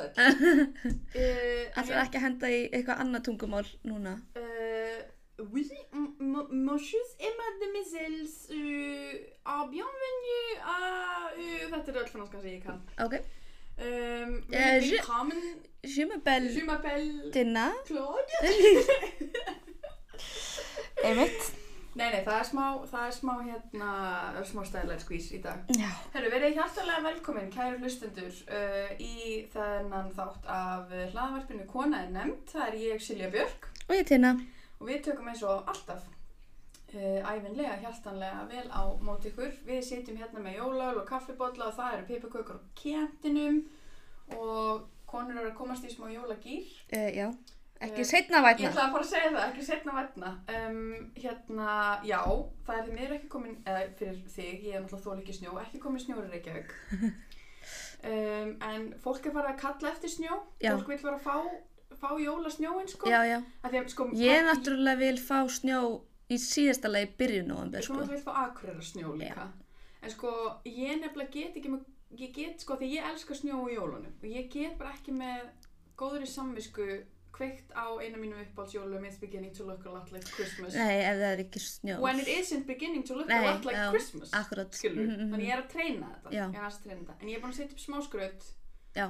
já, fínt já, sæll. uh, Ætlar ekki að henda í eitthvað annað tungumál núna? Euh, oui, m- m- monsieur et mademoiselles, euh, ah, bienvenue à... Uh, þetta er öll franska sem ég kann. Ok. Um, Eh, je- Willkommen, Je m'appelle je m'appelle Dina. Claude. Einmitt. Nei, nei, það er smá, það er smá hérna, smá stæðlega skvís í dag. Já. Herru, verið hjartalega velkomin, kæru hlustendur, uh, í þennan þátt af hlaðvarpinu Kona er nefnd. Það er ég, Silja Björk, Og ég Tina. og við tökum eins og alltaf uh, æfinlega, hjartanlega vel á móti ykkur. Við sitjum hérna með jólál og kaffibotla og það eru pipakökur á kentinum og konur eru að komast í smá jólagýr. Uh, já. Ekki Eh, seinna Ég vætna. ætla að fara að segja það, ekki setna vætna. Um, hérna, já, það er því miður ekki komin, eða fyrir þig, ég er náttúrulega þól ekki snjó, ekki komin snjór í Reykjavík. Um, en fólk er farið að kalla eftir snjó, Já. fólk vil fara að fá, fá jólasnjóin, sko. Já, já. Að, sko, Ég náttúrulega vil fá snjó í síðasta lagi byrjun nóvember, Sko sko. náttúrulega vil fá akureyra snjó líka. En sko, ég nefnilega get ekki með, ég get, sko, því ég elska snjó í jólunum og ég get bara ekki með góðri samvisku kveikt á eina mínum uppáhaldsjólum It's beginning to look a lot like Christmas Nei, ef það er ekki snjó. When it isn't beginning to look Nei, a lot like já, Christmas Akkurat. skilur, Mhm, mhm. þannig ég er að treyna þetta Já. ég er að treyna þetta, en ég er búin að setja upp smáskraut Já,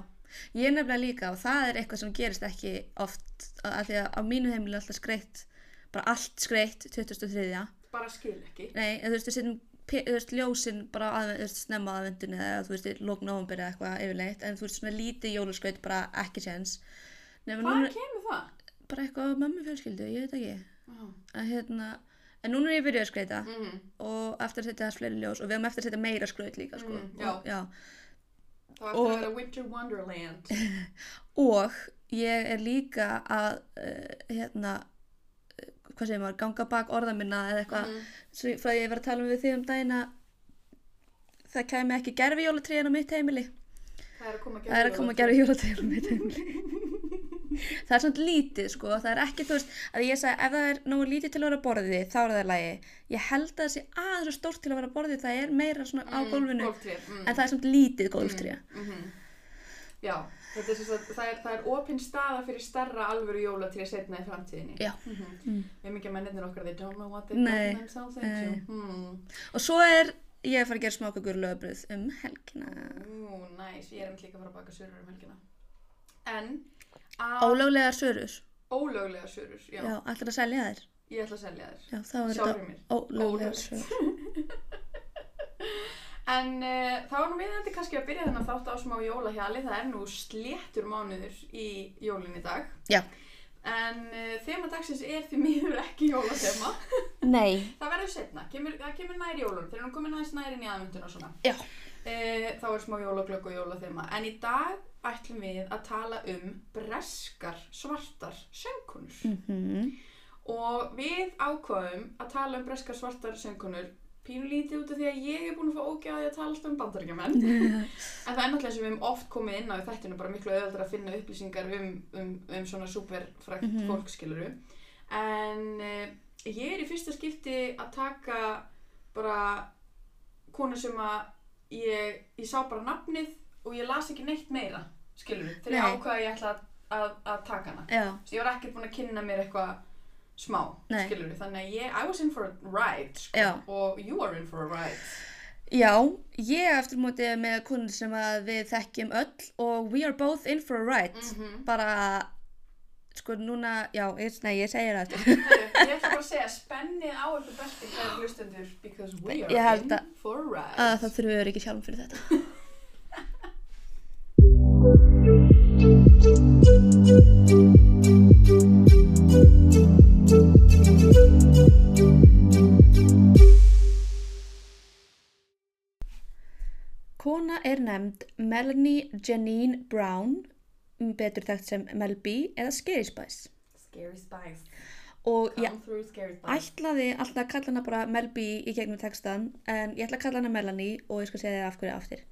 ég er nefnilega líka og það er eitthvað sem gerist ekki oft af því að á mínu heimili er alltaf skreitt bara allt skreitt 2003 bara skil ekki Nei, þú veist, við setjum þú veist, ljósin bara að, þú veist, snemma að vendunni eða þú veist, lók nóvambir eða eitthvað yfirleitt en þú veist, svona lítið jólaskraut bara ekki séns hvað núna kemur? Bara eitthvað á mömmu fjölskyldu, ég veit ekki Oh. að hérna, en núna er ég byrjuð að skreita Mm. og eftir að setja þess fleiri ljós og við höfum eftir að setja meira skraut líka sko. Mm, já. og, já. það Og- eftir að vera Winter Wonderland og ég er líka að uh, hérna uh, hvað segir maður, ganga bak orða minna eða eitthvað, svo frá ég var að tala um við þig um daginn að það kæmi ekki gerfi jólatríðan á mitt heimili það er að koma það er að gerfi jólatríðan á mitt heimili það er svona lítið sko, það er ekki þú veist, að ég sagði ef það er nógu lítið til að vera borðið þá er það lægi, ég held að það sé aðeins svo stórt til að vera borðið, það er meira svona á gólfinu, mm. en það er svona lítið gólftré mm já, þetta er sem sagt, það er, er opinn staða fyrir starra alvöru jólatré setna í framtíðinni Já. Mhm. Mm. við mikið mennirnir okkar they don't know what they Nei. got themselves into mm. og svo er ég að fara að gera smákakur lögbröð um helgina Ú, næs, ég er einmitt líka að fara að baka sörur um helgina En að ólöglegar sörur. Ólöglega sörur, já, já, ætlar að selja þær? Ég ætla að selja þær. Já, þá er þetta ólöglegar sörur. En uh, þá er nú við þetta kannski að byrja þennan þátt á smá jólahjali Það er nú sléttur mánuður í jólin í dag. Já. En uh, þema dagsins er því miður ekki jólathema nei, Það verður setna, kemur, það kemur nær jólun Þegar hún komið næst nær inn í aðmyndun og svona. Já. Eh, Þá er smá jólaglögg og jólathema En í dag ætlum við að tala um breskar svartar söngkunur mhm. Og við ákvaðum að tala um breskar svartar söngkunur pínulítið út af því að ég er búin að fá ógæði að tala alltaf um bandaríkjamenn. En það er náttúrulega sem við hefum oft komið inn á í þættinu bara miklu auðvitað að finna upplýsingar um, um, um svona superfrækt Mhm. fólk skiluru en uh, ég er í fyrsta skipti að taka bara konu sem að ég, ég sá bara nafnið og ég las ekki neitt meira skiluru, þegar ég Nei. ákvaði að ég ætla að, að, að taka hana já, Svo ég var ekkert búin að kynna mér eitthvað smá, Nei. skilur þannig að ég, I was in for a ride, sko, Já. og you are in for a ride. já ég eftir móti er með konur sem að við þekkjum öll og we are both in for a ride Mm bara sko núna, já, ég, nei, ég segir það Heru, ég ætla bara að segja, spennið á ykkur belti kæra hlustendur, because we are in að- for a ride. að það þurfum við ekki sjálfum fyrir þetta. Kona er nefnd Melanie Janine Brown, betur þekkt sem Mel B eða Scary Spice. Scary Spice, Og come ég ætlaði alltaf að kalla hana bara Mel B í gegnum textan, en ég ætla að kalla hana Melanie og ég skal segja þér af hverju aftur.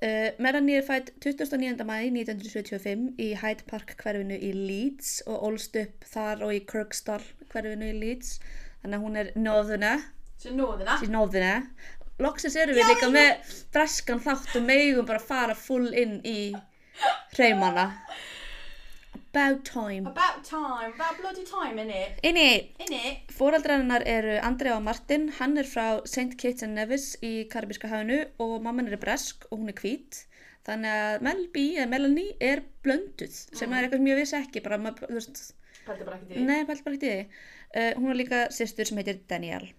Uh, Melanie er fætt 29. mæ 1975 í Hyde Park hverfinu í Leeds og ólst upp þar og í Kirkstall hverfinu í Leeds þannig að hún er nóðuna í nóðuna loksins erum við líka með breskan þátt og megum bara fara full inn í hreimana about time About time, about bloody time, innit? inni Innit? Fóraldrar eru Andrea og Martin, hann er frá St. Kitts and Nevis í Karibíska hafinu og mamman er bresk og hún er hvít. Þannig að Mel B eða Melanie er blönduð sem er eitthvað sem ég vissi ekki, bara, maður, þú veist, Pældi bara ekki því. nei, pælt bara ekki í því. Uh, hún var líka sýstur sem heitir Danielle.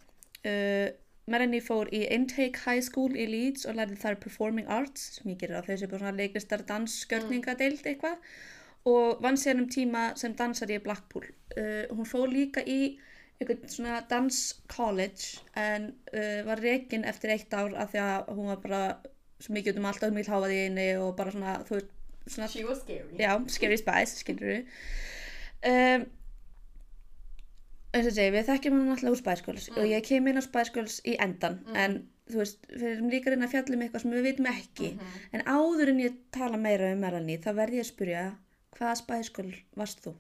Uh, Melanie fór í Intake High School í Leeds og lærði þar Performing Arts, sem ég gerir á þessu á svona leiklistar dansskjörningadeild eitthvað og vann sér um tíma sem dansari í Blackpool. Uh, hún fór líka í eitthvað svona dans college en uh, var rekin eftir eitt ár af því að hún var bara svo mikið út um allt og mikið háfaði í henni og bara svona, þú veist, svona She was scary. Já, Scary Spice, skilur við. Um, eins og segi, við þekkjum hann alltaf úr Spice Girls og ég kem inn á Girls í endan en þú veist, við erum líka reyna að fjalla um eitthvað sem við vitum ekki en áður en ég tala meira um Melanie þá verð ég að spyrja hvaða Girl varst þú?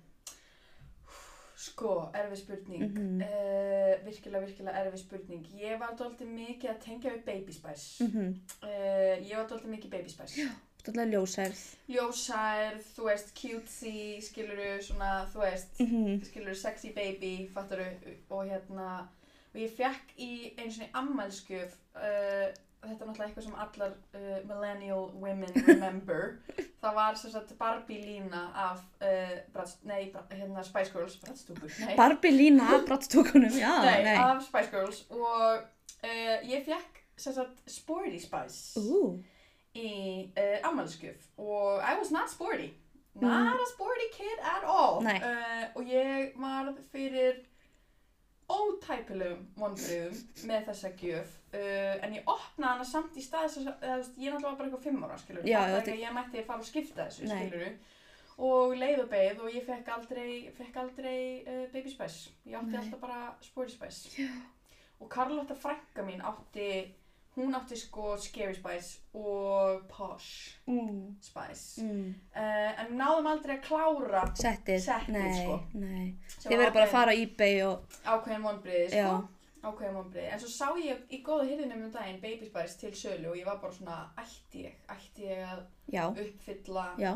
Sko, erfið spurning. Mhm. uh, virkilega, virkilega erfið spurning. Ég var doldið mikið að tengja við Baby Spice. Mm -hmm. Uh, ég var doldið mikið Baby Spice. Stóðlega ljósærð. Ljósærð, þú veist, cutesy, skiluru, svona, þú veist, Mm -hmm. skilur sexy baby, fattaru og hérna, og ég fekk í einu svona ammælskjöf uh, þetta er náttúrulega eitthvað sem allar uh, millennial women remember það var sem sagt Barbie lína af uh, brats, nei, hérna Spice Girls bratstúkur, nei, Barbie lína af brattstúkunum, já, nei, nei. af Spice Girls og uh, ég fekk sem sagt Sporty Spice Ú, í uh, ammælskjöf og I was not sporty. Not a sporty kid at all. Uh, og ég varð fyrir ótæpilegum vonbröðum með þessa gjöf. Uh, en ég opnaði hana samt í stað þess að, ég náttúrulega bara eitthvað fimm ára skilur Já, þetta ég mætti að fara og skipta þessu Nei. skilur og leið og beið og ég fekk aldrei, fekk aldrei uh, Baby Spice. Ég átti Nei. alltaf bara Sporty Spice. Já. og Carlotta frænka mín átti hún átti sko Scary Spice og Posh mm. Spice Mm. uh, en náðum aldrei að klára Settið, sko. Þið verður bara að fara á eBay og, ákveðin vonbriði sko ákveðin vonbriði, en svo sá ég í góða hyrðinum um daginn Baby Spice til sölu og ég var bara svona ætti ég, ætti ég að já, uppfylla já,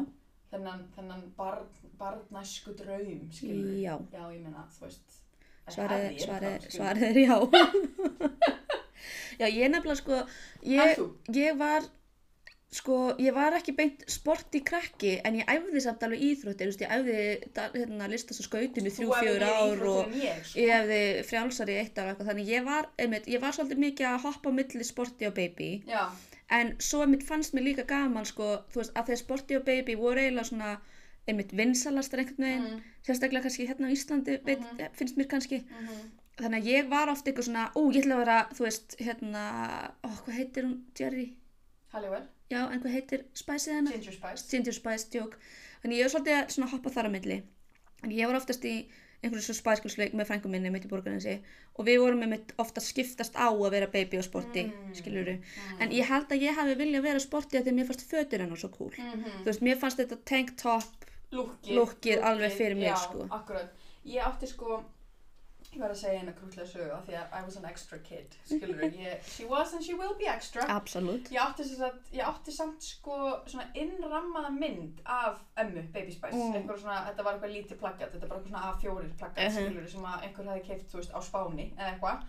þennan, þennan barn, barnæsku draum skilur já. já, ég meina, þú veist svarið er já. já, ég nefnilega sko, ég, ég var, sko, ég var ekki beint sporti krakki, en ég æfði samt alveg íþróttir, ég æfði hérna, listas og skautinu þrjú, meiri ár og ég, sko. ég hefði frjálsari í eitt ár eitthvað, þannig ég var, einmitt, ég var svolítið mikið að hoppa á milli sporti og baby, já, en svo einmitt fannst mér líka gaman, sko, þú veist, að þegar sporti og baby voru eiginlega svona, einmitt vinsalastar einhvern veginn, mm, sérstaklega kannski hérna á Íslandi, veit, Mhm. finnst mér kannski, mm þannig að ég var oft eitthvað svona, ó, ég ætla að vera, þú veist, hérna, ó, hvað heitir hún, Jerry? Halliwell, Já, en hvað heitir spæsið hennar? Ginger Spice Ginger Spice, djók. Þannig ég var svolítið að svona hoppa þar á milli. En ég var oftast í einhverju svo spæskulsleik með frængu minni mitt í borgarinsi og við vorum með mitt ofta skiptast á að vera baby og sporti, Mm. skiluru. En ég held að ég hafi viljað vera sporti að því að mér fannst fötur hennar svo cool. mm Þú veist, mér fannst þetta tank top, Lúkkið alveg fyrir mér, já, sko. akkurat. Ég átti sko, ég var að segja eina krútlega sögu af því að I was an extra kid, skilur ég, she was and she will be extra. absolutt. Ég átti, sagt, ég átti samt sko svona innrammaða mynd af ömmu, Baby Spice, Mm. eitthvað svona, þetta var eitthvað lítið plaggat, þetta var eitthvað svona A4 plaggat, Mhm. skilur sem að einhver hefði keift, þú veist, á Spáni eða eitthvað.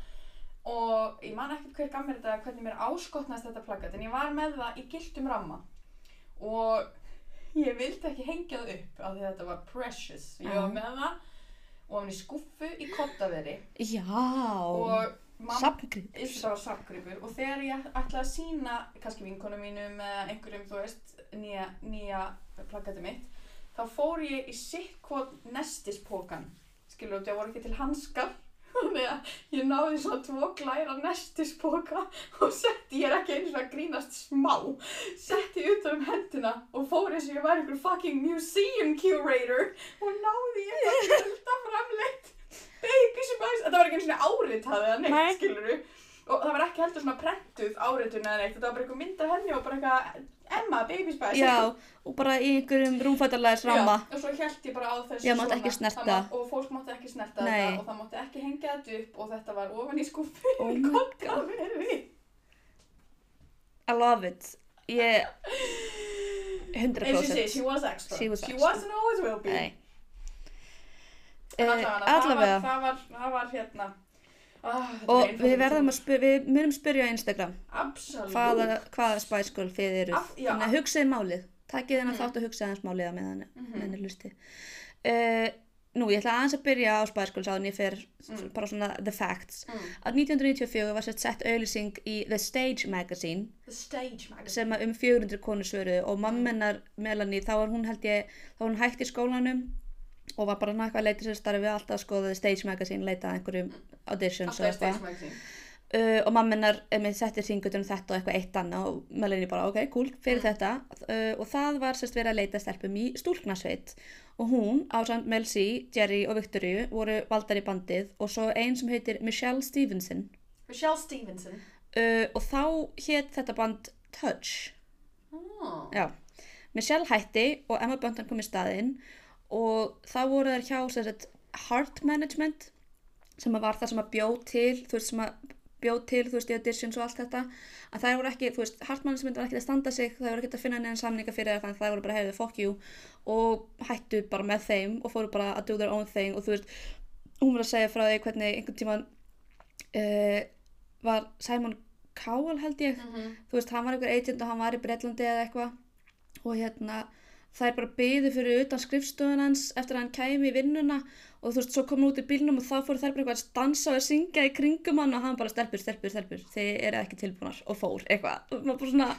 Og ég man ekkert hver gaf mér þetta, hvernig mér áskotnaðist þetta plaggat, en ég var með það í gildum ramma. Og ég vildi ekki hengja það upp af því að þetta var precious. Ég var Já. með það og hann í skuffu í kottaveri Já, og safngripur. Og þegar ég ætlaði að sína kannski vinkonum mínum eða einhverjum þú veist nýja, nýja plakati mitt þá fór ég í sitt hvort nestispókan skilur þú, það voru ekki til hanskar þannig að ég náði svona tvo glæra nestispóka og setti, ég er ekki einu svona að grínast smá. Setti utan um hendina og fór eins og ég var einhver fucking museum curator og náði ég að fjölda framleitt baby spice, þetta var ekki einu svona áritað eða neitt Nei. skilur og það var ekki heldur svona prentuð áritun eða neitt, þetta var bara eitthvað mynd af henni og bara eitthvað Emma, Baby Spice Já, og bara í einhverjum rúmfættarlæðis ramma. Já, og svo held ég bara á þessu Já, mátti ekki snerta. Það má- og fólk mátti ekki snerta Nei. þetta og það mátti ekki hengja þetta upp og þetta var ofan í skúffu Oh my God. I love it. Ég, 100%. Eins og sé, she was extra She was she extra. was and always will be Nei. En Eh, allavega, allavega. Það, var, það, var, það var hérna þetta Og við verðum að spyrja, við munum spyrja á Instagram hvaða, hvaða Girl þið eruð. Af- já, Þannig að hugsaði málið. Takkið þennan Mhm. þátt að hugsa aðeins málið á meðan Mhm. menn er lusti. Uh, nú, ég ætla aðeins að byrja á Girls áður en ég fer Mm. bara svona the facts. mm. Að 1994 var sett sett auðlýsing í The Stage Magazine The Stage Magazine sem um 400 konur svöruðu og mammennar Melanie, þá var hún held ég, þá var hún hægt í skólanum og var bara náttúrulega að leita sér starfi alltaf að skoða The Stage Magazine, leita að einhverjum auditions og eitthvað. Uh, og mammenar með setti hringutunum þetta og eitthvað eitt annað og Melanie bara ok, cool, fyrir Mm. þetta. Uh, og það var sérst verið að leita stelpum í stúlknasveit og hún á samt Mel C, Jerry og Victoria voru valdar í bandið og svo einn sem heitir Michelle Stevenson. Michelle Stevenson. Uh, og þá hétt þetta band Touch. Oh. Já, Michelle hætti og Emma Bunton kom í staðinn og þá voru þær hjá sagt, Heart Management sem var það sem að bjóð til þú veist sem að bjóð til þú veist í auditions og allt þetta. Að það voru ekki, þú veist, Heart Management var ekki að standa sig það voru ekki að finna neðan samninga fyrir það það voru bara hefðið fuck you. Og hættu bara með þeim og fóru bara að do their own thing. Og þú veist, hún var að segja frá því hvernig einhvern tíman uh, var Simon Cowell held ég. Mm þú veist, hann var einhver agent og hann var í Breitlandi eða eitthvað. Og hérna það er bara byði fyrir utan skrifstofun hans eftir að hann kæmi í vinnuna og þú veist, svo kom hann út í bílnum og þá fóru þær bara eitthvað að dansa og að syngja í kringum hann og hann bara stelpur, stelpur, stelpur, þið eru ekki tilbúnar og fór eitthvað. Svona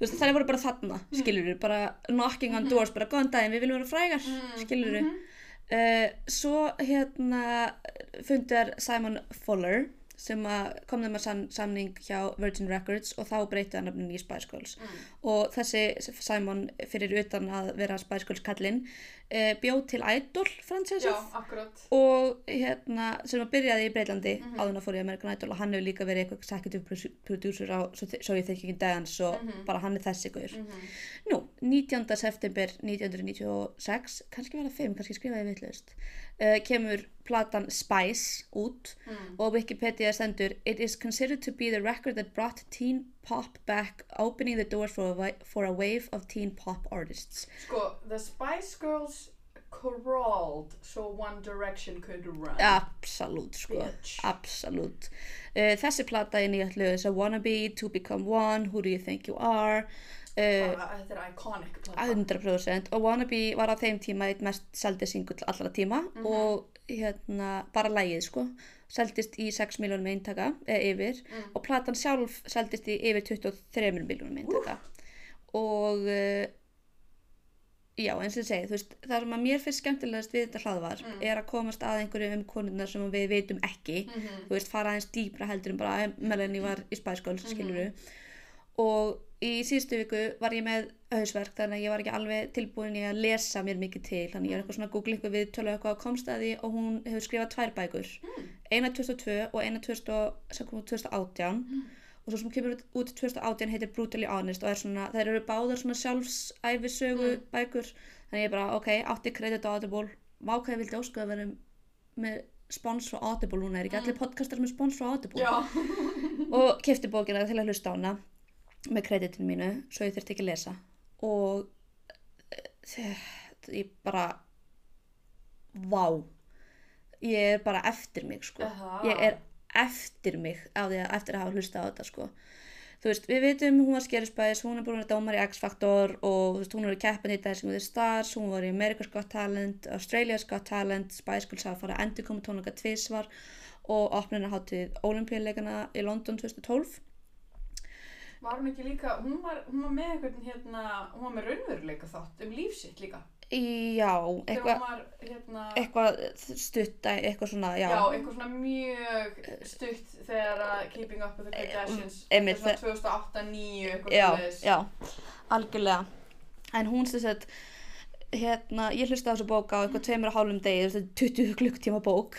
þú veist, þær voru bara þarna, skilur bara knocking on doors, bara góðan daginn, við viljum vera frægar, Mm, skilur mhm. Uh, svo hérna fundar Simon Fuller sem að kom þeim að sam samning hjá Virgin Records og þá breytið hann nafninu í Spice Girls Mm. og þessi Simon fyrir utan að vera Spice Girls kallinn uh, bjóð til Idol akkurat og hérna sem að byrjaði í Breitlandi Mhm. áður en að fór í American Idol og hann hefur líka verið eitthvað executive produ- producer á svo, svo ég þekki ekki dagans og Mhm. bara hann er þessi guður mm -hmm. Nú, 19. september 1996, kannski var það 5, kannski skrifaði ég vitlaust, uh, kemur platan Spice út mm. og Wikipedia stendur It is considered to be the record that brought teen pop back, opening the doors for a, for a wave of teen pop artists. Sko, the Spice Girls crawled so One Direction could run Absolutt, sko. Bitch. Absolutt. Uh, þessi plata er nýjast lög þess að Wannabe, To Become One, Who Do You Think You Are, uh, Bara, Þetta er iconic plata 100% og Wannabe var á þeim tíma eitt mest seldi singull allra tíma Mhm. og hérna bara lægið sko seldist í 6 miljónum eintaka eða yfir Mm. og platan sjálf seldist í yfir 23 miljónum eintaka og uh, já eins og ég segi þú veist það sem að mér finnst skemmtilegast við þetta hlaðvar Mm. er að komast að einhverju um konurnar sem við veitum ekki Mhm. þú veist, fara aðeins dýpra heldur en bara að Melanie var í Girls, Mhm. skiluru og í síðustu viku var ég með hausverk þannig að ég var ekki alveg tilbúin í að lesa mér mikið til. Þannig ég er eitthvað svona að googla eitthvað við tölu eitthvað á komstaði og hún hefur skrifað tvær bækur. Mm. eina 2002 og eina 2000, sem kom út 2018 Mm. og svo sem kemur út- út 2018 heitir Brutally Honest og er svona, þær eru báðar svona sjálfsæfisögu Mm. bækur. Þannig ég bara, ok, átti kredit á Audible. Vákaði vildi óskuða að vera með spons frá Audible núna, er ekki Mm. allir podcastar með spons frá Audible? Og kefti bókina til að hlusta á hana með kreditinu mínu svo ég þurfti ekki að lesa. Og eh, ég bara vá. Ég er bara eftir mig sko. Aha. ég er eftir mig að eftir að hafa hlusta á þetta sko. Þú veist, við vitum hún var skerisbæðis hún er búin að dómar í X-Factor og veist, hún er í keppin í Dancing with the Stars hún var í America's Got Talent, Australia's Got Talent Spice Girls hafa farið að endur koma tónleika tvísvar og opnunarháttið Olimpíuleikana í London 2012 Var hún ekki líka, hún var, hún var með einhvern hérna, hún var með raunveruleika þátt um lífsitt líka. já, eitthvað hérna, eitthvað stutt, eitthvað svona, já, já. eitthvað svona mjög stutt þegar að Keeping Up with the Kardashians. Eh, einmitt, Þetta er svona 2008-2009 eitthvað já, svoleiðis. já, algjörlega en hún sem sagt hérna, ég hlusta á þessu bók á eitthvað tveimur og hálfum degi, þetta er 20 klukktíma bók.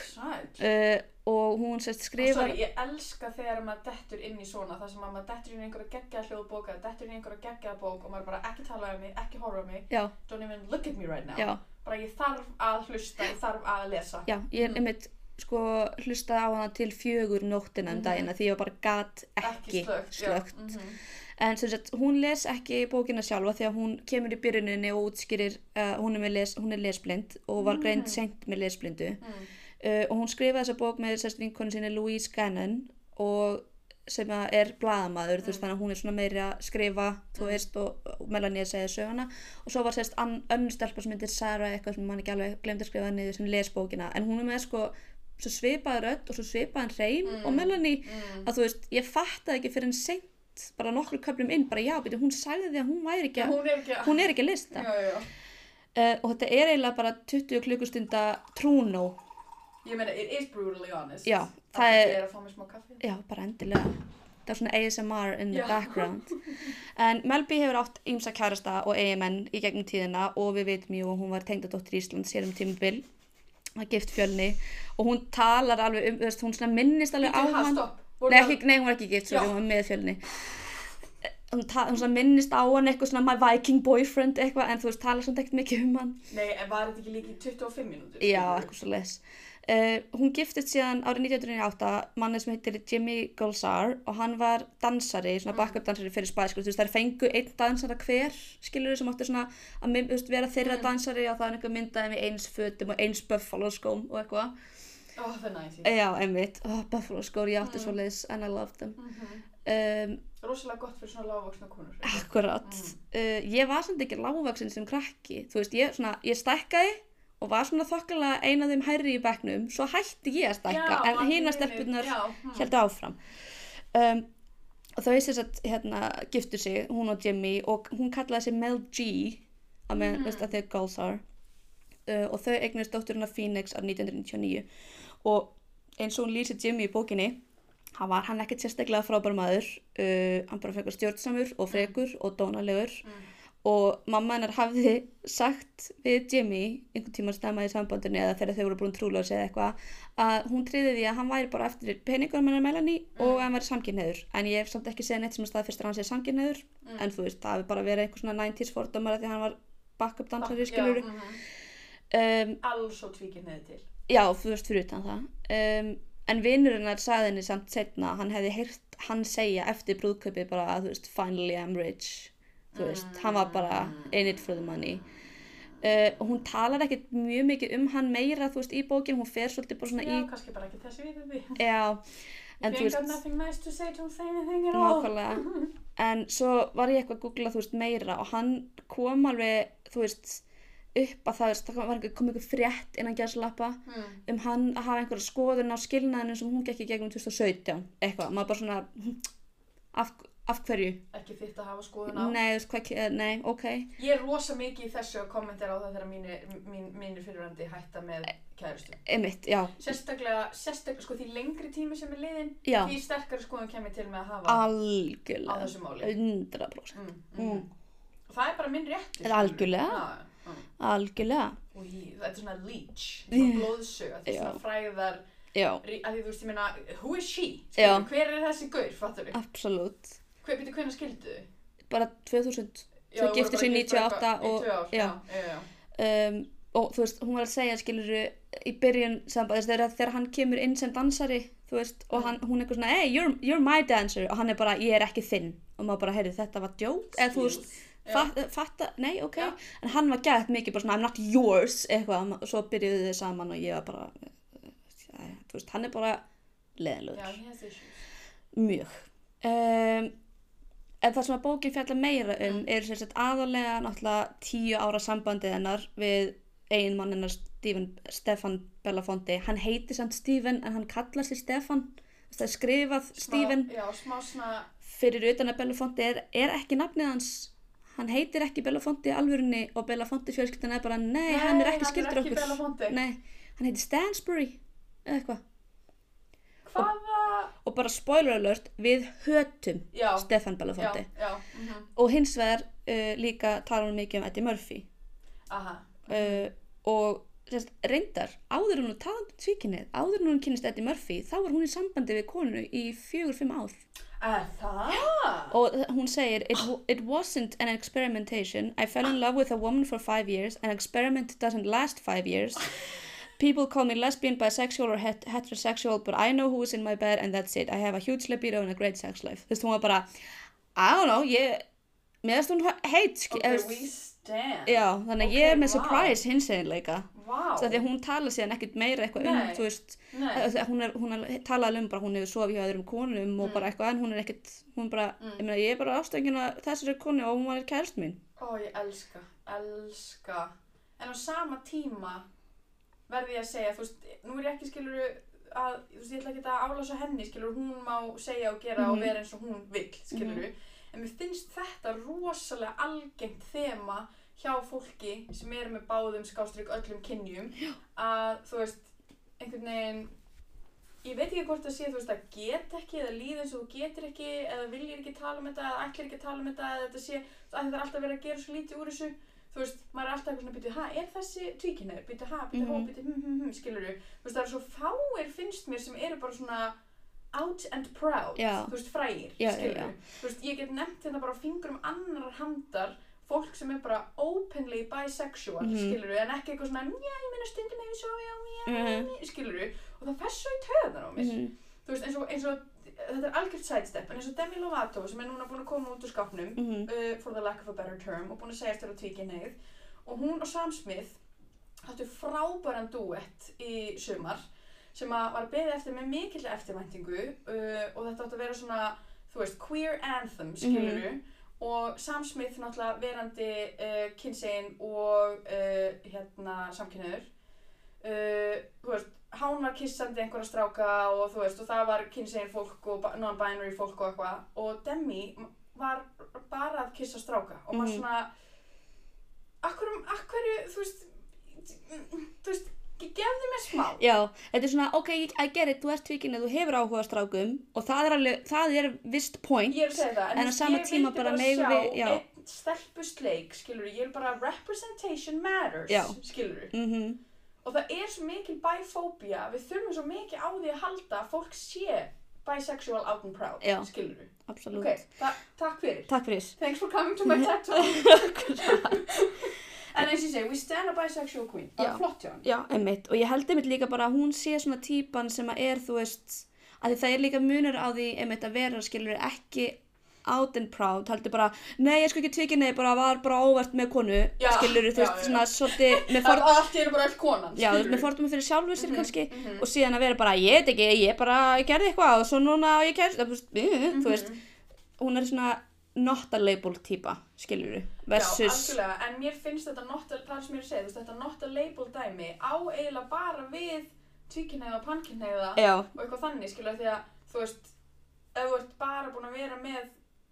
Uh, og hún sérst skrifar Sorry, ég elska þegar maður dettur inn í svona það sem að maður dettur inn í einhverja geggjaða hljóðbóka dettur inn í einhverja geggjaða bók og maður bara ekki tala um mig, ekki horfa um mig já, don't even look at me right now. Já, bara ég þarf að hlusta, ég þarf að lesa. Já, ég er Mm. einmitt sko hlustaði á hana til fjögur nóttina um Mhm. dagina því ég var bara gat ekki, slögt, slögt. En sagt, hún les ekki bókina sjálfa því að hún kemur í byrjuninni og útskýrir uh, hún, er les, hún er lesblind og var greind Mm. seint með lesblindu Mm. uh, og hún skrifaði þessa bók með sérst vinkonu sinni Louise Gannon og sem er blaðamaður, þú veist Mm. þannig að hún er svona meiri að skrifa, þú Mm. veist og, og Melanie segja söguna og svo var sérst önnur stelpa sem heitir Sarah eitthvað sem mann ekki alveg glemt að skrifa niður sem les bókina en hún er með sko svipaði rödd og svo svipaðan hreim Mm. og Melanie Mm. að þú veist, ég fattaði ekki fyrir en seint bara nokkru köflum inn, bara já, beti, hún sagði því að hún væri ekki, hún er ekki hún er ekki lista já, já, uh, og þetta er eiginlega bara 20 klukkustunda trúnó ég meina, it is brutally honest Já, það er- er að fá mér smá kaffi Já, bara endilega. Það er svona ASMR in the background. En Melby hefur átt ýmsa kærasta og eigamenn í gegnum tíðina og við veitum jú að hún var tengdadóttir Ísland sér um tímabil að gift fjölni og hún talar alveg um, þú veist, hún minnist alveg á hann. stopp. Nei, ekki, nei, hún var ekki gift, Já. hún var með fjölni. Hún, ta- hún minnist á hann eitthvað svona my viking boyfriend eitthvað en þú veist, talar svona ekkert mikið um hann. Nei, en var þetta ekki líka í 25 mínútur? Já, eitthvað svo les. Uh, hún giftist síðan árið 1998 manni sem heitir Jimmy Golzar og hann var dansari, svona Mm. backup dansari fyrir Spice Girls, þú veist það er fengu einn dansara hver, skilur sem átti svona að þú vera þeirra Mm. dansari og það er einhver myndaði með eins fötum og eins buffalo skóm og eitthvað. Ó, það er. Uh, já, einmitt, oh, buffalo skór, ég átti Mm. svo leiðis and I loved them. Mhm. Um, Rosalega gott fyrir svona lágvaksna konur. akkurat, Mm. uh, ég var samt ekki lágvaksin sem krakki, þú veist, ég, svona, ég stækkaði og var svona þokkalega eina af þeim hærri í bekknum, svo hætti ég að stækka, en allir hína hinir, stelpurnar já, hm. heldur áfram um, og þau sem sagt hérna giftu sig, hún og Jimmy og hún kallaði sig Mel G að með, Mhm. veist að þau Gulls are uh, og þau eignast dótturina Phoenix árið 1999 og eins og hún lýsir Jimmy í bókinni hann var hann ekkert sérstaklega frábær maður uh, hann bara fekkur stjórnsamur og frekur og dónalegur Mm. og mamma hennar hafði sagt við Jimmy einhvern tíma stemma í sambandinu eða þegar þau voru búin trúlega eða eitthvað að hún triði því að hann væri bara eftir peningur með Melanie og Mm. hann væri samkynneður en ég hef samt ekki séð neitt sem að staðfyrstur hann sé samkynneður Mm. en þú veist, það hefur bara verið einhver svona 90s fordómar því að hann var backup dansari Já, skilur mhm. um, Alls og tvíkir neði til. Já, þú veist, fyrir utan það. Um, en vinnurinnar sagði henni samt setna, hann hefði heyrt hann segja eftir brúðköpi bara að þú veist, finally I'm rich. Þú veist, hann var bara in it for the money. Uh, hún talar ekkert mjög mikið um hann meira þú veist, í bókin, hún fer svolítið bara svona Já, í kannski bara ekki þessi við því. já, en þú veist nice say, en svo var ég eitthvað að googla þú veist meira. Og hann kom alveg þú veist upp að það, það var einhver, kom einhver frétt innan gæslappa Mm. um hann að hafa einhverja skoðun á skilnaðinu sem hún gekk í gegnum 2017 eitthvað, maður bara svona af, af hverju? Ekki þitt að hafa skoðun á. Nei, hvað, nei, ok Ég er rosa mikið í þessu að kommentera á það þegar mínir, mín, mínir fyrirvændi hætta með já, Sérstaklega, sérstaklega, sko því lengri tími sem er liðin, já því sterkari skoðun kemur til með að hafa algjörlega þessu máli. 100% Mm, Mm. mm. Það er bara minn réttur. Er algjörlega. Algjörlega, þetta er svona leech, svona blóðsög, þetta er svona fræðar, að því þú veist, ég meina, who is she? Já. Skilur, hver er þessi gaur, fattur við? absolutt Hver, byrju, hvernig skildu þau? bara 2000 Já, Þau voru giftu bara sig gift bara 98 eitthvað- og- ár, já. já, um, og þú veist, hún var að segja skiluru í byrjun þegar, þegar hann kemur inn sem dansari veist, og Mm. hann, hún er eitthvað svona hey, you're, you're my dancer og hann er bara, ég er ekki þinn og maður bara, heyrðu, þetta var djók eða þú veist. Fatta, fatta, nei, ok. Já. en hann var gætt mikið bara svona, I'm not yours eitthvað, og svo byrjuðu þið saman og ég var bara ja, þú veist, hann er bara issues. mjög. Um, en það sem að bókin fjalla meira um Mm. er sagt aðalega náttúrulega tíu ára sambandið hennar við eiginmann hennar Stephen, Stefan Belafonte. Hann heitir samt Stephen en hann kallar sig Stefan. Það er skrifað Stephen. Já, smá svona, fyrir utan að Belafonte er, er ekki nafnið hans hann heitir ekki Belafonte í alvörunni og Belafonte fjölskyldan er bara nei, hann er ekki skildur okkur nei, hann heitir Stansbury eða eitthvað Hvaða? og bara spoiler alert, við hötum Já, Stefan já, Belafonte já. mhm. og hins vegar uh, líka tala hann mikið um Eddie Murphy aha, uh, og sérst, reyndar, áður hún talandi um tvíkinnið, áður hún kynist Eddie Murphy, þá var hún í sambandi við konu í fjögur, fimm ár. er það? Og hún segir, it, it wasn't an experimentation. I fell in love with a woman for five years. An experiment doesn't last five years. People call me lesbian, bisexual or het heterosexual, but I know who is in my bed and that's it. I have a huge libido and a great sex life. Þú veist, hún var bara, I don't know, ég, mér finnst hún heit, ok, we stand já, þannig að Ok, ég er með vá. surprise hins eginleika. Svo því að hún tala síðan ekkert meira eitthvað um, Nei. þú veist, hún, er, hún er, talaði um bara hún hefur sofið hjá öðrum konum og Mm. bara eitthvað en hún er ekkert, hún bara, Mm. ég meina ég er bara ástöngin að þessari konu og hún var kærst mín. ó ég elska, elska en á sama tíma verði ég að segja, þú veist, nú er ég ekki skilur að, þú veist, ég ætla ekki að álása henni skilur, hún má segja og gera og Mhm. vera eins og hún vill, skilur en mér finnst þetta rosalega algengt þema hjá fólki sem eru með báðum skástrík öllum kynjum að þú veist, einhvern veginn ég veit ekki hvort það sé þú veist að geta ekki eða líða eins og þú getur ekki eða viljir ekki tala um þetta eða ætlir ekki tala um þetta eða þetta sé að þetta er alltaf verið að gera svo lítið úr þessu þú veist, maður er alltaf eitthvað svona býtu, ha, er þessi tvíkinniður, býtu, ha, býtu, hó, Mhm. býtu, hm, hm, hm, skilur þú veist, það er svo fáir finnst mér sem eru bara svona out and proud, Já. þú veist, frægir, skilur já. þú veist, ég get nefnt hérna bara á fingrum annar handar fólk sem er bara openly bisexual, mm Mhm. en ekki eitthvað svona, já, ég meina stundum hefur svo, já, já, Mhm. mm. skilur og það fer svo í töðan á mér Mhm. þú veist, eins og, eins og þetta er algjört sidestep, en eins og Demi Lovato sem er núna búin að koma út úr skápnum Mhm. uh, for the lack of a better term og búin að segjast þér á tvíkinneið og hún og Sam Smith hattu frábæran duett í sumar sem að var beðið eftir með mikill eftirvæntingu uh, og þetta átti að vera svona þú veist, queer anthem, skiluru og Sam Smith náttúrulega verandi uh, kynsegin og uh, hérna samkynniður uh, þú veist, hann var kissandi einhverja stráka og þú veist, og það var kynsegin fólk og non-binary fólk og eitthvað og Demi var bara að kissa stráka og maður Mhm. svona akkur, akkur, þú veist þú veist, gefðu mér smá Já, þetta er svona, ok, I get it, þú ert tvíkinn þú hefur áhuga strákum og það er alveg, það er vist point. Ég er að segja það, en, En ég tíma vildi bara bara sjá við- einn stelpusleik, skilur ég vil bara representation matters, Já. skilur Mm og það er svo mikil bifóbía, við þurfum svo mikið á því að halda að fólk sé bisexual out and proud, Já. skilur við. absolutt. Ok, ta takk fyrir. Takk fyrir. Thanks for coming to my talk. en eins og ég segi, we stand a bisexual queen, það Já. er flott hjá hann. Já, einmitt. Og ég held einmitt líka bara að hún sé svona típan sem að er, þú veist, að það er líka munur á því einmitt að vera, skilur, ekki out and proud, heldur bara, nei, ég sko ekki tvikið, nei, bara var bara óvart með konu, Já, skilur, þú já, veist, já. svona svolítið, með Það ford, er allt einu bara öll konan, já, veist, skilurðu. með fordum fyrir sjálfur sér Mhm, kannski, mhm. og síðan að vera bara, ég veit ekki, ég bara gerði eitthvað og svo núna og ég gerði, þú veist, mm, Mhm. hún er svona not a label típa, skilur, Já, versus, algjörlega, en mér finnst þetta not a, það sem ég er að segja, þú veist, þetta not a label dæmi á eiginlega bara við tvíkynheiða og pannkynheiða já, og eitthvað þannig, skilja, því að, þú veist, ef þú ert bara búin að vera með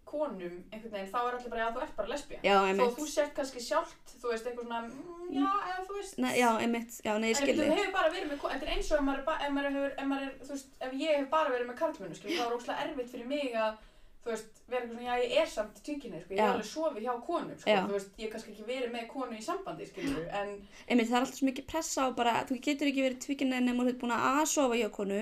konum einhvern veginn, þá er allir bara, já, þú ert bara lesbía. já, Þó einmitt, þú sért kannski sjálft, þú veist, eitthvað svona, mm, já, eða þú veist, Nei, já, einmitt, já, nei, ég En skilði, þú hefur bara verið með, þetta er eins og ef maður er, ba- ef maður hefur, ef maður er, þú veist, ef ég hef bara verið með karlmennu, skilju, þá er óslega erfitt fyrir mig að, þú veist, vera eitthvað svona, já, ég er samt tvíkinni, sko, ég hef alveg sofið hjá konum, sko, Já. þú veist, ég hef kannski ekki verið með konu í sambandi, skilju, en, einmitt, það er alltaf svo mikið pressa á bara, þú getur ekki verið tvíkinn nema þú ert búin að A, sofa hjá konu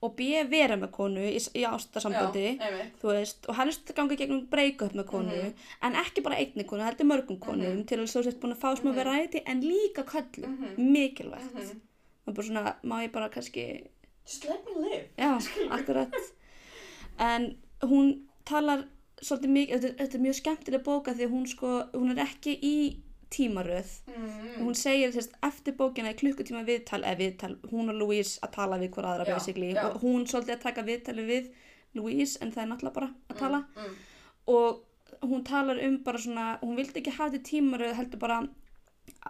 og B, vera með konu í, í ástasambandi, já, þú veist, og helst ganga gegnum break-up með konu, Mhm. en ekki bara einni konu, heldur mörgum konum Mhm. til að þú sért búin að fá smá Mhm. variety en líka köllum, Mhm. mikilvægt. mhm, Og bara svona, má ég bara kannski, just let me live, já, akkurat. En hún talar svolítið mikið, þetta, þetta er mjög skemmtileg bóka því hún sko, hún er ekki í tímaröð. mm, Hún segir þess eftir bókina í klukkutíma viðtal, eða viðtal, hún og Louise að tala við hver aðra Já, basically. já. og hún svolítið að taka viðtali við Louise en það er náttúrulega bara að tala. mm, mm, og hún talar um bara svona, hún vildi ekki hafa þetta tímaröð heldur bara,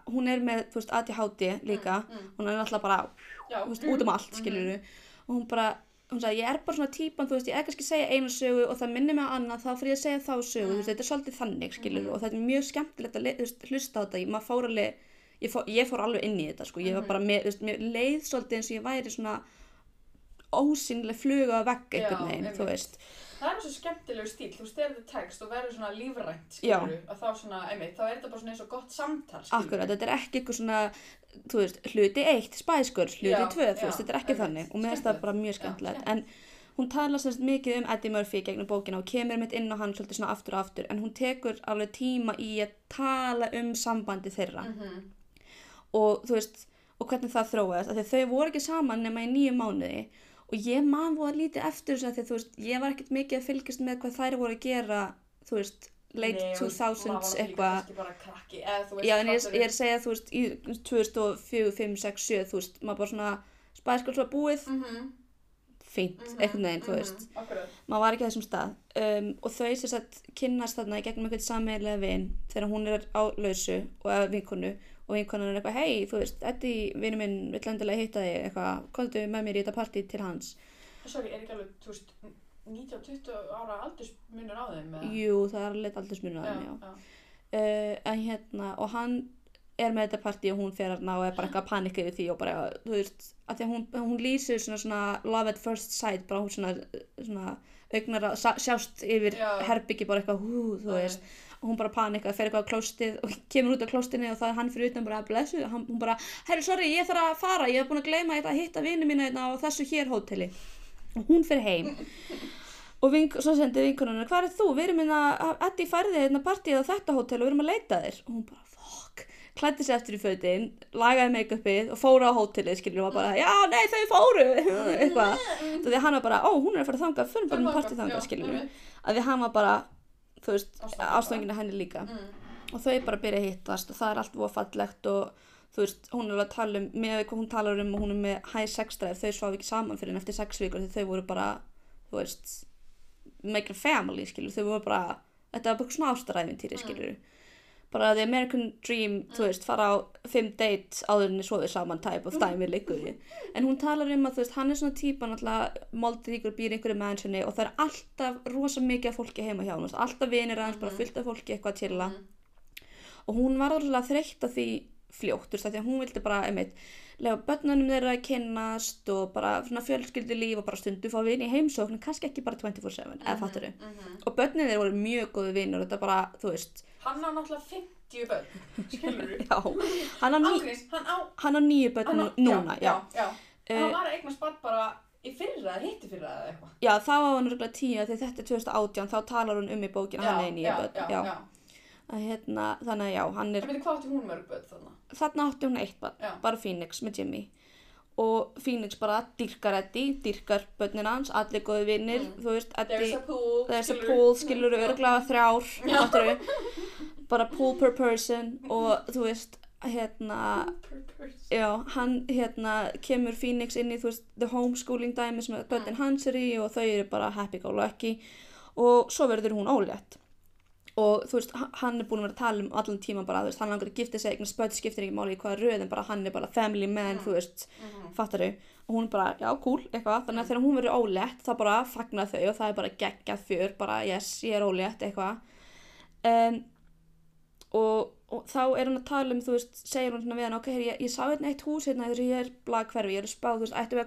hún er með, þú veist, ADHD líka, mm, mm, hún er náttúrulega bara, já, veist, út um allt, mhm. skiljuru og hún bara, hún sagði, ég er bara svona típan, þú veist, ég er kannski að segja einu sögu og það minnir mig á annað, þá fyrir ég að segja þá sögu, þú veist, þetta er svolítið þannig, skiljuru Mhm. og þetta er mjög skemmtilegt að veist, hlusta á þetta, ég, fór alveg, ég fór, ég fór alveg inn í þetta, sko, ég var Mhm. bara með, þú veist, mér leið svolítið eins og ég væri svona ósynlega fluga á vegg Já, einhvern veginn, þú veist. Það er svo skemmtilegu stíl, þú ef þetta text og verður svona lífrænt, skilur að þá svona, einmitt, þá er þetta bara svona eins og gott samtal, skilur Akkurat, þetta er ekki eitthvað svona, þú veist, hluti eitt, spæskur, hluti Já, tvö, þú veist, þetta er ekki einmitt. þannig og mér finnst það bara mjög skemmtilegt. En hún talar semst mikið um Eddie Murphy gegnum bókina og kemur mitt inn á hann svolítið svona aftur og aftur, en hún tekur alveg tíma í að tala um sambandi þeirra Mhm. og þú veist, og hvernig það þróaðist, af því að þau voru ekki saman nema í nýju mánuði og ég man voru lítið eftir þess að því að þú veist, ég var ekkert mikið að fylgjast með hvað þær voru að gera, þú veist, late Nei, og 2000s maður var líka eitthvað. Já, en ég, ég er að segja, þú veist, í 2004, 5, 6, 7, þú veist, maður bara svona spæskal svo búið, Mhm, fínt, mhm, einhvern veginn, þú mhm, veist. Akkurat. Maður var ekki á þessum stað. Um, og þau sem sagt kynnast þarna í gegnum einhvern sammeðlega vin þegar hún er á lausu og eða vinkonu og vinkonan er eitthvað, hei, þú veist, Eddi, vinnu minn, vill endilega hitta þig, eitthvað, komdu með mér í þetta partí til hans. Sorry, er ekki alveg, þú veist, 19-20 ára aldursmunur á þeim, eða? Jú, það er alveg aldursmunur á þeim, já. já. uh, en hérna og hann er með þetta partí og hún fer hérna og er bara eitthvað að panika yfir því og bara, þú veist, að því að hún, hún lýsir svona svona love at first sight bara hún svona, svona augnar að sjást yfir Já. herbyggi bara eitthvað hú, þú Nei. veist og hún bara panika, fer eitthvað á klóstið og kemur út á klóstinni og það er hann fyrir utan bara blessu, hann, hún bara, herru sorry, ég þarf að fara ég hef búin að gleyma þetta að hitta vini mína hérna á þessu hér hóteli hún fer heim. Og vink, svo sendi vinkonuna hvað er þú, við erum hérna að Eddi færði hérna partíð á þetta hótel og við erum að leita þér. Og hún bara, fuck, klætti sér eftir í fötin lagaði make-upið og fóru á hótelið skilur og bara, já, nei, þau fóru. Eitthvað, þú því hann var bara ó, hún er að fara þangað, fyrir bara með partíð þangað skilur að því hann var bara þú veist, ástfangina henni líka. Mm. og þau bara byrja að hittast og það er allt voða fallegt og þú veist, hún er alveg að tala um með hvað hún talar um og hún er með high sex drive þau svaf ekki saman fyrir en eftir sex vikur þau voru bara, þú veist make a family, skilur, þau voru bara þetta var bara svona ástaræfintýri, skilur bara the American dream, þú veist fara á fimm dates áður en svoðið saman type of dæmi líkur í. En hún talar um að þú veist, hann er svona típa náttúrulega moldið ykkur býr í einhverju mansioni og það er alltaf rosa mikið af fólki heima hjá hún, alltaf vinir aðeins bara fullt af fólki chilla. Og hún var alveg þreytt af því fljótt, þú veist, af því að hún vildi bara, einmitt, lega börnunum þeirra að kynnast og bara svona fjölskyldu líf og bara stundu fá vini í heimsókn, kannski ekki bara 24-7, eða fattur þau. Mhm. Og börnin þeirra voru mjög góðu vinur og þetta bara, þú veist, Hann á náttúrulega 50 börn, skilur þú? já, hann á, Ángríns, hann á... hann á nýju börn hann á nú- núna, já. Já, já. Eh, Hann var að eignast barn bara í fyrra hitti fyrra eða eitthvað. Já, þá var hann röglega tíu, því þetta er 2018, þá talar hún um í bókina, hann er í nýju börn, já, já. já. Að, hérna, þannig að já, hann er, En veitir hvað átti hún mörg börn þannig? Þarna átti hún eitt barn, bara Phoenix með Jimmy. Og Phoenix bara dyrkar Eddie, dyrkar börnin hans, allir góði vinnir, Mm. þú veist, Eddie, there's a pool, skilur örglega þrjár, fattarðu? bara pool per person og þú veist, hérna, já, hann hérna kemur Phoenix inn í, þú veist, the homeschooling dæmi sem börnin hans er í og þau eru bara happy go lucky. Og svo verður hún ólétt og þú veist, hann er búin að vera að tala um allan tíma bara, þú veist, hann langar að gifta sig eignast börn skiptir ekki máli í hvaða röðin, bara hann er bara family man, þú veist, Mhm. fattar og hún bara, já, cool, eitthvað, þannig að þegar hún verður ólétt, þá bara fagna þau og það er bara geggjað fjör, bara, yes, ég er ólétt, eitthvað. Um, og, og þá er hún að tala um, þú veist, segir hún svona við hann, ok, hér, ég, ég sá hérna eitt hús hérna þegar ég er blaghverfi, ég er að spá, þú veist, ættum við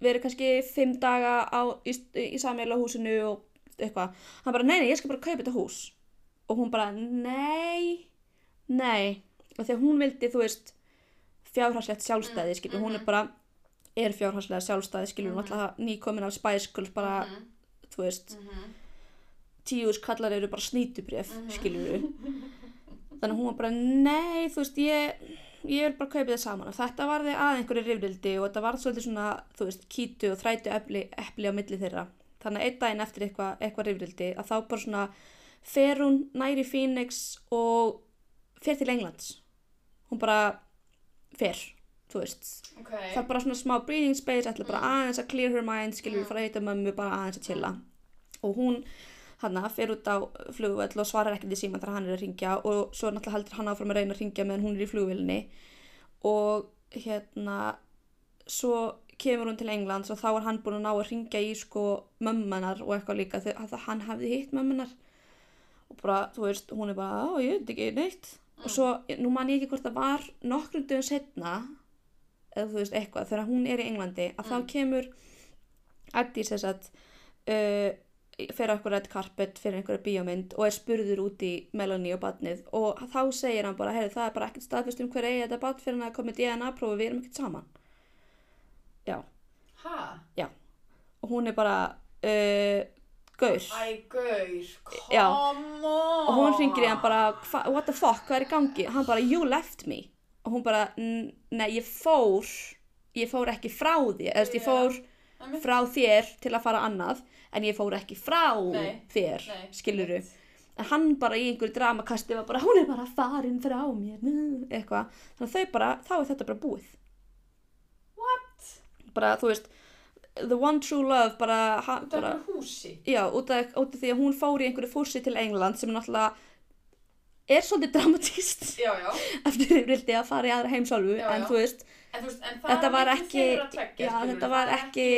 að kaupa það saman, 50-50 og við getum ennþá átt, þú veist, gömli húsin okkar fyrir svona me time og privacy, þú veist, og við erum kannski fimm daga á, í, í sammeila húsinu og eitthvað, hann bara, nei, nei, ég skal bara kaupa þetta hús og hún bara, nei, nei, og þegar hún vildi, þú veist, fjárhagslegt sjálfstæði, Mm, skilur, hún er mhm. bara, er fjárhagslega sjálfstæði, skilur, hún Mhm. alltaf nýkomin af Spice Girls, bara, Mhm, þú veist, mhm. tíus kallar eru bara snýtubref, Mhm. skilur þannig hún var bara, nei, þú veist, ég, ég vil bara kaupa það saman og þetta varði að einhverju rifrildi og þetta varð svolítið svona, þú veist, kítu og þrætu epli, epli á milli þeirra þannig að einn daginn eftir eitthvað eitthva rifrildi að þá bara svona fer hún næri Phoenix og fer til Englands hún bara fer, þú veist Ok. það er bara svona smá breathing space ætla bara Mm. aðeins að clear her mind skilur Mm. fara að heita mömmu bara aðeins að chilla og hún hann fer út á flugvöll og svarar ekkert í síman þegar hann er að ringja og svo náttúrulega heldur hann áfram að reyna að ringja meðan hún er í flugvillinu og hérna svo kemur hún til Englands og þá er hann búin að ná að ringja í sko mömmunar og eitthvað líka. Þegar hann hefði hitt mömmunar og bara, þú veist, hún er bara, á, ég veit ekki neitt. Og svo, nú man ég ekki hvort það var nokkrum dögum setna eða þú veist eitthvað, þegar hún er í Englandi að þá kemur Eddie þess að uh, fyrir okkur red carpet fyrir einhverja bíómynd og er spurður út í Melanie og badnið og þá segir hann bara, heyrðu það er bara ekkert staðfest um hver eigi þetta badn fyrir hann að koma í DNA-prófi, við erum ekkert saman já, Ha? og hún er bara uh, gaur Æ, gaur, come Já. on. og hún ringir í hann bara "Hva- what the fuck, hvað er í gangi hann bara, you left me og hún bara, "N- nei, ég fór ég fór ekki frá þér veist, ég Já. fór frá þér til að fara annað en ég fór ekki frá Nei, þér nei, skiluru einmitt. en hann bara í einhverju dramakasti var bara, hún er bara farin frá mér eitthvað, þannig að þau bara þá er þetta bara búið What? bara, þú veist, the one true love bara, ha, Út af bara húsi? Já, út af, út af því að hún fór í einhverju fúrsi til England sem náttúrulega er svolítið dramatíst Já, já. eftir yfirildi að fara í aðra heimsálfu en þú veist, En þú veist, en þetta er var ekki já, þetta var er ekki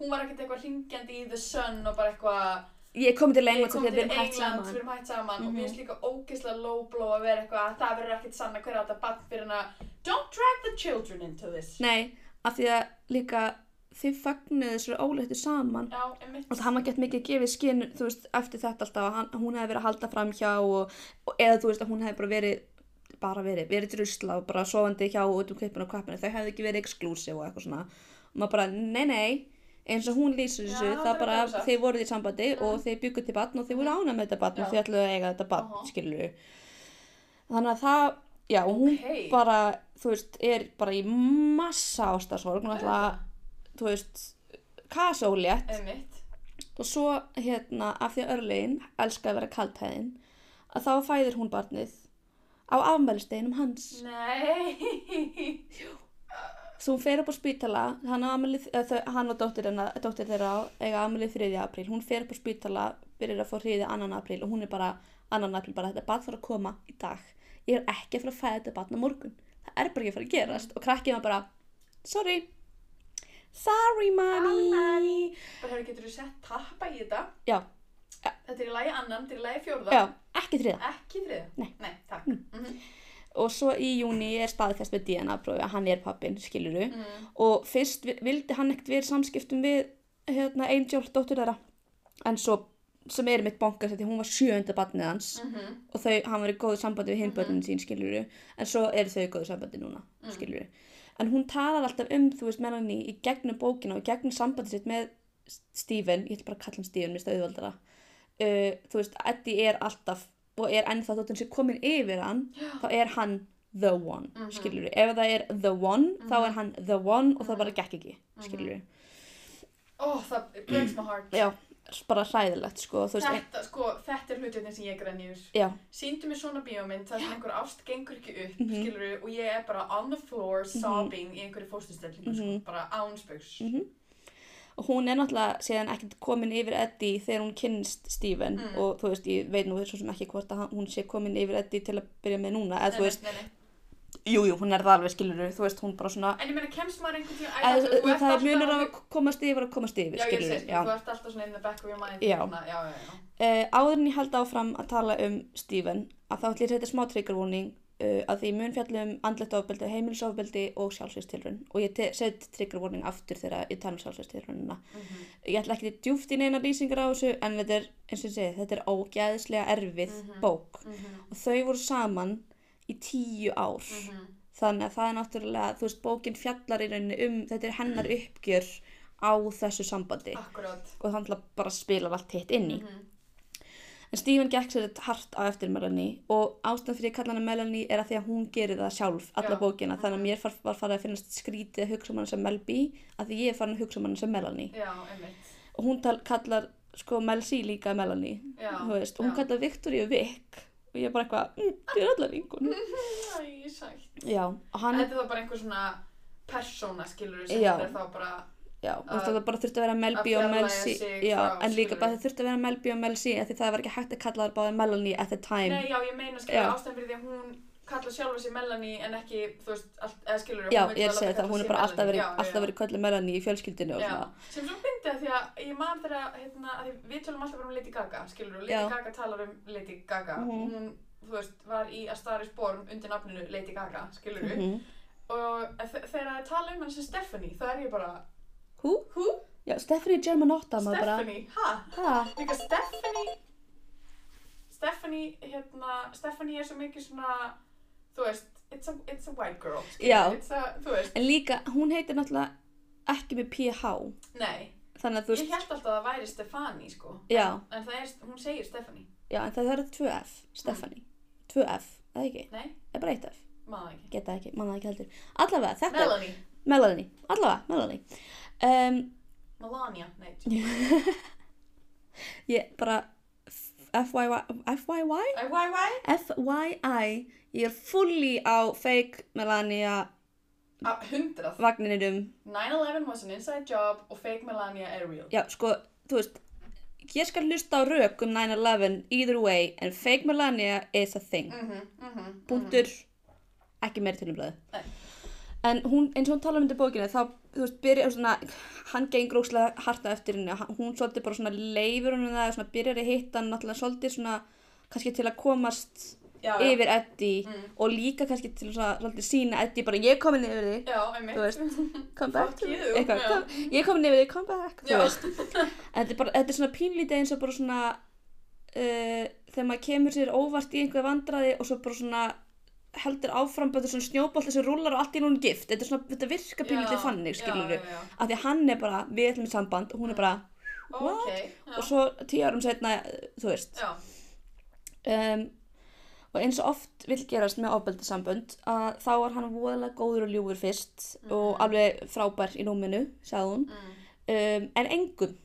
Hún var ekkert eitthvað ringjandi í The Sun og bara eitthvað ég er komið til England sem til við erum hægt England, við saman erum hægt saman. Og Mhm. mér finnst líka ógeðslega low blow að vera eitthvað að það verður ekkert sanna hver á þetta bann fyrir hana Don't drag the children into this. Nei, af því að líka þið fagnuðu þessu óleittu saman. Já, og það var gett mikið gefið skinn þú veist, eftir þetta alltaf að hann, hún hefði verið að halda fram hjá og, og eða þú veist að hún hefði bara verið bara verið, verið drusla og bara sofandi hjá út um klippinu og kvappinu, þau hefði ekki verið exclusive og eitthvað svona. Og maður bara, nei nei eins og hún lýsir þessu, Já, það bara satt. þið voruð í sambandi og þið bygguð til batn og þið voru ána með þetta batn og þið ætluðu að eiga þetta batn, Aha. skilur þannig að það já, og hún Ókei. bara, þú veist, er bara í massa ástasorg, hún ætla Auðvitað. þú veist, kasólétt og svo hérna af því að örlegin elska að vera kaltæðin að þá fæðir hún barnið á afmælisteginum hans. Nei svo hún fer upp á spítala hann, afmæli, eða þau, hann og dóttir, hennar, dóttir þeirra eiga afmæli 3. apríl. Hún fer upp á spítala, byrjar að fá hriði 2. apríl og hún er bara 2. apríl bara þetta barn þarf að koma í dag. Ég er ekki að fara að fæða þetta barn á morgun. Það er bara ekki að fara að gerast. Og krakkið var bara sorry. Sorry mommy. Bara hefur getur þú sett tappa í þetta? Já, Þetta er í lagi annan, þetta er í lagi fjórða. Já, ekki þriða Ekki þriða Nei. Nei, takk. Mm. Og svo í júni er staðfest með DNA-prófi að hann er pappin, skiluru Mm. og fyrst vi- vildi hann ekkert verið samskiptum við hérna, Angel, dóttur þeirra. En svo, sem er mitt bankast því hún var sjöunda barnið hans. Mm og þau, hann var í góðu sambandi við hinn börnin sín, skiluru en svo eru þau í góðu sambandi núna, Mm. skiluru en hún talar alltaf um, þú veist, Melanie í gegnum bókina og gegnum sambandi sitt með Stephen, ég ætla bara að kalla hann Stephen mér stöðvaldara uh, þú veist, Eddie er alltaf og er ennþá þótt hann sé komin yfir hann þá er hann the one, mm Mhm. ef það er the one þá er hann the one og það bara gekk ekki skilur Ó, það breaks my heart. Já, bara hræðilegt sko, þú veist, Þetta, sko, þetta er hlutin sem ég grenjur já, Sýndu mér svona bíómynd þar sem einhver ást gengur ekki upp, Mhm. skilur og ég er bara on the floor sobbing í einhverju fóstustellingu, Mhm. sko, bara ánspugs. Og hún er náttúrulega síðan ekkert komin yfir Eddie þegar hún kynnist Stephen Mm. og þú veist, ég veit nú svo sem ekki hvort að hún sé komin yfir Eddie til að byrja með núna, eða þú veist, nei. jú, hún er það alveg skilur þú veist, hún bara svona En ég meina, kemst maður einhvern þú ert það er munur að- að komast yfir og komast yfir, Já, ég sé, þú ert alltaf svona in the back of your mind. Já. Svona, já, já, já. Uh, áður en ég held áfram að tala um Stephen að þá að setja smá triggerwarning uh, að því mun fjallum andlegt ofbeldi, heimilisofbeldi og sjálfsveitstilrun og ég set triggerwarning aftur þegar ég tala um sjálfsveitstilrunina Mhm. ég ætla ekki djúft í neina lýsingar á þessu en þetta er, eins og ég segi, þetta er ógæðislega erfið Mhm. bók Mhm. og þau voru saman í tíu ár Mhm. þannig að það er náttúrulega, þú veist, bókin fjallar í rauninni um, þetta er hennar uppgjör á þessu sambandi Akkurát. og þannig bara spilar allt hitt inn í Mhm. En Stephen gekk sér þetta hart á eftir Melanie og ástæðan fyrir ég kalla hana Melanie er að því að hún gerir það sjálf, alla Já. bókina, þannig að mér var, var farið að finnast skrítið að hugsa um hana sem Mel B að því ég er farin að hugsa um hana sem Melanie Já, einmitt. og hún tal, kallar sko Mel C líka Melanie, Já. þú veist, og hún já. kallar Victoria Vic og ég er bara eitthvað, mm, þið er allar vingun Æ, sætt. Já, hann, Þetta er þá bara einhver svona persóna, skilur sem Já. er þá bara, já, og það bara þurfti að vera Mel að B og Mel fjarlægja C. sig Já, en líka bara það þurfti að vera Mel B og Mel C af því það var ekki hægt að kalla það báði Melanie at the time. Nei, já, ég meina, skilur, Já. ástæðan fyrir því að hún kalla sjálfa sig Melanie en ekki, þú veist, allt, eða skilur, Já, ég er að segja það, hún er bara alltaf verið, alltaf verið kölluð Melanie í fjölskyldinu og svona. Sem svo fyndi að því að ég man þegar, hérna, að við tölum alltaf bara um Lady Gaga, skilur, og Lady. Gaga talar um Lady Gaga, Mhm. hún þú veist, var í A Star is Born undir nafninu Lady Gaga, skilur við Mhm. og þe- þegar það tala um hann sem Stephanie þá er ég bara, Hú? hú? Já, Stephanie Germanotta maður bara. Stephanie, ha? Ha? Líka Stephanie. Stephanie, hérna Stephanie er svo mikið svona þú veist, it's a, it's a white girl skilur Já. it's a, þú veist, En líka, hún heitir náttúrulega ekki með PH nei. Þannig að þú ég veist held alltaf að það væri Stefani, sko. Já, en það er, hún segir Stephanie. Já, en það eru tvö F Stephanie. Tvö F, eða ekki? nei, Það er bara eitt F. Maður það ekki. Geta ekki, manna ekki heldur. Allavega, þetta er Melanie, Melanie. Allavega, Melanie um, Melania, nei Ég bara FYY FYY? FYY FYI Ég er fulli á fake Melania vagninum. 9-11 was an inside job og fake Melania er real. Já, sko, þú veist Ég skal hlusta á rök um 9-11 either way en fake Melania is a thing. Mhm, mhm Punktur. Ekki meiri til um blöðu Nei. En hún, eins og hún talar um þetta í bókinu þá, þú veist, byrjar svona hann gengur óslega harta eftir henni og hún svolítið bara svona leifur hún það svona byrjar að hitta hann náttúrulega svolítið svona kannski til að komast já, já. yfir Eddie Mm. og líka kannski til að svolítið sína Eddie bara ég komin yfir því já, þú veist, come back eitthvað, kom, ég komin yfir því, come back. Þú veist. Þetta er, bara, þetta er svona pínlítið eins og bara svona uh, þegar maður kemur sér óvart í einhver vandraði og svo bara svona heldur áfram bara svona snjóbolt þessi rúlar og allt í núna gift. Þetta, er svona, þetta virkar pínlítið þannig skilur já. af því að hann er bara, við ætlum í samband og hún er bara, ok, já, og svo tíu árum setna, þú veist. Um, og eins og oft vil gerast með ofbeldisambönd að þá var hann voðalega góður og ljúfur fyrst og alveg frábær í núminu, sagði hún. Mm. um, en engum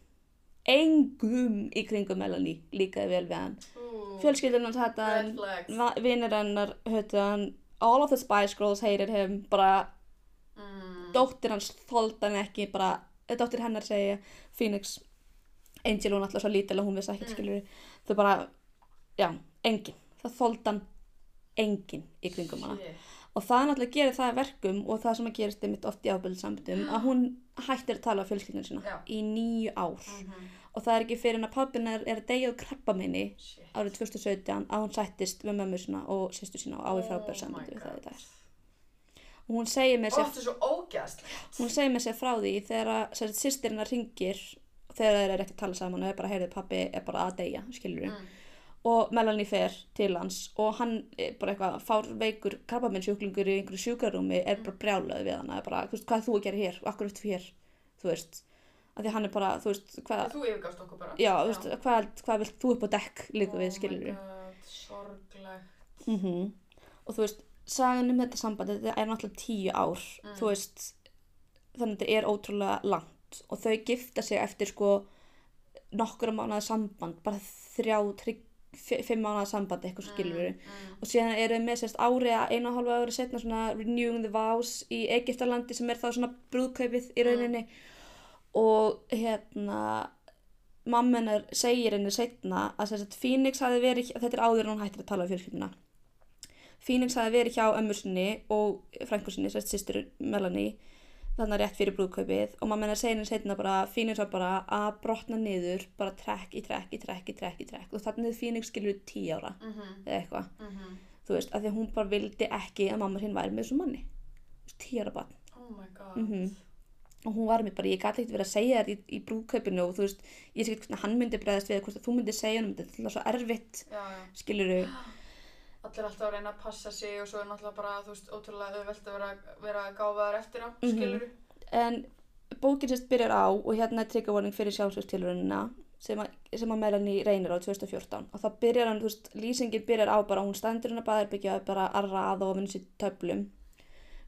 engum í kringum Melanie líkaði vel við hann Ú, fjölskyldun hans hætti red hann vinnir hennar hann all of the Spice Girls hated him bara mm. dóttir hans þóld hann ekki bara, eh, dóttir hennar segja Phoenix Angel hún alltaf svo lítil að hún vissi ekkert Mm. þau bara, já, engin það þóld hann engin í kringum hana Shit. og það náttúrulega gerir það að verkum og það sem að gerist einmitt oft í ábyrðsambundum að hún hættir að tala á fjölskyldunum sína Já. í nýju ár Mhm. Og það er ekki fyrir en að pappin er, er að deyja á krabbameini Shit. árið 2017 að hún sættist við mömmu sína og sýstu sína og á í frábæra Oh my við það í dag. Og hún segir mér sér hún segir mér sér frá því þegar að sagt, systirina ringir þegar þeir eru ekki að tala saman og er bara heyrið pappi er bara að deyja skilur Mm. og Melanie fer til hans og hann bara eitthvað fár veikur krabbamennsjúklingur í einhverju sjúkarúmi er bara brjálaði við hana er bara, hvað þú að gera hér? Akkur eftir hér, þú veist af því hann er bara, þú veist, hvað Þú yfirgafst okkur bara. Já, þú veist, hvað, hvað vilt þú upp á dekk líka við, skilur Oh my god, sorglegt. Mm og þú veist, sagan um þetta samband þetta er náttúrulega tíu ár. Mm. þú veist, þannig að þetta er ótrúlega langt. Og þau gifta sig eftir sko nokkura mánuða samband bara þrjá, trygg, fimm mánuða samband eitthvað svo skilur mm. og síðan eru þau með sérst ári að einu og hálfa ári setna svona renewing the vows í Egyptalandi sem er þá svona brúðkaupið í rauninni og hérna mamma hennar segir henni setna að sérst Phoenix hafi verið, þetta er áður en hún hættir að tala um fjölskylduna. Phoenix hafi verið hjá ömmur sinni og frængur sinni, sérst sýstur Melanie þannig að rétt fyrir brúðkaupið. Og mamma hennar segir henni setna bara Phoenix var bara að brotna niður bara trekk í trekk í trekk í trekk í trekk. Og þannig að Phoenix skilur tíu ára Mhm, eða eitthvað. Mhm. þú veist, af því að hún bara vildi ekki að mamma hinn væri með þessum manni. Tíu ára barn. Oh my god. Og hún var mér bara, ég gæti ekkert verið að segja þér í, í brúðkaupinu og þú veist, ég sé ekki hvernig hann myndi bregðast við, hvort að þú myndi segja hann, þetta er alltaf svo erfitt Já, já. skiluru, Allir alltaf að reyna að passa sig og svo er náttúrulega bara, þú veist, ótrúlega auðvelt að vera, vera gáfaðar eftir á, Mhm. skilur en bókin sérst byrjar á og hérna er trigger warning fyrir sjálfsvörstilurina sem, að- sem að Melanie reynir á 2014 og það byrjar hann, þú veist, lýsingin byrjar á bara hún standur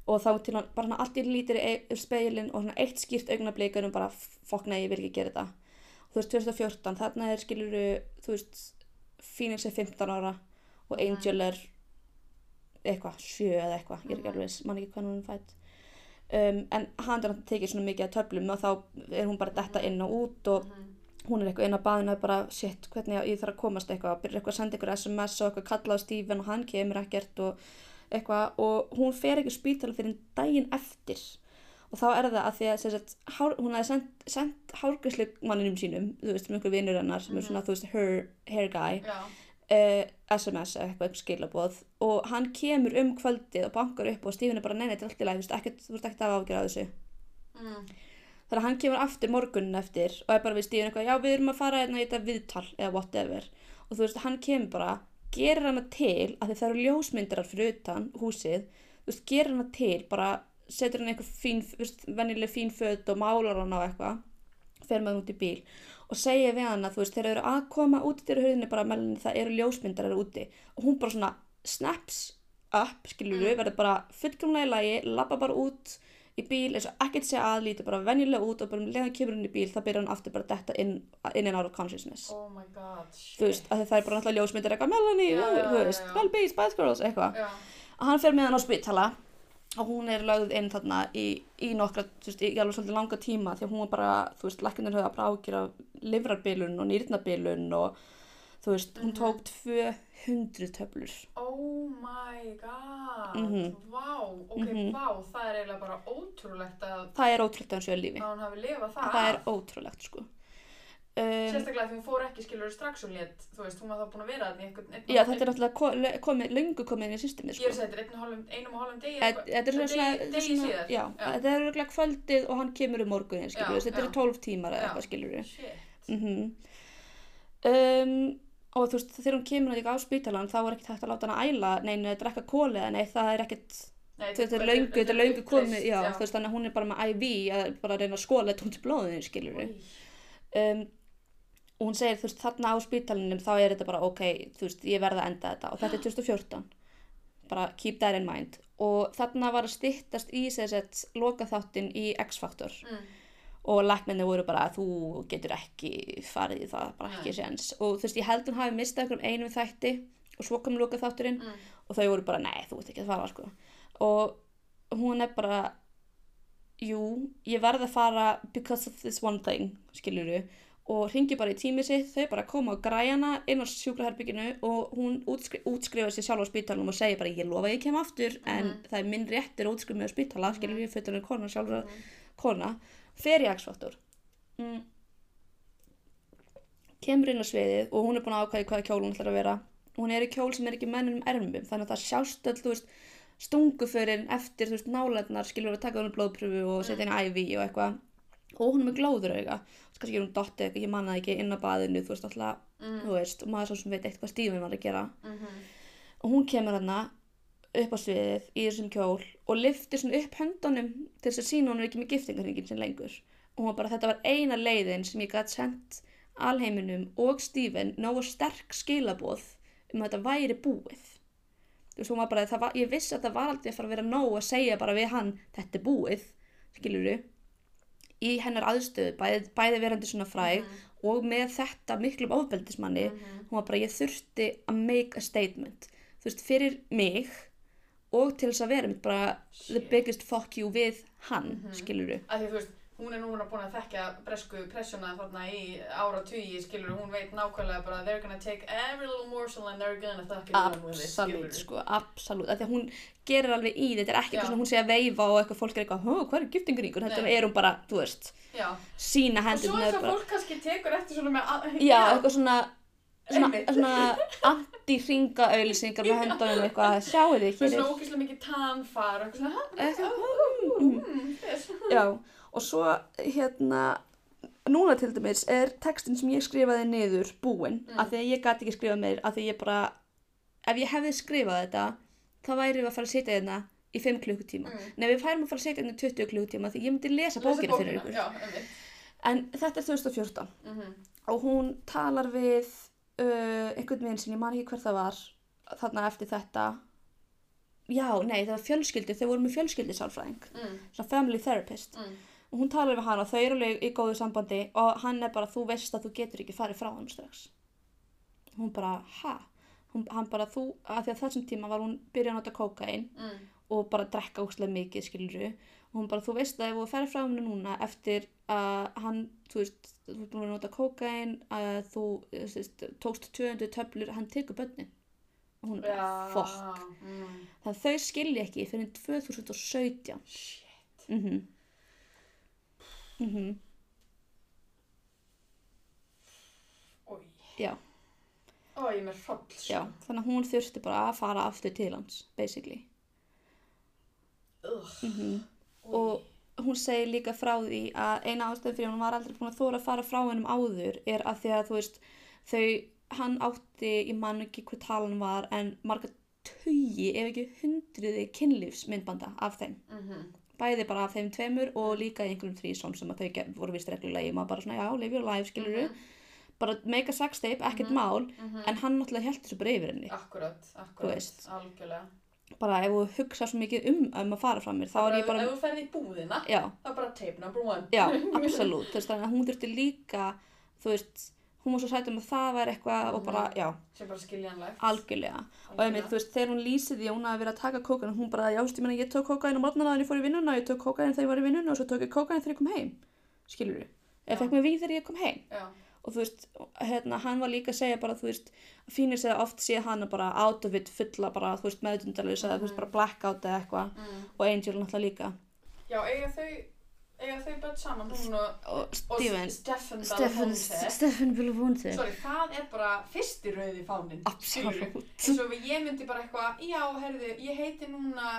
og og þá til hann, bara hann allt í lítir í speilin og svona eitt skýrt augnablikar um bara fokk nei, ég vil ekki gera þetta. Og þú veist, 2014, þarna er skiluru þú veist, Phoenix er 15 ára og Angel er eitthvað, 7 eða eitthvað ég er ekki alveg, viss, man ekki hvað hún er fætt um, en hann er að tekið svona mikið að töflum og þá er hún bara detta inn og út og Mhm. hún er eitthvað inn á baðinu og bara shit, hvernig ég, þarf að komast eitthvað byrja eitthvað að senda ykkur SMS og eitthvað kalla á Steven og hann kemur ekkert og eitthvað og hún fer ekki spítala fyrir daginn eftir. Og þá er það að því að sagt, hár, hún hefði sendt, sendt hárgæslu manninum sínum þú veist, einhver vinnur hennar sem er svona, þú veist, her hair guy uh, SMS eða eitthvað skilaboð. Og hann kemur um kvöldið og bankar upp og Stephen er bara neina, þetta er allt í lagi, þú veist, ekkert- að ágjöra þessu. Mm. Þannig að hann kemur aftur morgunin eftir og er bara við Stephen eitthvað, já við erum að fara hérna í þetta viðtal eða whatever. Og þú veist, hann kemur bara, gerir hana til að það eru ljósmyndarar fyrir utan húsið, þú veist, gerir hana til bara, setur hann eitthvað fín, þú veist, venjuleg fín föt og málar hana á eitthvað, fer hann út í bíl og segir við hana, þú veist, þeir eru að koma út í hurðinni bara meðan það eru ljósmyndarar úti og hún bara svona snaps up, skilur við, verður bara fullkomlega í lagi, labba bara út í bíl eins og ekkert sé að líti bara venjulega út og bara um leiðan kemur hún í bíl þá byrjar hann aftur bara að detta inn, in and out of consciousness Oh my god, shit. þú veist, að það er bara náttúrulega ljósmyndir eitthvað Melanie, Já, já, þú veist, já. Well Bees, Spice Girls, eitthvað að hann fer með hann á spítala og hún er lögð inn þarna í, í nokkra, þú veist, í alveg svolítið langa tíma því að hún var bara, þú veist, læknir höfða bara ágjur af livrabilun og nýrnabilun og þú veist, hún Mhm. tók 200 töflur. Oh my god, Mhm. vá, ok, Mhm. vá, það er eiginlega bara ótrúlegt að, það er ótrúlegt að hann sé á lífi. að hún hafi lifað það. Það er ótrúlegt, sko. Um, Sérstaklega því hún fór ekki skilur strax og létt, þú veist, hún var þá búin að vera í einhvern, einn, já, þetta er náttúrulega ko- le- komið, löngu komið inn í systemið, Ég er sko. að segja, þetta er einum og hálfum degi Þetta þetta er svona, degi, síðar. já, þetta er örugglega kvöldið og hann kemur um morgunin, skilur þetta eru 12 tímar eða eitthvað, skilur Shit. mm um, og þú veist, þegar hún kemur líka á spítalan þá er ekkert hægt að láta hana æla neinu að drekka kóli eða neitt, það er ekkert þetta er löngu, þetta er löngu komið já, þú veist, þannig að hún er bara með IV að bara reyna að skóla þetta hún til blóðinu, skilur við um, og hún segir, þú veist, þarna á spítalinum þá er þetta bara, ok, þú veist, ég verða að enda þetta. Og þetta er 2014 bara keep that in mind. Og þarna var að styttast í sérsett lokaþáttin í X-Factor. Mm. Og lækninni voru bara þú getur ekki farið í það, bara ekki séns. Og þú veist, ég held hún hafi mistað okkur um einum þætti og svo kom lokaþátturinn Mm. og þau voru bara, nei, þú ert ekki að fara sko. og hún er bara jú, ég verð að fara because of this one thing skiluru, og ringi bara í tímið sitt þau bara koma á græjana inn á sjúkraherbygginu og hún útskri, útskrifa sér sjálf á spítalunum og segja bara ég lofa að ég kem aftur en það er minn réttir að útskrifa mig á spítala mm skilur ég fyrir kona sjálfur kona, fer í X-faktor mm. kemur inn á sviðið og hún er búin að ákvæða hvaða kjól hún ætlar að vera hún er í kjól sem er ekki mennum ermum þannig að það sjást öll, þú veist stunguförin eftir, þú veist, nálætnar skilur að taka hún blóðpröfu og setja henni IV og eitthvað og hún er með glóður auga kannski er hún dotti eitthvað, ég manna ekki inn á baðinu þú veist alltaf, Mm. þú veist og maður svo sem veit eitthvað stífum var að gera Mhm. og hún kemur hana upp á sviðið í þessum kjól og liftir svona upp höndunum til þess að sína er ekki með giftingarhringin sem lengur. Og hún bara þetta var eina leiðin sem ég gætt sendt alheiminum og Stephen nógu sterk skilaboð um að þetta væri búið. Þú veist hún var bara, það var, ég vissi að það var aldrei að fara að vera nóg að segja bara við hann þetta er búið, skilur í hennar aðstöðu, bæði, bæði verandi svona fræg og með þetta miklum ofbeldismanni Mhm. hún var bara, ég þurfti að make a statement þú veist, fyrir mig og til þess að vera mitt bara the Shit. biggest fuck you við hann, Mhm. skiluru Af því þú veist, hún er núna búin að þekkja bresku pressuna þarna í ára tugi, skilur, hún veit nákvæmlega bara they're gonna take every little morsel and they're gonna with it, absolutt, sko, absolutt. Af því að hún gerir alveg í, þetta er ekki eitthvað svona hún sé að veifa og eitthvað fólk er eitthvað, hvað er giftingaríkur þetta er hún bara, þú veist Já, sína og svo hendur þess að fólk kannski tekur eftir svona með að, já, eitthvað svona svona, svona anti-ringa auðlýsingar með höndunum eitthvað, sjáu þið, hér svona er ógeðslega mikið tanfar og svona, mm, yes. Já, og svo hérna, núna til dæmis er textin sem ég skrifaði niður búinn, Mm. af því að ég gæti ekki skrifað meir, af því ég bara, ef ég hefði skrifað þetta, þá væri við að fara að sitja hérna í 5 klukkutíma. Mm. Nei, við færum að fara að sitja hérna í 20 klukkutíma því ég myndi lesa bókina fyrir ykkur. Já. En þetta er 2014 Mhm. og hún talar við uh, einhvern veginn sem ég man ekki hver það var þarna eftir þetta. Já, nei, það var fjölskyldi, þau voru með fjölskyldisálfræðing, Mm, svona family therapist. mm. og hún talar við hann og þau eru alveg í góðu sambandi og hann er bara, þú veist að þú getur ekki farið frá hann strax hún bara, ha? Hún, hann bara, þú, að því að þessum tíma var hún byrjað að nota kókain Mm. og bara drekka úkslega mikið, skiluru og hún bara, þú veist að ef þú ferð frá henni núna eftir að hann, þú veist þú ert búin að nota kókain að þú, þú veist, tókst 200 töflur hann tekur börnin og hún er bara, Já, fokk mm. þannig að þau skilja ekki fyrir 2017 Shit. mhm mhm Oj. Já. Ó, ég er með hroll, sko. Já, þannig að hún þurfti bara að fara aftur til hans, basically. Ugh. Mm Új. Og hún segir líka frá því að eina ástæðan fyrir hún var aldrei búin að þóra að fara frá hennum áður er að því að þú veist, þau, hann átti, ég man ekki hvað talan var, en marga tugi, ef ekki hundruði kynlífsmyndbanda af þeim. Mhm. Bæði bara af þeim tveimur og líka einhverjum þrísóm sem að þau voru vist reglulega í. Maður bara svona, já, live your life, skilur Mhm. bara make a sex tape, ekkert mál Mhm. en hann náttúrulega held þessu bara yfir henni Akkurat, akkurat, algjörlega. Bara ef þú hugsa svo mikið um um að fara frá mér, þá er ég bara Ef þú ferði í búðina, já, það er bara tape number one. já, absolutt. Þú veist, þannig að hún þurfti líka þú veist, hún var svo sætt um að það var eitthvað og bara, já, Sem bara skiljanlegt. algjörlega. Og einmitt, þú veist, þegar hún lýsið því að hún hafi verið að taka kókain hún bara, já, ég ég tók kókain á morgnana en ég fór í vinnuna, ég tók kókain þegar ég var í vinnuna og svo tók ég kókain þegar ég kom heim. Skilur þú, Já. Og þú veist, hérna, hann var líka að segja bara, þú veist, fínir segja oft sé hann bara out of it fulla bara, þú veist, meðdundalus eða, þú veist, bara blackout eða eitthvað mm. og Angel náttúrulega líka Já, eiga þau, eiga þau börn saman, hún og, Stefan Stefan, Belafonte. Stefan Belafonte Sorry, það er bara fyrsti rauði fánin. skilurðu? absolutt eins og ég myndi bara eitthvað, já, herðu, ég heiti núna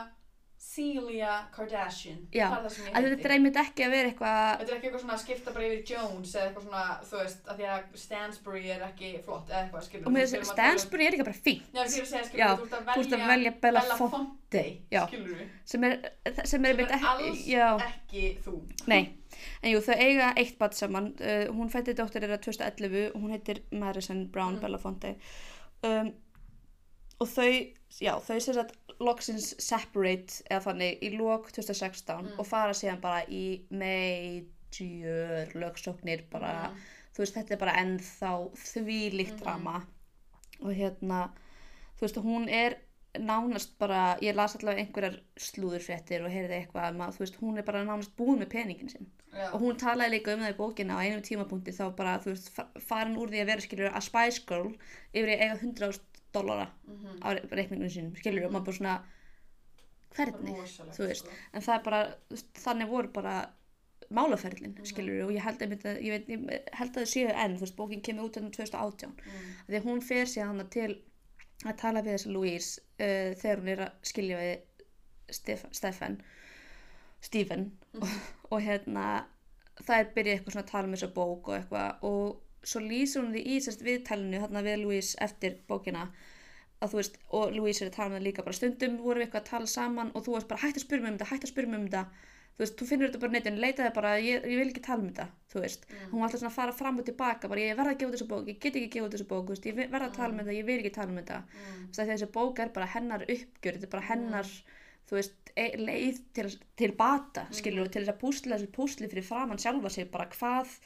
Celia Kardashian. Já, það það að þetta einmitt ekki að vera eitthvað Þetta er ekki eitthvað svona að skipta bara yfir Jones eða eitthvað svona, þú veist, að því að Stansbury er ekki flott eða eitthvað, skilur. og mér að Stansbury er ekki bara fín Já, þú ert að velja, velja Belafonte Já. skilur við, sem er, sem er sem er alls já, ekki þú. nei, en jú, þau eiga eitt bad saman, uh, hún fætti dóttir þeirra 2011 og hún heitir Madison Brown Mm. Belafonte um, og þau, já, þau sér að loksins separate eða þannig í lok 2016 Mm. og fara síðan bara í major lögsóknir bara, Mm. þú veist, þetta er bara ennþá þvílíkt Mhm. drama og hérna, þú veist, hún er nánast bara, ég las allavega einhverjar slúðurfréttir og heyrði eitthvað um að, þú veist, hún er bara nánast búin með peningin sinn Já, og hún talaði líka um það í bókina á einum tímapunkti þá bara, þú veist, fa- farin úr því að vera skilur að Spice Girl yfir eiga 100.000 dollara mhm. á reikningunum sínum, skilur, og maður bara svona hvernig, þú veist. sko. en það er bara, þannig voru bara málaferlin, Mhm. skilur, og ég held einmitt að, ég, veit, ég held að það séu enn, þú veist, bókin kemur út enn 2018 Mm. því að hún fer síðan hana til að tala við þessi Louise uh, þegar hún er að skilja við Stef Stefan Stephen og, og hérna það er byrjað eitthvað svona að tala um þessa bók og eitthvað og svo lýsir hún því í sérst viðtalinu hérna við Louise eftir bókina að þú veist, og Louise er að tala það líka bara stundum vorum við eitthvað að tala saman og þú veist bara hætt að spyrja mig um þetta, hætt að spyrja mig um þetta. Þú veist, þú finnur þetta bara á netinu, leitaði bara ég, ég vil ekki tala um þetta, þú veist. Mm. hún var alltaf svona að fara fram og tilbaka bara ég verð að gefa út þessa bók, ég get ekki að gefa út þessa bók veist, ég verð að tala um þetta, ég vil ekki tala um þetta. Mm. Því að þessi bók er bara hennar uppgjör þetta er bara hennar, þú veist e leið til, til bata, skilur til þess að púsla þessu púsli fyrir framann sjálfa sig bara hvað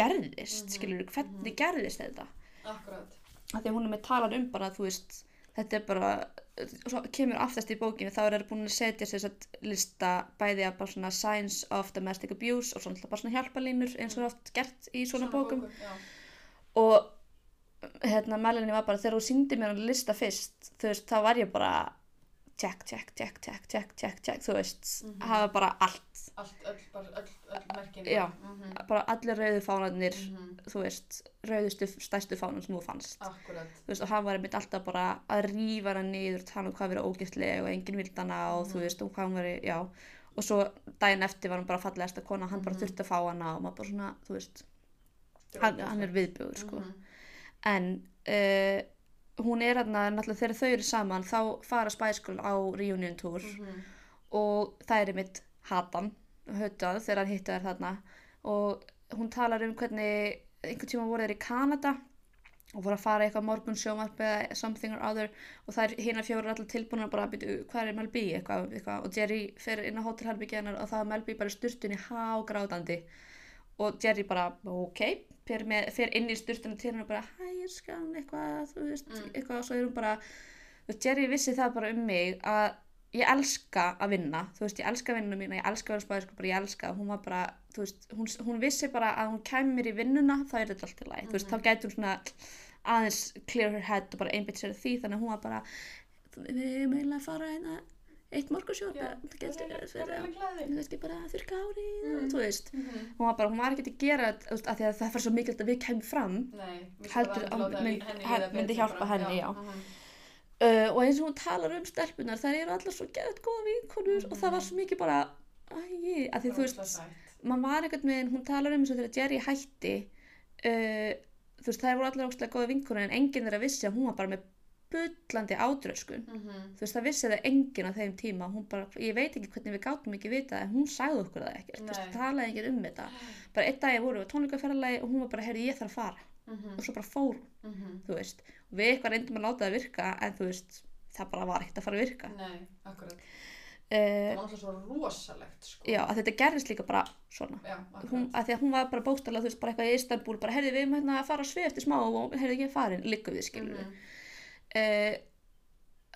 gerðist Mhm, skilur, hvernig gerðist þetta? Því að hún er með talan um bara, þú veist þetta er bara, svo kemur aftast í bókinu, þá er það búin að setja sér satt lista bæði að bara svona signs of domestic abuse og svona bara svona hjálpalínur eins og oft gert í svona, bókum. já. og hérna Melanie var bara, þegar þú síndi mér hann lista fyrst, þú veist, þá var ég bara check, check, check, check, check, check, check þú veist, Mhm. hafa bara allt Allt, öll, bara, öll, öll merkin. Já. Mhm. bara allir rauðu fánarnir Mhm. þú veist, rauðustu, stærstu fánar sem þú fannst Akkurat. þú veist, og hann var einmitt alltaf bara að rífa hana niður, tala um hvað verið ógæstlega og enginn vildi hana og þú Mhm. veist, og hvað hann verið, já og svo daginn eftir var hann bara fallegasta kona hann bara Mhm. þurfti að fá hana og maður bara svona, þú veist hann, hann er viðbjöður, sko Mhm. en uh, hún er hérna, náttúrulega þegar þau eru saman þá fara Spice Girl á reunion tour. Mhm. og það er einmitt hatan, hötað þegar hann hitti þær þarna. Og hún talar um hvernig einhvern tíma voru þeir í Kanada og voru að fara eitthvað morgun sjómarp eða something or other. Og það er hérna fjóru allir tilbúin að bara byrja hvað er Mel B? eitthvað, eitthvað. Og Jerry fer inn á hótelherbyggja hennar og það er Mel B bara í sturtunni hágrátandi og Jerry bara ok fer, með, fer inn í sturtunni til hennar og bara hæ, ég skan eitthvað þú veist, Mm. eitthvað og svo er hún bara þú veist, Jerry vissi það bara um mig að ég elska að vinna þú veist, ég elska vinnuna mína, ég elska að vera spæðisku bara ég elska, hún var bara, þú veist hún, hún vissi bara að hún mér í vinnuna þá er þetta allt í lagi, þú veist, þá gæti hún svona aðeins clear her head og bara einbytt sér því þannig að hún var bara við erum eiginlega að fara hérna eitt morgunsjór Já, það er kannski bara þurrka ári Mm. þú veist, Mhm. hún var bara, hún var ekki að gera þetta, því að það fær svo mikilvægt að við kemum fram Nei, Heldur að mynd- henni myndi hjálpa bara. henni, já. mhm. uh, og eins og hún talar um stelpunar þær eru allar svo geðt góða vinkonur og það var svo mikið bara æ, að því þú veist, maður var einhvern veginn hún talar um eins og þegar Jerry hætti uh, þú veist, þær voru allar ógstlega góða vinkonur en enginn þeirra vissi að hún var bara með bullandi ádröskun Mhm. þú veist, það vissi það enginn á þeim tíma. Bara, ég veit ekki hvernig við gátum ekki vita en hún sagði okkur það ekkert, þú veist, Nei. talaði enginn um þetta. Bara einn dag voru við á tónleikaferðalagi og hún var bara, heyrðu, ég þarf að fara. Mhm. og svo bara fór hún, Mhm. þú veist. Og við eitthvað reyndum að láta það virka en þú veist, það bara var ekkert að fara að virka. Nei, akkurat. uh, Það var náttúrulega svo rosalegt, sko. já, að þetta gerðist líka bara svona. Já, hún, að því að hún var bara bókstala, þú veist, bara eitthvað í Istanbul bara, heyrðu, við erum hérna að fara á svið eftir smá og heyrðu, ég er farin, liggum við, skilur við Mhm.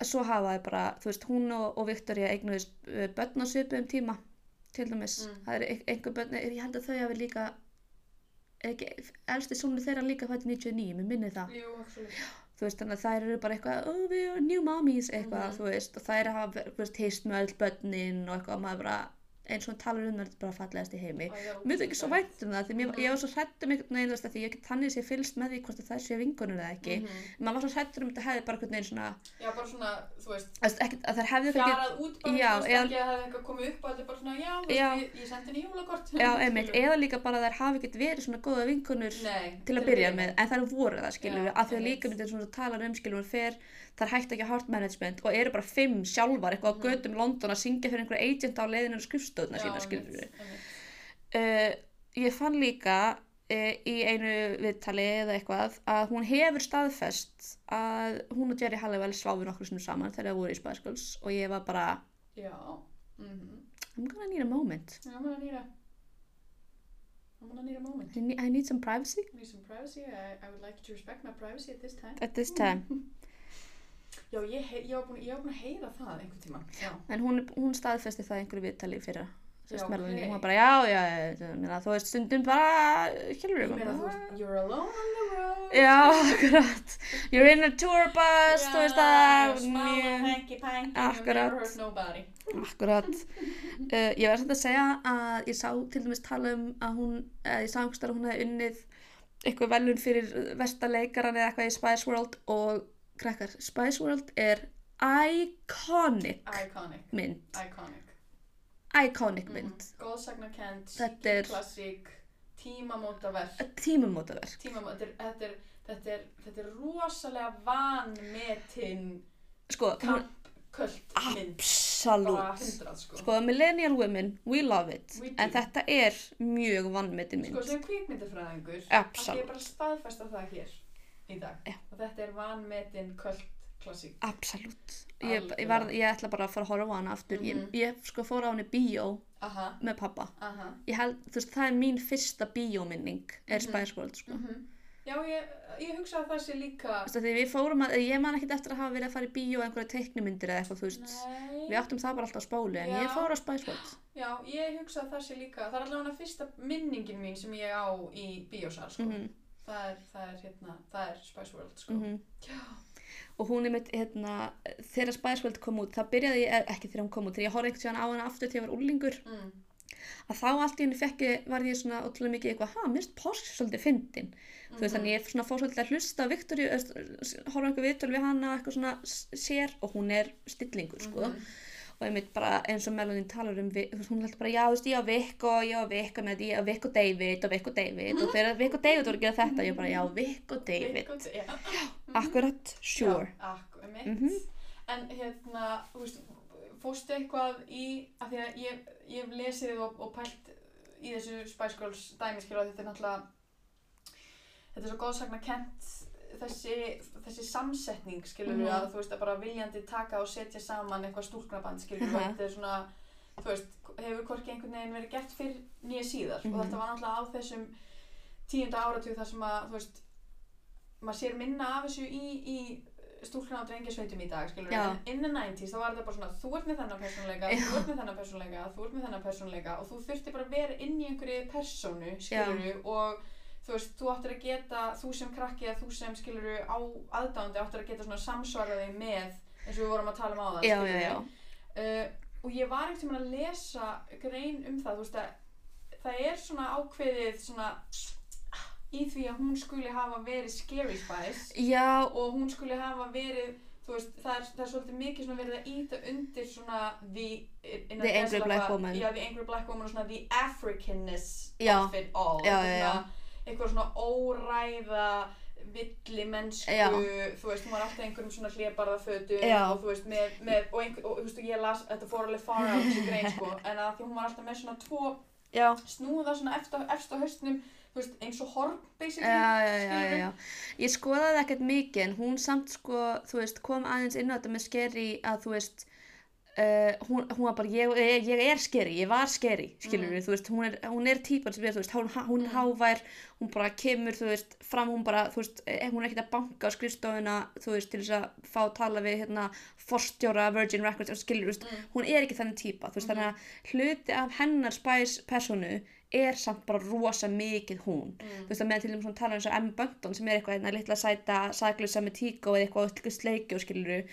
svo hafa þau bara, þú veist, hún og, og Viktoria eignuðist uh, börn á svipuðum tíma til dæmis, Mm. það er ein- einhver börn er, ég held að þau hafi líka ekki, elsti sónu þeirra líka fætt 99, mér minni það Jú, þú veist, þannig að þær eru bara eitthvað oh, við erum new mommies, eitthvað, Mhm. þú veist og þær hafa, þú veist, hist með öll börnin og eitthvað, maður bara, eins og hún talar um það, þetta er bara fallegast í heimi það Mér finnst ekki svo vænt um það, því mér, ég var svo hrættum einhvern veginn, því ég get þannig sé fylst með því hvort að það sé vinkonur eða ekki. Mhm. Maður var svo hrættur um þetta hefði bara einhvern veginn svona, Já, bara svona, þú veist, þú veist, ekkert, að þær hefði ekki, fjarað út bara, Já, þú veist, ekki að það hefði eitthvað komið upp og þetta er bara svona, já, Já. veist, ég, ég sendi henni jólakort. já, einmitt, eða líka bara þær hafi ekkert verið svona góða vinkonur Nei, til að byrja með, en þær voru það, skilur af því að líka myndið svona talar um, skilur við, fer, þær hætti ekki að heart management og eru bara fimm sjálfar eitthvað á Mhm. götum London að syngja fyrir einhverja agent á leiðinu og skrifstöðuna sína, skilur við. Uh, ég fann líka uh, í einu viðtali eða eitthvað að hún hefur staðfest að hún og Jerry Halliwell sváfu nokkur sinnum saman þegar það voru í Girls og ég var bara Já, mhm. I'm gonna need a moment I'm gonna need a, I'm gonna need a moment. I need, I need some privacy Need some privacy, I, I would like you to respect my privacy at this time. at this time Já, ég, ég var búin, ég var búin að heyra það einhvern tíman. Já. en hún, hún staðfesti það einhverju viðtali Já, sérst. Melanie, hún var bara já, já, já, þú veist stundum bara skilur Ég við meina, þú veist, you're alone on the road. já, akkurat you're in a tour bus, þú veist að Smile hanky panky. Akkurat. You never hurt nobody. Akkurat. Uh, ég verði samt að segja að ég sá til dæmis tala um að hún, eða ég sá einhverstað að hún hefði unnið eitthvað velun fyrir vestaleikaran eða eitthvað í Spice World og krakkar, Spice World er iconic Iconic. mynd. Iconic. Iconic mynd. Mm. Þetta er- klassík, tímamótaverk. Mm. Tímumótaverk. Tímamóta, þetta er, þetta er, þetta er, er rosalega vanmetin Sko, kampköld mynd. Bara absolutt. hundrað, sko. Sko, millennial women, we love it. We. En þetta er mjög vannmetin mynd. Sko, sem kvikmyndafræðingur, Absolutt. að ég bara staðfesta það hér í dag. Já. Og þetta er vanmetin köld klassík. Absolutt. Ég, ég, varð, ég ætla bara að fara að horfa á hana aftur. Mhm. Ég, ég sko fór á henni bíó Aha, með pappa. aha. held, þú veist, það er mín fyrsta bíóminning er Mhm. Spice World, sko. Mm Já, ég, ég hugsa að það sé líka... Þú veist, því við fórum að, ég man ekkert eftir að hafa verið að fara í bíó einhverja teiknumyndir eða eitthvað, þú veist, Nei. við áttum það bara alltaf á spólu, en Já. ég fór á World. Já, ég hugsa að það sé líka, það er allavega fyrsta minningin mín sem ég á í bíósal, sko. Mm það, er, það er, hérna, það er Spice World, sko. -hmm. Já. Og hún er mitt, hérna, þegar Spice World kom út, það byrjaði ég, eh, ekki þegar hún kom út, þegar ég horfði einhvern veginn á hana aftur þegar ég var úlingur, Mm. að þá allt í henni fekk ég, var ég svona ótrúlega mikið eitthvað, ha, mér finnst Porsche svolítið fyndin. Þú veist, þannig ég svona fór svolítið að hlusta á Viktoríu, horfa einhver viðtöl við hana eitthvað svona sér og hún er stillingur, sko. Mhm. Og einmitt bara eins og Melanie talar um hún heldur bara, já þú veist, ég á Vic og ég á Vic og ég á Vic og David og Vic og David og þegar Vic og David voru að gera þetta ég bara, já Vic og David Já. akkurat, sure Já, akkur, mitt. Mhm. En hérna, þú veist, fórstu eitthvað í, af því að ég, ég hef lesið og, og pælt í þessu Spice Girls dæmi, skilur, að þetta er náttúrulega, þetta er svo góðsagna kent þessi, þessi samsetning, skilur, Mhm. að þú veist, að bara viljandi taka og setja saman eitthvað stúlknaband, skilur, Aha. þetta er svona, þú veist, hefur hvorki einhvern veginn verið gert fyrir nýja síðar Mhm. og þetta var náttúrulega á þessum tíunda áratug þar sem að, þú veist, maður sér minna af þessu í, í stúlkna og drengjasveitum í dag, skilur Já. en in the 90s þá var þetta bara svona þú ert með þennan persónuleika, Já. þú ert með þennan persónuleika þú ert með þennan persónuleika og þú þurfti bara að vera inn í einhverju persónu, skilur og þú veist, þú áttir að geta þú sem krakki eða þú sem skilur á aðdándi áttir að geta svona samsvaraði með eins og við vorum að tala um á það já, já, já, uh, og ég var ekkert sem að lesa grein um það, þú veist að það er svona ákveðið svona í því að hún skuli hafa verið Scary Spice Já, og hún skuli hafa verið þú veist, það er, það er svolítið mikið svona verið að íta undir svona the, The angry black já, the angry black woman og svona the Africanness of it all. Já, já, eitthvað svona óræða villi mennsku Já. þú veist, hún var alltaf einhverjum svona hlébarðafötum Já. og þú veist, með, með og, einhver, og þú veist, og ég las, þetta fór alveg far á þessu grein, sko, en að því hún var alltaf með svona tvo já, snúða svona á haustnum, þú veist, eins og horn, basically, já, skilurðu? já. Ég skoðaði ekkert mikið en hún samt sko, þú veist, kom aðeins inn á þetta með skeri að þú veist, uh, hún, hún var bara, ég, ég, ég er skeri, ég var skeri, skilur Mm. þú veist, hún er, hún er típan sem er, þú veist, hún, hún er hávær, hún bara kemur, þú veist, fram, hún bara, þú veist, eh, hún er ekkert að banka á skrifstofuna, þú veist, til þess að fá að tala við, hérna, forstjóra Virgin Records, skilur, þú veist, Mm. hún er ekki þannig típa, þú veist, þannig að hluti af hennar spæs personu er samt bara rosa mikið hún Mm. þú veist að með til dæmis svona tala um eins og M. Bunton sem er eitthvað hérna litla sæta saglusa með tíko eða eitthvað eitthvað sleiki og skiluru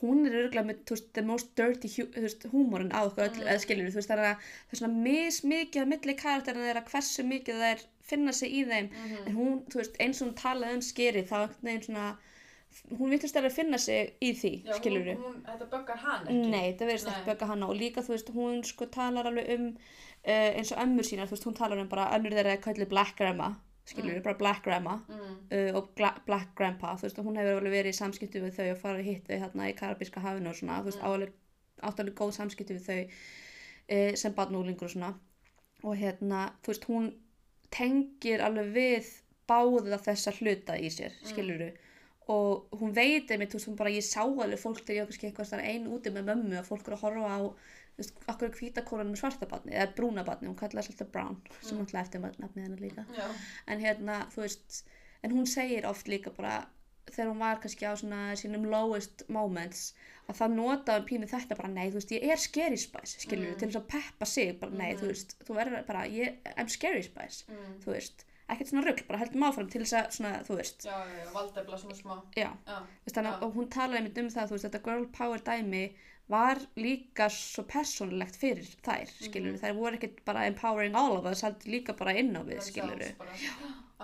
hún er örgulega með þú veist, the most dirty hu þú veist, húmórin á okkur öll, eða skilur þú veist, þannig að það er svona mismikið að milli karakterina þeirra hversu mikið það er finna sig í þeim. En hún, þú veist, eins og hún talaði um skeri þá einhvern veginn svona hún vittlust að finna sig í því, Já, skilur hún, þetta böggar hann ekki. Nei, það verðist ekki bögga hana. Og líka þú veist, hún sko talar alveg um uh, eins og ömmur sínar, þú veist, hún talar um bara önnur þeirra er kallið Black Grandma skilur bara Black Grandma mm. uh, og Black Grandpa, þú veist, og hún hefur alveg verið í samskipti við þau og farið hitt við hérna í Karabíska hafinu og svona, þú veist, áalveg áttalega góð samskipti við þau uh, sem barnúlingur og svona. Og hérna, þú veist, hún tengir alveg við báða þessa hluta í sér, skiluru og hún veit einmitt, þú veist, hún bara, ég sá alveg fólk þegar ég var kannski eitthvað einn úti með mömmu að fólk eru að horfa á, okkur er hvítakóran með svarta barni, eða brúna barni, hún kallaði þess alltaf brown, sem Mm. náttúrulega eftir nafnið hennar líka. Já, en hérna, þú veist en hún segir oft líka bara þegar hún var kannski á svona sínum lowest moments að það notaði hún pínu þetta bara, nei, þú veist, ég er scary spice skilur Mm. til þess að peppa sig, bara, nei, þú veist þú verður bara, ég, I'm scary spice mm. þú veist, ekkert svona rugl, bara heldum áfram til þess að, svona, þú veist, já, já, já, valdefla svona smá. Já. Já, veist, þannig og hún talaði einmitt um það, þú veist, þetta girl power dæmi var líka svo persónulegt fyrir þær, skilur Mhm. þær voru ekkert bara empowering all of us, heldur líka bara inn á við, skilur.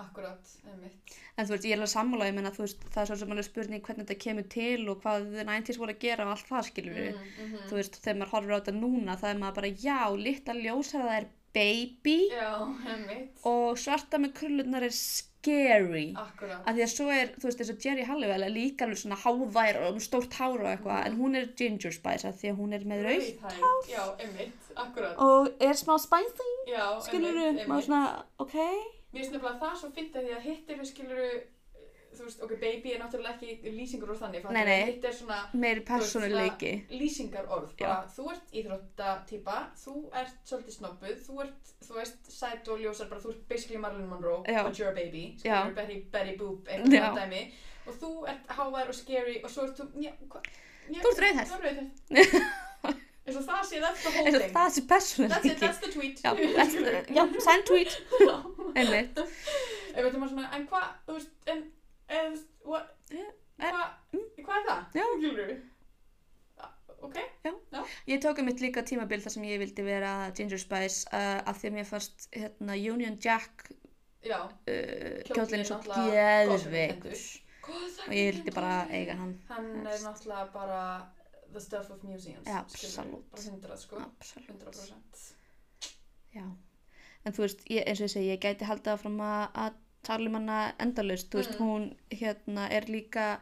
Akkurat, einmitt. En þú veist, ég er alveg sammála, ég menna, þú veist, það er svo sem alveg spurning hvernig þetta kemur til og hvað the 90s voru að gera og allt það, skilur mm, mm Þú veist, þegar maður horfir á þetta núna, það er maður bara, já, litla ljósara það er baby Já, einmitt. og svarta með krullunar er scary. Akkurat. Af því að svo er, þú veist, eins og Jerry Halliwell er líka alveg svona hávær og stórt hár og eitthvað, en hún er ginger spice af því að hún er með rauð Rauðhærð. Já, einmitt, akkurat. Og er smá spicy, Já, skilur einmitt, við, maður svona, ok, Mér finnst nefnilega það svo fyndið því að hitt eru skiluru Þú veist, ok, baby er náttúrulega ekki lýsingur úr þannig Nei, nei. Hitt er svona meiri persónuleiki. svona lýsingarorð bara, þú ert íþróttatýpa þú ert svolítið snobbuð þú ert, þú veist, sæt og ljósar bara, þú ert basically Marilyn Monroe, Já. but you're a baby skilur Betty, Betty Boop, eitthvað dæmi og þú ert hávær og scary og svo ert þú, já, hvað Þú ert rauðhærð. Þú ert rauðhærð eins og það sé, that's the whole thing það sé persónuleiki. that's the tweet Já, that's- já, send tweet, einmitt. Ef veitum maður svona, en hvað, þú veist, en, hvað, hvað er það? Já. Skilurðu? Ok, Ég tók um mitt líka tímabil þar sem ég vildi vera Ginger Spice uh, af því að mér fannst hérna, Union Jack já, uh, kjóllinn svo geðveikur og ég vildi bara eiga hann. Hann er náttúrulega bara the stuff of museums Ja, absolutt. Bara hundrað sko, Absolutt. 100% Já. En þú veist, ég, eins og ég segi, ég gæti haldið áfram að tala um hana veist, Mm. hún hérna er líka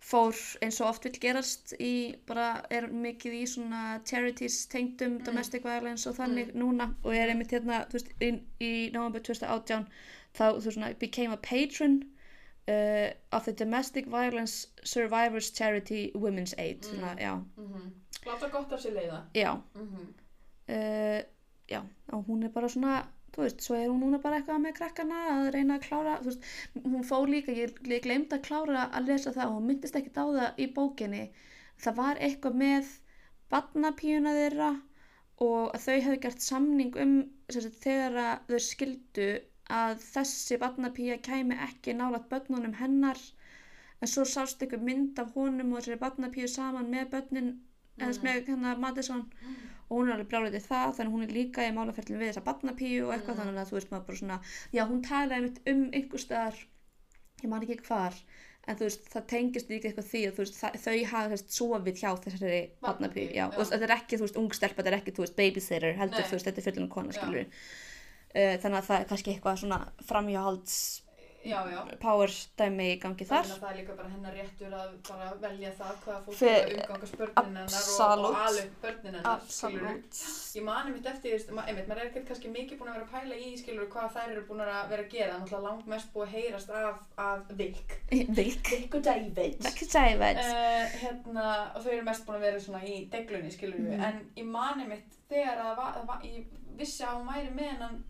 fór eins og oft vill gerast í bara er mikið í svona charities tengdum Mm. domestic violence og þannig núna og er einmitt hérna veist í, í november 2018 þá þú veist svona became a patron uh, of the domestic violence survivors charity women's aid Mm. svona, já, mm Láta gott af sér leiða. Já. Mm uh, já, og hún er bara svona þú veist, svo er hún núna bara eitthvað með krakkana að reyna að klára, þú veist hún fór líka, ég, ég glemd að klára að lesa það og hún myndist ekkert á það í bókinni. Það var eitthvað með barnapíuna þeirra og að þau hefðu gert samning um sagt, þegar þau skildu að þessi barnapía kæmi ekki nálat börnunum hennar en svo sást ykkur mynd af honum og þessari barnapíu saman með börnin eða Mm. með hérna Madison og hún er alveg brjálið það þannig að hún er líka í málaferlinu við þessa barnapíu og eitthvað Mm. þannig að þú veist maður bara svona já hún talaði mitt um einhver staðar ég man ekki hvar en þú veist það tengist líka eitthvað því að veist það, þau hafa sofið hjá þessari barnapíu já, já. og þetta er ekki þú veist ung stelpa, þetta er ekki þú veist babysitter heldur Nei. þú veist þetta er fullinu kona Já. skilur uh, þannig að það er kannski eitthvað svona framhjáhalds já, já. power dæmi í gangi þar Þannig að það er líka bara hennar réttur að bara velja það hvaða fólk er að umgangast börnin hennar og, og upp börnin hennar. Absolutt Ég mani mitt eftir, einmitt, maður er ekkert kannski mikið búin að vera að pæla í, skilur, hvað þær eru búin að vera að gera, að langt mest búið að heyrast af, af Vilk. Vilk og David Uh, hérna, og þau eru mest búin að vera svona í deglunni, skilur Mhm. en ég mani mitt þegar að, va, að va, ég vissi að hún væri með hennan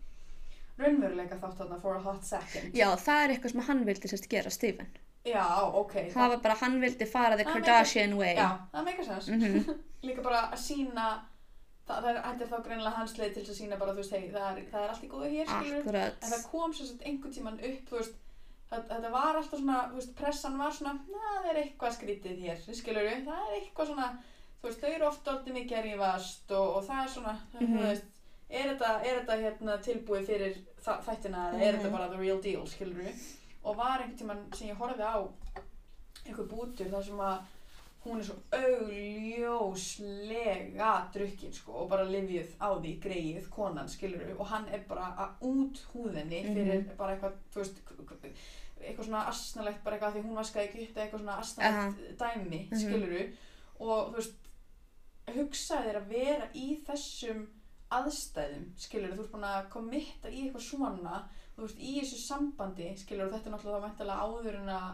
raunveruleika þátt þarna for a hot second. Já, það er eitthvað sem hann vildi sérst gera, Stephen Já, ok. Það var bara, hann vildi fara the Kardashian way Já, það meikar sens. Mhm. Líka bara að sína, það, er, er þá greinilega hans leið til að sína bara, þú veist, hei, það er, það er allt í góðu hér, Akkurat En það kom sett einhvern tíman upp, þú veist, þetta var alltaf svona, þú veist, pressan var svona, na, það er eitthvað skrítið hér, skilur við, það er eitthvað svona, þú veist, þau eru oft alltaf mikið að rífast og, og það er svona, Mhm. þú veist, er þetta, er þetta hérna tilbúið fyrir þættina eða er Mhm. þetta bara the real deal, skilur við? Og var einhvern tíman sem ég horfði á einhver bútur þar sem að hún er svo augljóslega drukkin sko og bara livjuð á því greið konan skilur og hann er bara að út húðinni fyrir bara eitthvað þú veist eitthvað svona asnalegt bara eitthvað því hún vaskaði ekki upp eitthvað svona asnalegt dæmi Mhm. skilur og þú veist hugsaði þér að vera í þessum aðstæðum skilur þú ert búin að komitta í eitthvað svona þú veist í þessu sambandi skilur þetta er náttúrulega þá mæntalega áður en að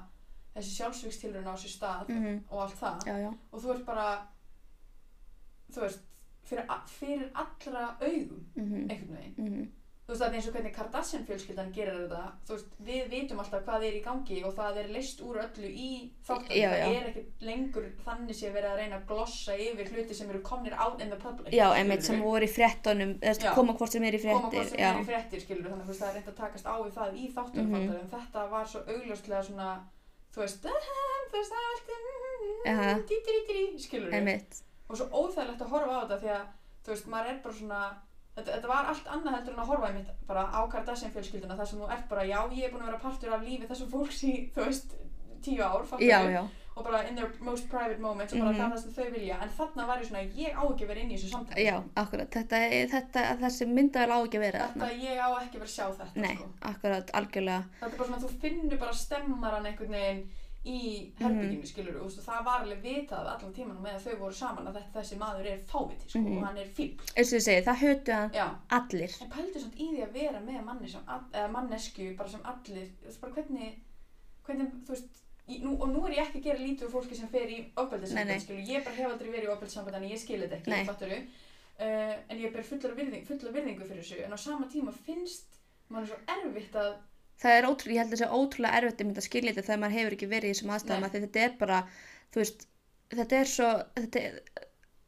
þessi sjálfsvíkstilurinn á sér stað Mhm. og allt það Já, já og þú ert bara þú veist fyrir, fyrir allra augum Mhm. einhvern veginn Mhm. Þú veist það er eins og hvernig Kardashian fjölskyldan gerir þetta þú veist við vitum alltaf hvað er í gangi og það er leist úr öllu í þáttum Já, það já. er ekki lengur þannig sé verið að reyna að glossa yfir hluti sem eru komnir out in the public Já, skilurðu. sem voru í Já. koma hvort sem er í koma fréttir hvort sem já. er í fréttir skilur þannig að það er reynd að takast á við það í þáttum Mhm. mm en þetta var svo augljóslega svona þú veist, þú veist það er allt skilur og svo óþægilegt að horfa á þetta því að þú veist, maður er bara svona þetta, þetta var allt annað heldur en að horfa einmitt bara á Kardashian fjölskylduna þar sem þú ert bara já, ég er búin að vera partur af lífi þessum fólks í, þú veist, tíu ár? Já, já, og bara in their most private moments og bara það er það sem þau vilja. En þarna var ég svona, ég á ekki að vera inn í þessu samtali. Já, akkurat. Þetta, er- þetta, þessi myndavel á ekki að vera þetta, þarna ég á ekki að vera sjá þetta Nei, sko. akkurat, algjörlega. Þetta er bara svona, þú finnur bara stemmaran einhvern veginn í herbygginu, mm. skilur og þú það var alveg vitað allan tíman meðan þau voru saman að þetta, þessi maður er fáviti sko, Mhm. og hann er ég segi, það hötu hann allir En pældu samt í því að vera með manni sem, eða mannesku bara sem allir, þú bara hvernig, hvernig, þú veist, í, nú, og nú er ég ekki að gera lítið úr fólki sem fer í Nei, nei. ofbeldissamband, skilu, ég bara hef aldrei verið í ofbeldissamband en ég skil þetta ekki, fatturu, uh, en ég ber fullar virðing, fullar virðingu fyrir þessu, en á sama tíma finnst mann svo erfitt að, það er ótrúlega, ég held að það sé ótrúlega erfitt að mynda að skilja þetta þegar maður hefur ekki verið í þessum aðstæðum því þetta er bara, þú veist þetta er svo, þetta er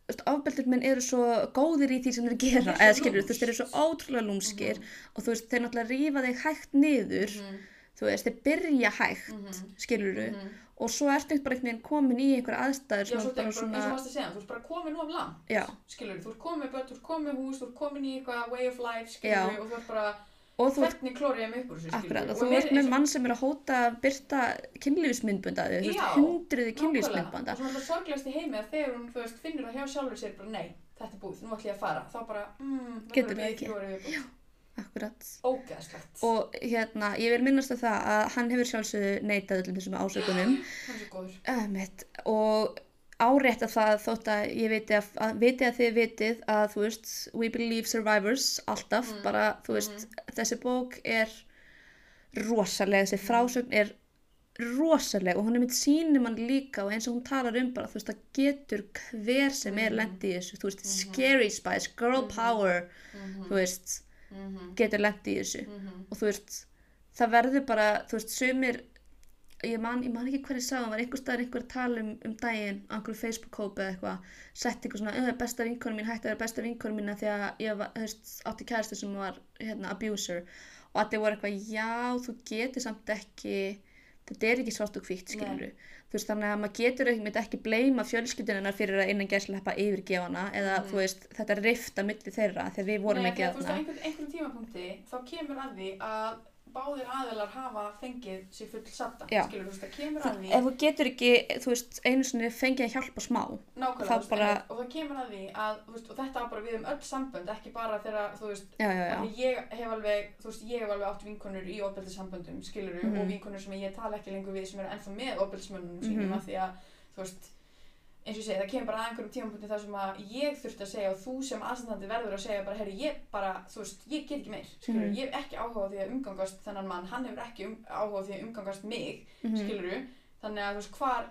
þú veist, ofbeldur minn eru svo góðir í því sem þeir gera, eða skilur, þú veist, þeir eru svo ótrúlega lúmskir Mhm. og þú veist, þeir náttúrulega rífa þig hægt niður mm þú veist, þeir byrja hægt -hmm, skilur mm og svo ertu bara einhvern veginn komin í einhver aðstæður já, svo er bara eins og svona, varst að segja, þú ert bara komin of langt, já, skilur, þú ert komin með börn, þú ert komin með hús, þú ert komin í eitthvað way of life, Já. skilur, og þú ert bara, og þú hvernig klórið ég mig upp úr þessu, Akkurat, og þú ert með mann sem er að hóta að byrta kynlífsmyndbönda, þú veist, hundruði kynlífsmyndbönda. og svo er það sorglegast í heimi að þegar hún veist, finnur það hjá sjálfur sér bara nei, þetta er búið, nú ætlum ég að fara þá bara, mm, Getur það ekki. ekki Akkurat. ógeðslegt Og hérna, ég vil minnast að það að hann hefur sjálfsögðu neitað öllum þessum ásökunum. hann er svo góður Ömmit, og árétta það þótt að ég viti að, að, viti að þið vitið að þú veist, we believe survivors alltaf, Mm, bara þú veist, þessi bók er rosaleg, þessi frásögn er rosaleg og hún er mitt sýnir mann líka og eins og hún talar um bara, þú veist, það getur hver sem er Mhm. lendi í þessu, þú veist, Mhm. scary spice, girl Mhm. power, mm þú veist, -hmm. getur lendi í þessu Mm -hmm. og þú veist, það verður bara, þú veist, sumir, ég man, ég man ekki hverju sagði, það var einhver staðar einhver að tala um, um daginn á einhverju Facebook-hópi eða eitthvað, sett eitthvað svona, "Eh, besta vinkonum mín hætti að vera besta vinkonum mín því að ég var, veist, átti kæristu sem var, hérna, abuser og allir voru eitthvað, já, þú getur samt ekki, þetta er ekki svart og hvítt Nei. skilur þú veist þannig að maður getur ekki, ekki bleima fjölskyldunina fyrir að innan gæslepa yfirgefana eða Mhm. þú veist þetta rifta milli þeirra þegar við vorum Nei, ekki kemur að því að báðir aðilar hafa fengið sér full satta skilur, þú veist, það kemur að því ef þú getur ekki, þú veist, einu sinni fengið að hjálpa smá nákvæmlega, þú veist, bara- og það kemur að því að, þú veist, og þetta bara við um öll sambönd ekki bara þegar, þú veist, já, já, já, ég hef alveg, þú veist, ég hef alveg átt vinkonur í ofbeldissamböndum, skiluru, Mhm. og vinkonur sem ég tala ekki lengur við sem eru ennþá með ofbeldismönnunum sínum Mhm. af því að, þú veist, eins og ég segi, það kemur bara að einhverjum tímapunkti þar sem að ég þurfti að segja og þú sem aðstandandi verður að segja bara, herri, ég bara, þú veist, ég get ekki meir, skiluru, Mhm. ég hef ekki áhuga á því að umgangast þennan mann, hann hefur ekki um, áhuga á því að umgangast mig, Mhm. skiluru, þannig að, þú veist, hvar,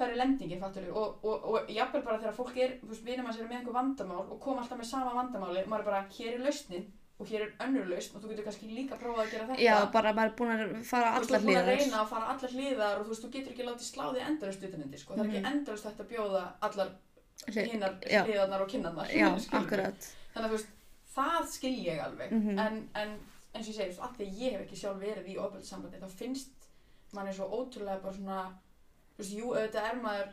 hver er lendingin, fattur við, og, og, og jafnvel bara þegar fólk er, þú veist, vinum hans eru með einhver vandamál og koma alltaf með sama vandamáli, maður er bara, hér er lausnin og hér er önnur lausn og þú getur kannski líka prófað að gera þetta. já, bara maður er búin að fara Þú veist, þú allar ert búin að hliðar reyna að fara allar hliðar og þú veist, þú getur ekki látið sláði endalust utanundir, sko. Það er Mhm. ekki endalust hægt að bjóða allar hinnar hliðarnar og kinnarnar. já, akkurat Þannig að þú veist, það skil ég alveg. Mhm. En, en eins og ég segi, að ég hef ekki sjálf verið í ofbeldissambandi, þá finnst manni svo ótrúlega bara svona, þú veist, jú, auðvitað er maður,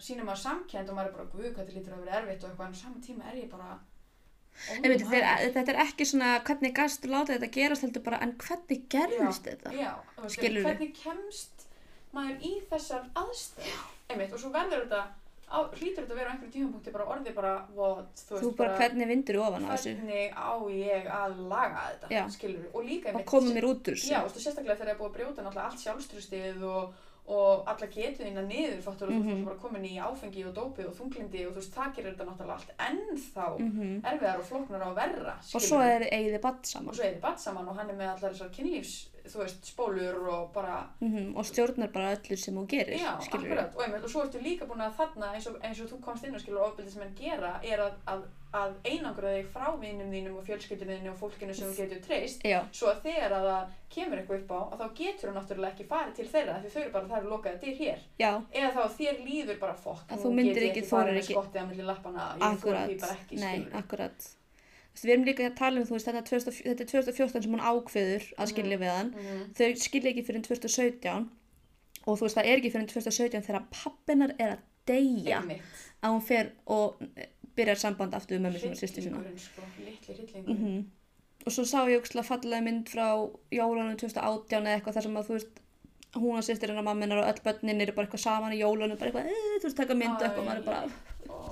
og bara, og bara, Einmitt, oh þeir, þetta er ekki svona hvernig gastu láta þetta gerast heldur bara en hvernig gerðist þetta? Já, þú veist, Skilurðu? hvernig kemst maður í þessar aðstæð og svo verður þetta á, hlýtur þetta að vera á einhverjum tímapunkti bara orðið bara what, þú þú bara hvernig vindur ofan á þessu? hvernig á ég að laga þetta Já. skilur og líka og koma mér út úr já, þessu þú veist, sérstaklega þegar það er búið að brjóta náttúrulega allt sjálfstrustið og, og alla getuðina niður fattur og þú Mhm. veist bara komin í áfengi og dópið og þunglindi og þú veist það gerir þetta náttúrulega allt ennþá Mhm. erfiðar og flóknar á verra og skilurðu. svo er eigið badd og saman svo er þið badd saman og hann er með allar þessar kynlífs þú veist, spólur og bara Mhm, og stjórnar bara öllu sem þú gerir já, akkurat, og, einmitt, og svo ertu líka búin að þarna eins og, eins og þú komst inn og skilur ofbildið sem hann gera er að, að, að einangra þig frá vinum þínum og fjölskyldunum og fólkinu sem þú getur treyst. Svo að þegar að það kemur eitthvað upp á að þá getur þú náttúrulega ekki farið til þeirra því þau eru bara það eru lokaði dyr hér. Já, eða þá að þér líður bara fokk Að þú myndir ekki, ekki farið þorir með ekki. skottið lappana akkurat. ekki nei, akkurat. Þú við erum líka að tala um veist, þetta, er 2000 þetta er 2014 sem hún ákveður að skilja við hann. mm þau skilja ekki fyrir 2017 og þú veist það er ekki fyrir 2017 þegar pappinar er að deyja að hún fer og eh, byrjar samband aftur sinna og sýstu hryllingur mm og svo sá ég ógstlega fallega mynd frá jólunum 2018 eða eitthvað þar sem að þú veist hún og sýstir hennar mamminar og öll börnin eru bara eitthvað saman í jólunum bara eitthvað, e, þú veist, taka mynd og eitthvað og maður er bara,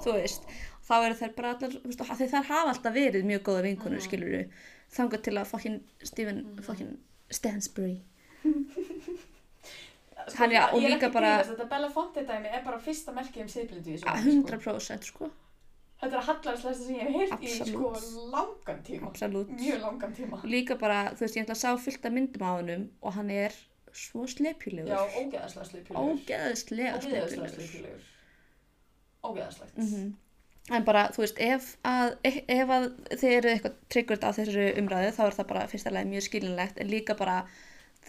þú veist þá eru þær bara allar, þú veist, þær hafa alltaf verið mjög góða vinkonur, Mhm. skilur við þangað til að fokkin Stephen Mhm. fokkin Stansbury. Sko, Hann ég- og ég er líka ekki bara- grínast, þetta Belafonte dæmi er bara fyrsta merkið um siðblindu í að máli, 100% sko, Þetta er að hallarslæsta sem ég hef heyrt í sko langan tíma. Absolutt. Mjög langan tíma. Líka bara, þú veist, ég ætla að sá fullt af myndum á hannum og hann er svo slepjulegur. Já, ógeðaslega sleipjulegur Ógeðaslega slepjulegur. sleipjulegur Ógeðaslegt mm en bara, þú veist, ef að, ef að þið eru eitthvað tryggjurt á þessu umræðu þá er það bara fyrsta lagi mjög skilinlegt en líka bara,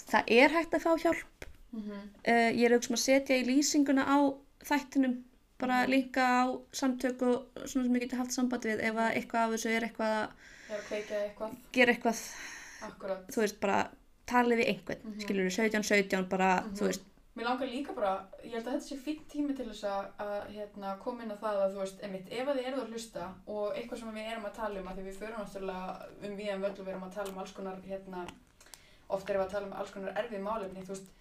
það er hægt að fá hjálp Mhm. uh, ég er auðvitað að setja í lýsinguna á þættinum bara Mhm. líka á samtök og svona sem ég geti haft samband við ef að eitthvað af þessu er eitthvað að er gera eitthvað, Akkurat þú veist, bara talið við einhvern, Mhm. skilur við 17-17 bara, Mhm. þú veist, Mér langar líka bara, ég held að þetta sé fínt tími til þess að, að hérna, koma inn á það að þú veist, einmitt, ef þið eruð að hlusta og eitthvað sem við erum að tala um, að því við förum náttúrulega um við en völl og við erum að tala um alls konar, hérna, oft erum við að tala um alls konar erfið málefni, þú veist,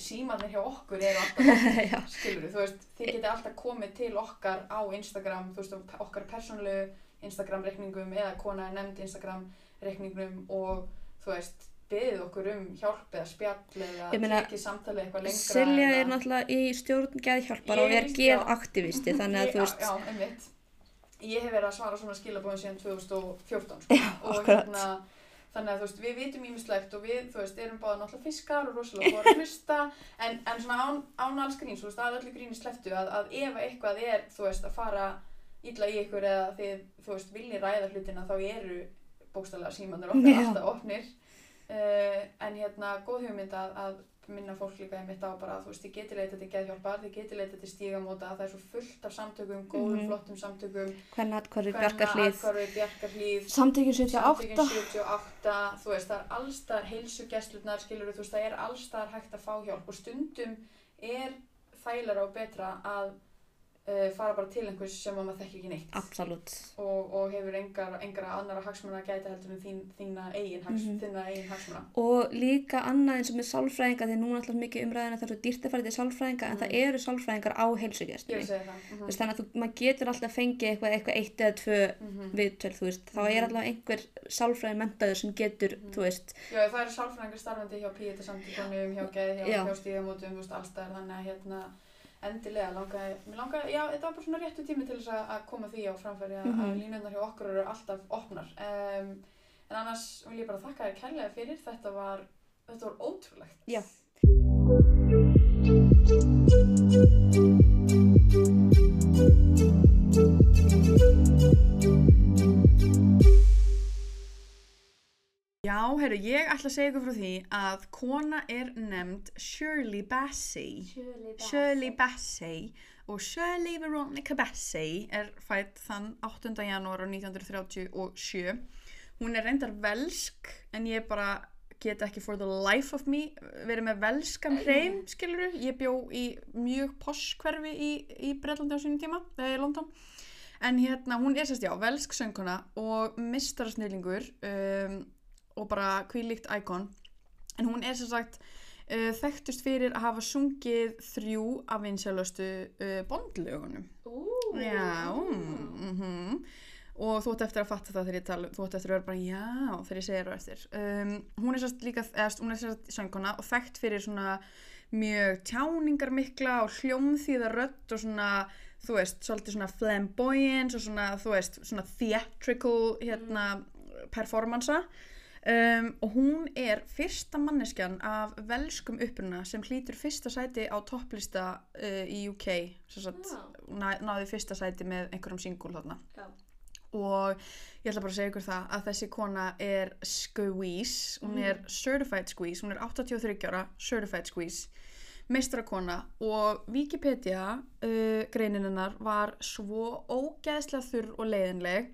símanir hjá okkur eru alltaf skilur þú veist, þið geti alltaf komið til okkar á Instagram, þú veist, okkar persónulegu Instagram reikningum eða kona nefnd Instagram reikningum og þú veist, beðið okkur um hjálp eða spjall eða tekið samtalið eitthvað lengra Silja er náttúrulega í stjórn geðhjálpar og er geðaktivisti þannig að Ég- þú veist, Já, já. Ég hef verið að svara svona skilabóðum síðan 2014 sko. Já, og hérna, þannig að þú veist, við vitum ímislegt og við, þú veist, erum báða náttúrulega fiskar og rosalega að hlusta en, en svona án, án alls gríns, þú veist, að öllu gríni sleftu að, að ef eitthvað er, þú veist, að fara illa í ykkur eða þið, þú veist, vilji ræða hlutina þá eru bókstælega símanir okkar Já. alltaf opnir uh, en hérna, góð hugmynd að, að minna fólk líka einmitt á bara, þú veist, þið getið leitað til geðhjálpar, þið getið leitað til stígamóta, það er svo fullt af samtökum, góðum, Mhm. flottum samtökum, Hvernig atkvarður, Bjarkarhlíð, samtökin 78. Samtökin 78, þú veist, það er allstar heilsugjæslurnar, skilur þú veist, það er allstar hægt að fá hjálp og stundum er þægilega og betra að uh, fara bara til einhvers sem að maður þekkir ekki neitt Absolutt. og, og hefur engar, engar annara hagsmuna að gæta heldur en þín, þína eigin, hags, Mhm. þína eigin hagsmuna. Og líka annað eins og með sálfræðinga, því núna alltaf mikið umræðina það er svo dýrt að fara til sálfræðinga, en það Mm. eru sálfræðingar á. Þú Mm veist, þannig að þú, maður getur alltaf fengið eitthvað, eitthvað eitt eða tvö -hmm. viðtöl, þú þá er Mhm. alltaf einhver sálfræði mentaður sem getur, Mhm. þú Já, það eru sálfræðingar starfandi hjá Píeta samtíkonum, hjá Geð, hjá, Já. hjá Stígamótum, þú endilega langaði, mér langaði, já, þetta var bara svona réttu tími til þess að, koma því á framfæri að, Mhm. að línundar hjá okkur eru alltaf opnar. Um, en annars vil ég bara þakka þér kærlega fyrir, þetta var, þetta var ótrúlegt. Já. Já, heyrðu, ég ætla að segja ykkur frá því að kona er nefnd Shirley Bassey. Shirley Bassey og Shirley Veronica Bassey er fætt þann 8. janúar á 1937 hún er reyndar velsk en ég bara get ekki for the life of me verið með velskan hreim skiluru, ég bjó í mjög posskverfi í, í Breitlandi á sínum tíma, eða í London en hérna, hún er sérst já, velsk sönguna og mistarasnýlingur um, og bara kvílíkt íkon. En hún er sem sagt uh, þekktust fyrir að hafa sungið þrjú af vinsælustu uh, bondlögunum Ú, Já, mm og þú ætti eftir að fatta það þegar ég tala, þú ætti eftir að vera bara já þegar ég segir það eftir. Um, hún er sérst líka, eða hún er sérst söngkona og þekkt fyrir svona mjög tjáningarmikla og hljómþýða rödd og svona, þú veist, svolítið svona flamboyance og svona, þú veist, svona theatrical, hérna, performansa. Um, og hún er fyrsta manneskjan af velskum uppruna sem hlýtur fyrsta sæti á topplista uh, í UK sagt, ná, náði fyrsta sæti með einhverjum singul þarna. Já. og ég ætla bara að segja ykkur það að þessi kona er Squeeze. Hún er Certified Squeeze, hún er 83 ára Certified Squeeze. Meistarakona. Og Wikipedia uh, greinin hennar var svo ógeðslega þurr og leiðinleg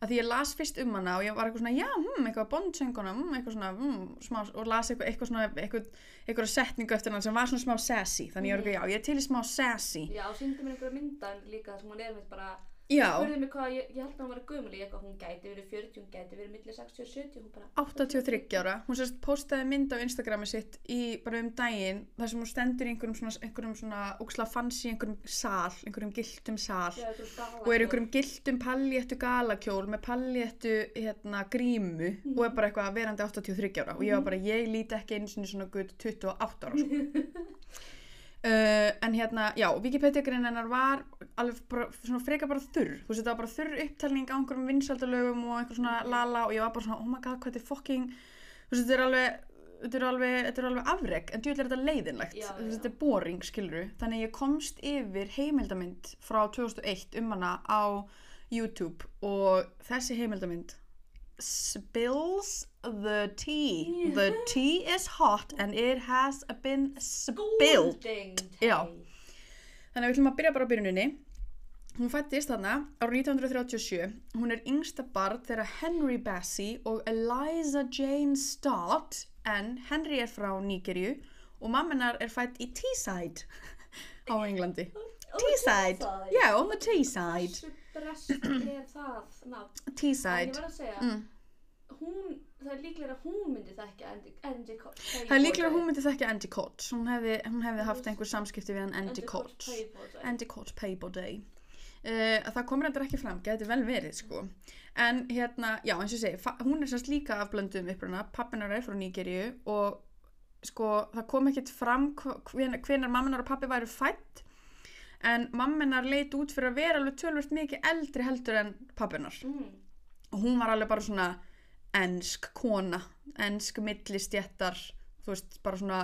að því ég las fyrst um hana og ég var eitthvað svona, já, hm, eitthvað bondsönguna, hm, eitthvað svona, hm, smá, og las eitthvað, eitthvað svona, eitthvað, eitthvað setningu eftir hann sem var svona smá sassy, þannig ég var eitthvað, já, ég er til í smá sassy. Já, síndi mér einhverja myndan líka sem hún er með bara Já, spurði mig hvað, ég, ég held að hún var gömul í eitthvað, hún gæti verið 40, hún gæti verið millir 60 og 70, hún bara 83 ára, hún sérst postaði mynd á Instagrami sitt í bara um daginn þar sem hún stendur í einhverjum svona, einhverjum svona óksla fancy, einhverjum sal, einhverjum giltum sal. Já, þú og er einhverjum giltum palléttu galakjól með palléttu hérna, grímu og er bara eitthvað verandi 83 ára. Og ég var bara, ég líti ekki einu sinni svona gutt 28 ára sko. Uh, en hérna, já, Wikipedia-grein hennar var alveg bara, svona freka bara þurr. Þú veist, þetta var bara þurr upptalning á einhverjum vinsaldalögum og einhver svona lala og ég var bara svona, oh my god, hvað þetta er fucking þú veist, þetta er alveg þetta er alveg, þetta er alveg afreg, en djúvel er þetta leiðinlegt. Já, já. þetta er boring, skiluru þannig ég komst yfir heimildamynd frá 2001 um hana á YouTube og þessi heimildamynd spills the tea the tea is hot and it has been spilled Já. Þannig að við ætlum að byrja bara á byrjuninni. Hún fættist þarna árið 1937. Hún er yngsta barn þeirra Henry Bassey og Eliza Jane Stott en Henry er frá Nígerju og mammenar er fætt í Teesside á Englandi. Teesside, já, on the Teesside. Hversu brest er það nafn? En ég Teesside. var að segja, Mm. Hún, það er líklega að hún myndi þekka Andy, Coach. Það er líklega að hún myndi þekka Andy Coates. Hún hefði, hún hefði haft einhver samskipti við hann Andy Coates. Andy Coates Paybody uh, það komur endur ekki fram, getur vel verið sko. en hérna, já eins og segi hún er sérst líka af blöndum uppruna pappinar er frá Nígeríu og sko það kom ekkert fram hvenar, hvenar mamminar og pappi væru fætt en mamminar leit út fyrir að vera alveg tölvört mikið eldri heldur en pappinar Mm. og hún var alveg bara svona ensk kona, ensk millistjættar, þú veist, bara svona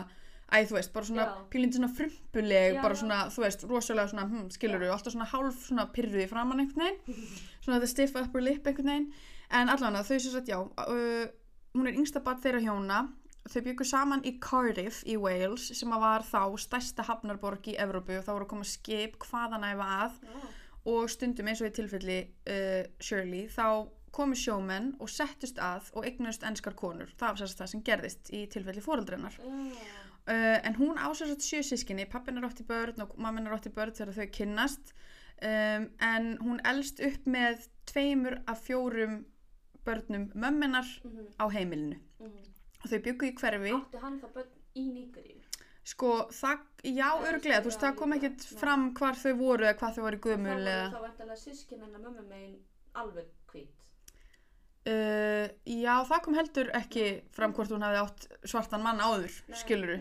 æ, þú veist, bara svona Já. pílindi svona frumpuleg, Já, bara já. svona, þú veist, rosalega svona, hm, skilur Já. alltaf svona hálf svona pyrruði framann einhvern veginn svona þetta stiff upper lip einhvern veginn en allavega þau sem sagt, já uh, hún er yngsta bat þeirra hjóna þau byggu saman í Cardiff í Wales sem að var þá stærsta hafnarborg í Evrópu og þá voru að koma skip hvaðanæfa að Já. og stundum eins og í tilfelli uh, Shirley þá komu sjómenn og settust að og eignust enskar konur. Það var sérst það sem gerðist í tilfelli fóreldrennar. Já. Uh, en hún ásæðast sjö sískinni, pappin er átt í börn og mammin er átt í börn þegar þau kynnast um, en hún elst upp með tveimur af fjórum börnum mömminar Mhm, á heimilinu mhm. og þau byggu í hverfi Átti hann það börn í Nígeríu? sko, það, já, Það örglega, þú veist, það kom ekkert fram hvar þau voru eða hvað þau voru gömul eða þá vantilega sískin hennar mömmu megin alveg hvít. Uh, já, það kom heldur ekki fram hvort hún hefði átt svartan mann áður, Nei. skiluru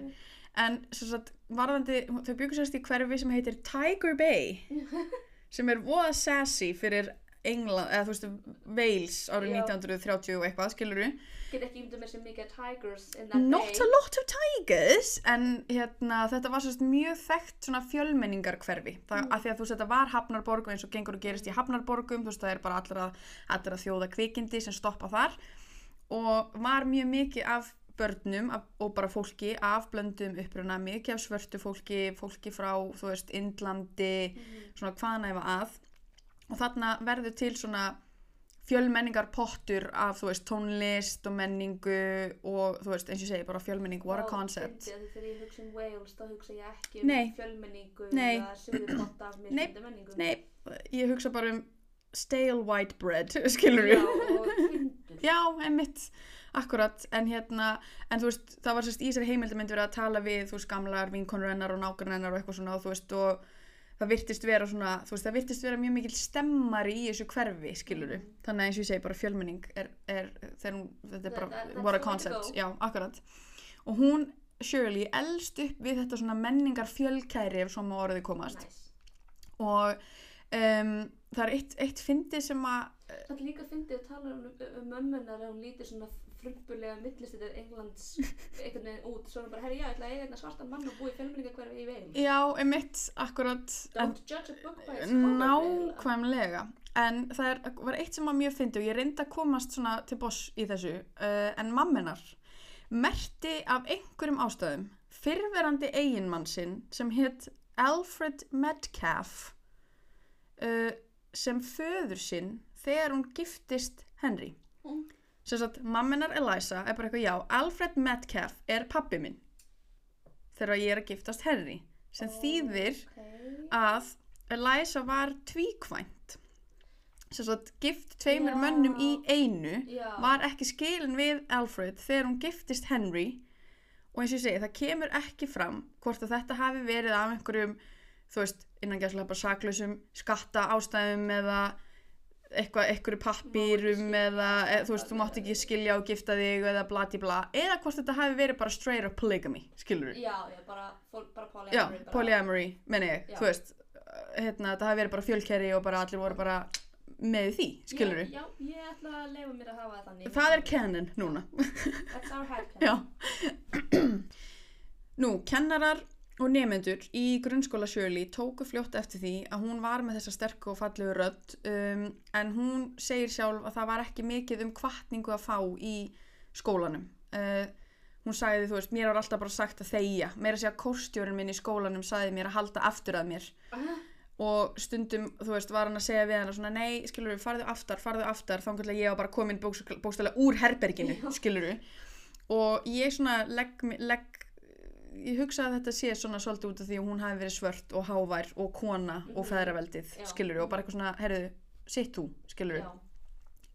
en sagt, varðandi, þau byggu sérst í hverfi sem heitir Tiger Bay sem er voða sassy fyrir England, eða þú veist, Wales árið Já. 1930 og eitthvað, skiluru Get ekki ímynda mér sem mikið tigers in that Not day. a lot of tigers en hérna, þetta var sérst mjög þekkt svona fjölmenningar hverfi það, Mm. af því að þú veist þetta var Hafnarborg eins og gengur og gerist í Hafnarborgum þú veist það er bara allra, allra þjóða kvikindi sem stoppa þar og var mjög mikið af börnum af, og bara fólki af blöndum uppruna, mikið af svörtu fólki fólki frá, þú veist, Indlandi Mhm. svona hvaðanæfa að og þarna verður til svona fjölmenningar pottur af þú veist tónlist og menningu og þú veist eins og ég segi bara fjölmenning, what a concept því Þegar ég hugsa um Wales þá hugsa ég ekki um Nei. fjölmenningu Nei. eða suður pott af Nei. mismunandi menningu. nei, ég hugsa bara um stale white bread, skilur kindur. Já, einmitt, akkurat, en hérna, en þú veist, það var sérst í þessari heimildamönd verið að tala við, þú veist, gamlar vinkonur hennar og nágrann hennar og eitthvað svona, og þú veist, og það virtist vera svona, þú veist, það virtist vera mjög mikil stemmari í þessu hverfi, skiluru, Mhm. þannig að eins og ég segi, bara fjölmenning er, er þegar hún, þetta er bara, what a concept, já, akkurat, og hún, Shirley, elst upp við þetta svona menningar fjölkæri, ef svo má orðið komast, Nice. og um, það er eitt, eitt fyndi sem að, Það er líka fyndið að tala um, um mömmunar að hún lítur svona frumbulega millistættir Englands einhvern veginn út svo er hún bara, herri já, ég ætla að eiga hérna svartan mann og búa í fjölmenningakverfi í Wales já, einmitt, akkurat, Don't judge a book by its cover. Nákvæmlega en það er, var eitt sem var mjög fyndi og ég reyndi að komast svona til boss í þessu uh, en mamminar merti af einhverjum ástæðum fyrverandi eiginmann sinn sem hétt Alfred Metcalf uh, sem föður sinn þegar hún giftist Henry Mm. Sem sagt mamminar Eliza er bara eitthvað já Alfred Metcalf er pappi minn þegar ég er að giftast Henry sem þýðir Ok. að Eliza var tvíkvænt sem sagt gift tveimur Já. mönnum í einu Já. var ekki skilin við Alfred þegar hún giftist Henry og eins og ég segi það kemur ekki fram hvort að þetta hafi verið af einhverjum þú veist innan gæslega bara saklausum skatta ástæðum eða eitthvað, ekki skilja, eða, eða þú veist, þú mátt ekki skilja og gifta þig eða blati bla eða hvort þetta hafi verið bara straight up polygamy skilur við Já, já, bara, bara polyamory Já, bara- polyamory, menn ég, Já. þú veist uh, hérna, þetta hafi verið bara fjölkerri og bara allir voru bara með því, skilur Já, já, ég ætla að leifa mér að hafa það þannig. Það er canon núna. That's our head Já. Nú, kennarar og nefendur í grunnskóla Shirley tóku fljótt eftir því að hún var með þessa sterku og fallegu rödd um, en hún segir sjálf að það var ekki mikið um kvartningu að fá í skólanum. Uh, hún sagði, þú veist, mér var alltaf bara sagt að þegja. Meira að segja kórstjórin minn í skólanum sagði mér að halda aftur að mér. Ah, og stundum, þú veist, var hann að segja við hann svona, nei, skilur við, farðu aftar, farðu aftar. Þá kannski ég var bara komin bókstæðlega úr herberginu, skilur við og ég svona legg, legg ég hugsa að þetta sé svona svolítið út af því að hún hafi verið svört og hávær og kona og Mhm. feðraveldið, skilur og bara eitthvað svona, herðu, sitt þú, skilur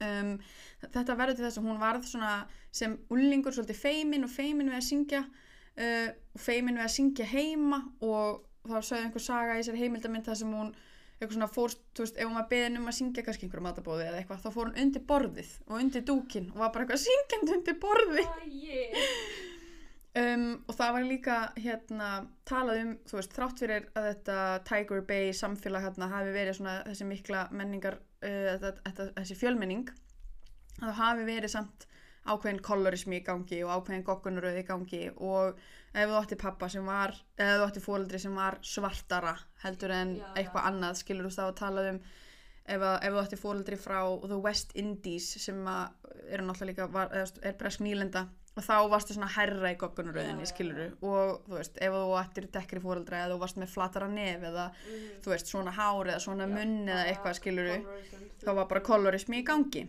um, þetta verður til þess að hún varð svona sem ullingur svolítið feimin og feimin við að syngja uh, feimin við að syngja heima og þá sögðu einhver saga í sér heimildamind þar sem hún eitthvað svona fór, þú veist, ef hún var beðin um að syngja kannski einhverju matabóði eða eitthvað, þá fór hún undir borðið og undir dúkin og var bara eitthvað syngjandi undir borði Æi um, og það var líka hérna talað um, þú veist, þrátt fyrir að þetta Tiger Bay samfélag hérna hafi verið svona þessi mikla menningar uh, þetta, þessi fjölmenning að það hafi verið samt ákveðin kolorismi í gangi og ákveðin goggunröð í gangi og ef þú átti pappa sem var, eða þú átti fóreldri sem var svartara heldur en Já, já. eitthvað annað, skilur þú þá að tala um ef, ef þú átti fóreldri frá the West Indies sem að eru náttúrulega líka var, er bresk nýlenda og þá varstu svona herra í goggunaröðinni, skiluru og þú veist, ef þú ættir dekkri fóreldra eða þú varst með flatara nef eða Mhm. þú veist, svona hár eða svona munn eða eitthvað, skiluru þá var bara kolorismi í gangi.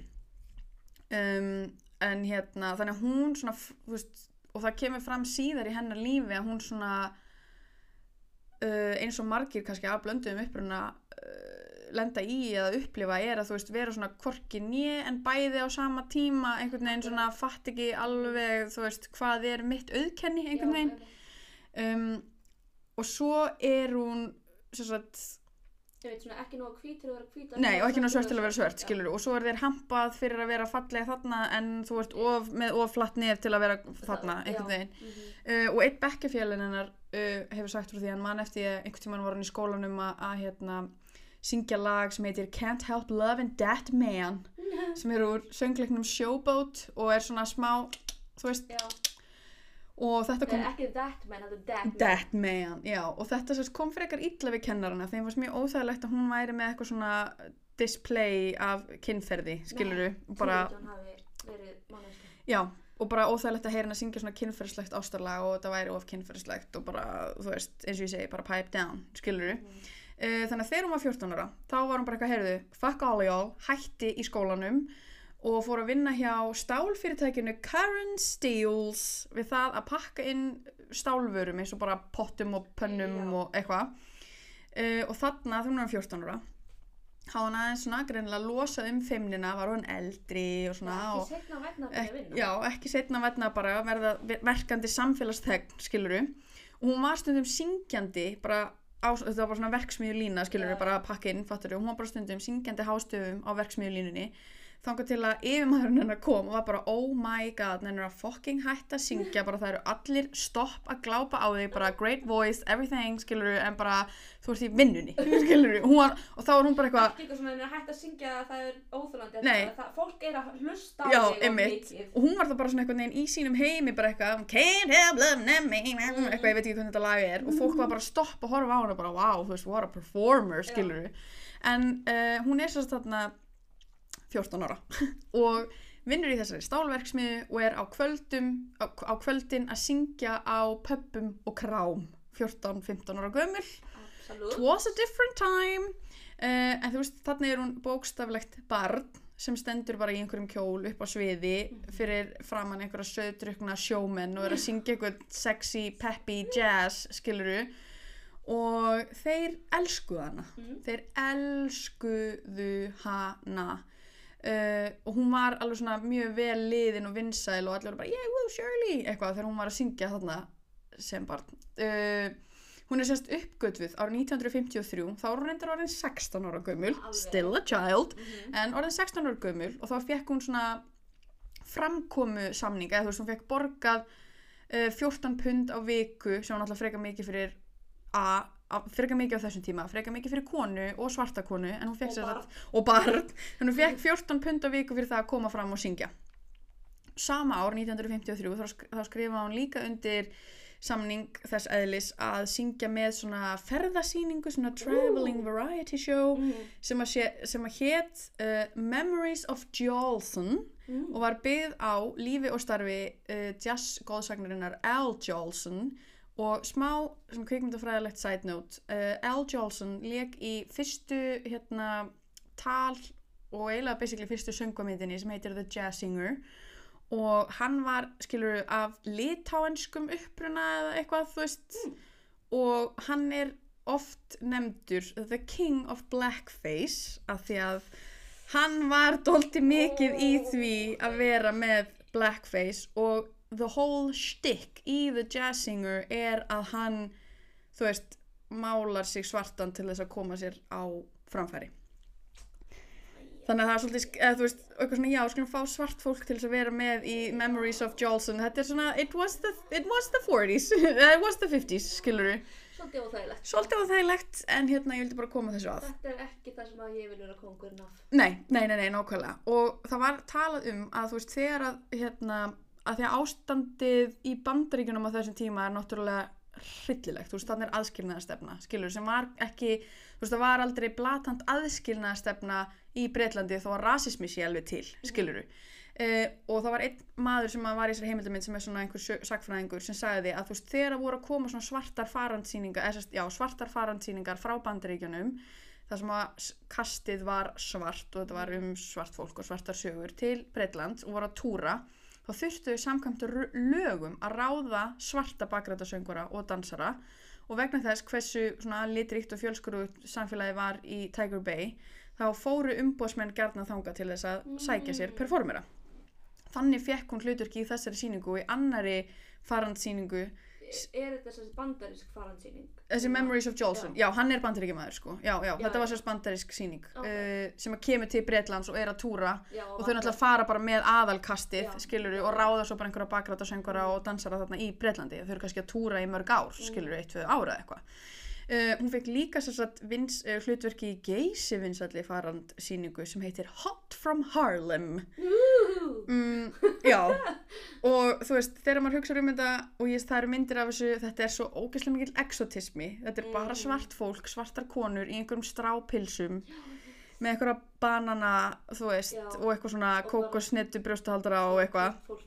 Um, en hérna þannig að hún svona veist, og það kemur fram síðar í hennar lífi að hún svona uh, eins og margir kannski af blönduðum uppruna uh, lenda í eða upplifa er að þú veist vera svona korki nýja en bæði á sama tíma einhvern veginn svona fatt ekki alveg þú veist hvað er mitt auðkenni einhvern veginn. um, og svo er hún sagt veit svona ekki að hvít til að vera hvít Nei, og ekki ná svört til að vera svört, skilur og svo er þér hampað fyrir að vera fallega þarna en þú ert of, með of flatt nef til að vera þarna, einhvern veginn. -hmm. uh, og einn bekkjafélin hennar uh, hefur sagt frá því að hann mann eftir einhvern tímann var hann í skólanum að hérna, syngja lag sem heitir Can't Help Lovin' That Man sem er úr söngleiknum Showboat og er svona smá, þú veist. Já, og þetta kom ekki that man, þetta er that man. Já, og þetta sérst kom frekar illa við kennarana, þeim fannst mjög óþægilegt að hún væri með eitthvað svona display af kynferði, skiluru, bara, já, og bara óþægilegt að heyra hann að syngja svona kynferðislegt ástarlag og þetta væri of kynferðislegt og bara, þú veist, eins og ég segi, bara pipe down, skiluru. Mhm. Uh, þannig að þegar hún var 14 ára, þá var hún bara eitthvað, heyrðu, fuck all y'all, hætti í skólanum og fór að vinna hjá stálfyrirtækinu Karen Steels við það að pakka inn stálvörum eins og bara pottum og pönnum Já. og eitthvað. Uh, og þarna þegar hún var 14 ára hafði hann aðeins svona greinilega losað um feimnina, var hún eldri og svona og, Ekki setna að byrja að Ek, vinna já, ekki setna verna bara að verða ver- verkandi samfélagsþegn, skiluru og hún var stundum syngjandi bara á, þetta var bara svona verksmiðju lína, skiluru, Já. bara að pakka inn, fattur og hún var bara stundum syngjandi hástöfum á verksmiðju þangar til að yfirmaðurinn hennar kom og var bara oh my god, hennar að fucking hætta að syngja bara það eru allir stopp að glápa á þig, bara great voice, everything skiluru, en bara þú ert í vinnunni. Skiluru, hún var, og þá var hún bara eitthvað Ekki eitthvað sem er hægt að syngja að það er óþólandi Nei. það, Fólk er að hlusta á Já, þig mikið. Og hún var það bara svona einhvern veginn í sínum heimi bara eitthvað can't help loving me eitthvað, ég veit ekki hvernig þetta lag er. Og fólk var bara að stoppa og horfa á hana bara wow, þú veist, what a performer, skilur en uh, hún er sérst þarna 14 ára. Og vinnur í þessari stálverksmiðu og er á kvöldum á, á kvöldin að syngja á pöppum og krám. 14-15 ára gömul. Absolutt. It was a different time. Uh, en þú veist, þannig er hún bókstaflegt barn sem stendur bara í einhverjum kjól upp á sviði fyrir framann einhverja söðdrukna sjómenn og er að syngja eitthvað sexy, peppy jazz, skiluru og þeir elskuðu hana. Mhm. þeir elskuðu hana uh, og hún var alveg svona mjög vel liðin og vinsæl og allir voru bara yeah, woo, Shirley, eitthvað þegar hún var að syngja þarna sem barn. Uh, hún er sérst uppgötvuð árið 1953 þá var hún reyndar orðin 16 ára gömul. Alveg. still a child. Mhm. en orðin 16 ára gömul og þá fekk hún svona framkomu samning eða þú veist hún fekk borgað uh, 14 pund á viku sem hún alltaf freka mikið fyrir a, a, freka mikið á þessum tíma freka mikið fyrir konu og svarta konu en hún fekk Og barn. og barn hún fekk 14 pund á viku fyrir það að koma fram og syngja sama ár 1953 þá, sk þá skrifa hún líka undir samning þess eðlis að syngja með svona ferðasýningu svona traveling variety show Mhm. sem að, að hét uh, Memories of Jolson Mhm. og var byggð á lífi og starfi uh, jazz góðsagnarinnar Al Jolson og smá kvikmyndafræðilegt side note uh, Al Jolson leik í fyrstu hérna tal og eiginlega basically fyrstu söngvamyndinni sem heitir The Jazz Singer. Og hann var skilur af litáenskum uppruna eða eitthvað þú veist. Og hann er oft nefndur The King of Blackface af því að hann var doldi mikið í því að vera með blackface. Og the whole shtick í The Jazz Singer er að hann þú veist málar sig svartan til þess að koma sér á framfæri. Þannig að það er svolítið, eða þú veist, eitthvað svona, já, skulum fá svart fólk til þess að vera með í Memories of Jolson, þetta er svona, it was the, it was the 40s, it was the 50s, skiluru, Svolítið óþægilegt. Svolítið óþægilegt, en hérna, ég vildi bara koma þessu að. Þetta er ekki það sem að ég vil vera kongurinn af Nei, nei, nei, nei, nákvæmlega, og það var talað um að þú veist, þegar að, hérna, að því að ástandið í bandaríkjunum á þessum tíma er náttúrulega hryllilegt, þú veist, þannig er aðskilnaðastefna, skilur, sem var ekki, þú veist, það var aldrei blatant aðskilnaðastefna í Breitlandi þó að rasismi sé alveg til, skiluru. uh, og það var einn maður sem var í þessari heimildamind sem er svona einhver sagfræðingur sem sagði að þú veist þegar það voru að koma svona svartar farandsýningar já, svartar farandsýningar frá bandaríkjunum þar sem að kastið var svart og þetta var um svart fólk og svartar sögur til Breitlands og voru að túra þá þurftu þau samkvæmt lögum að ráða svarta bakrætasöngura og dansara og vegna þess hversu litríkt og fjölskurugt samfélagi var í Tiger Bay þá fóru umbóðsmenn gerna þanga til þess að sækja sér performera. Þannig fekk hún hluturki í þessari síningu og í annari farandsýningu Er þetta þessi bandarisk farandsýning? þessi Memories of Jolson, já, hann er bandaríkjamaður sko, já, já, Já, þetta var já. sérst bandarísk síning Ok. uh, sem að kemur til Bretlands og er að túra Já, og þau náttúrulega fara bara með aðalkastið Já. skiluru og ráða svo bara einhverja bakrætasöngara og dansara þarna í Bretlandi. Þau eru kannski að túra í mörg ár, skiluru, eitt, tvö ára eitthvað uh, hún fekk líka satt vins, uh, hlutverki í geysi vinsalli farand síningu sem heitir Hot from Harlem. Mm, já. Og þú veist, þegar maður hugsa um þetta og ég, það eru myndir af þessu, þetta er svo ógeðslega mikill exotismi, þetta er bara svart fólk svartar konur í einhverjum strápilsum með einhverja banana, þú veist, Já. og eitthvað svona Og kókosnettu brjóstahaldara og eitthvað. Fólk,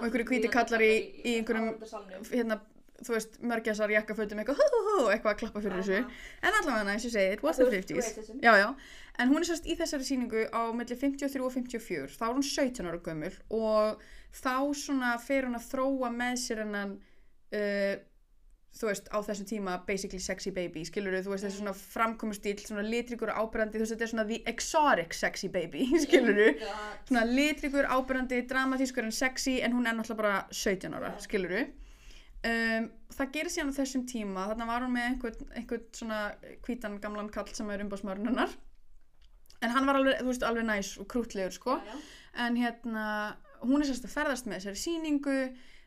einhverju hvítir kallar. Og í- í einhverjum- hérna, þú veist, mörgjasar jakkafötum eitthvað, eitthvað að klappa fyrir þessu. En allavega, og ég segi, it was the Þú veist, 50s racism. já, já, en hún er sérst í þessari sýningu á milli 53 og 54 þá er hún 17 ára gömul og þá svona fer hún að þróa með sér hennan uh, þú veist, á þessum tíma basically sexy baby, skilur þú veist, þessi svona framkomu stíl, svona litrikur og ábyrrandi þú veist, þetta er svona the exotic sexy baby skilur God. svona litrikur, ábyrrandi, dramatískur en sexy en hún er náttúrulega bara 17 ára, Já. skiluru um, það gerir síðan á þessum tíma. Þarna var hún með einhvern, einhvern svona hvítan gamlan kall sem er umbásmaðurinn hennar. En hann var alveg, þú veist, alveg næs og krútlegur sko, Já, já. en hérna hún er sérst að ferðast með þessari sýningu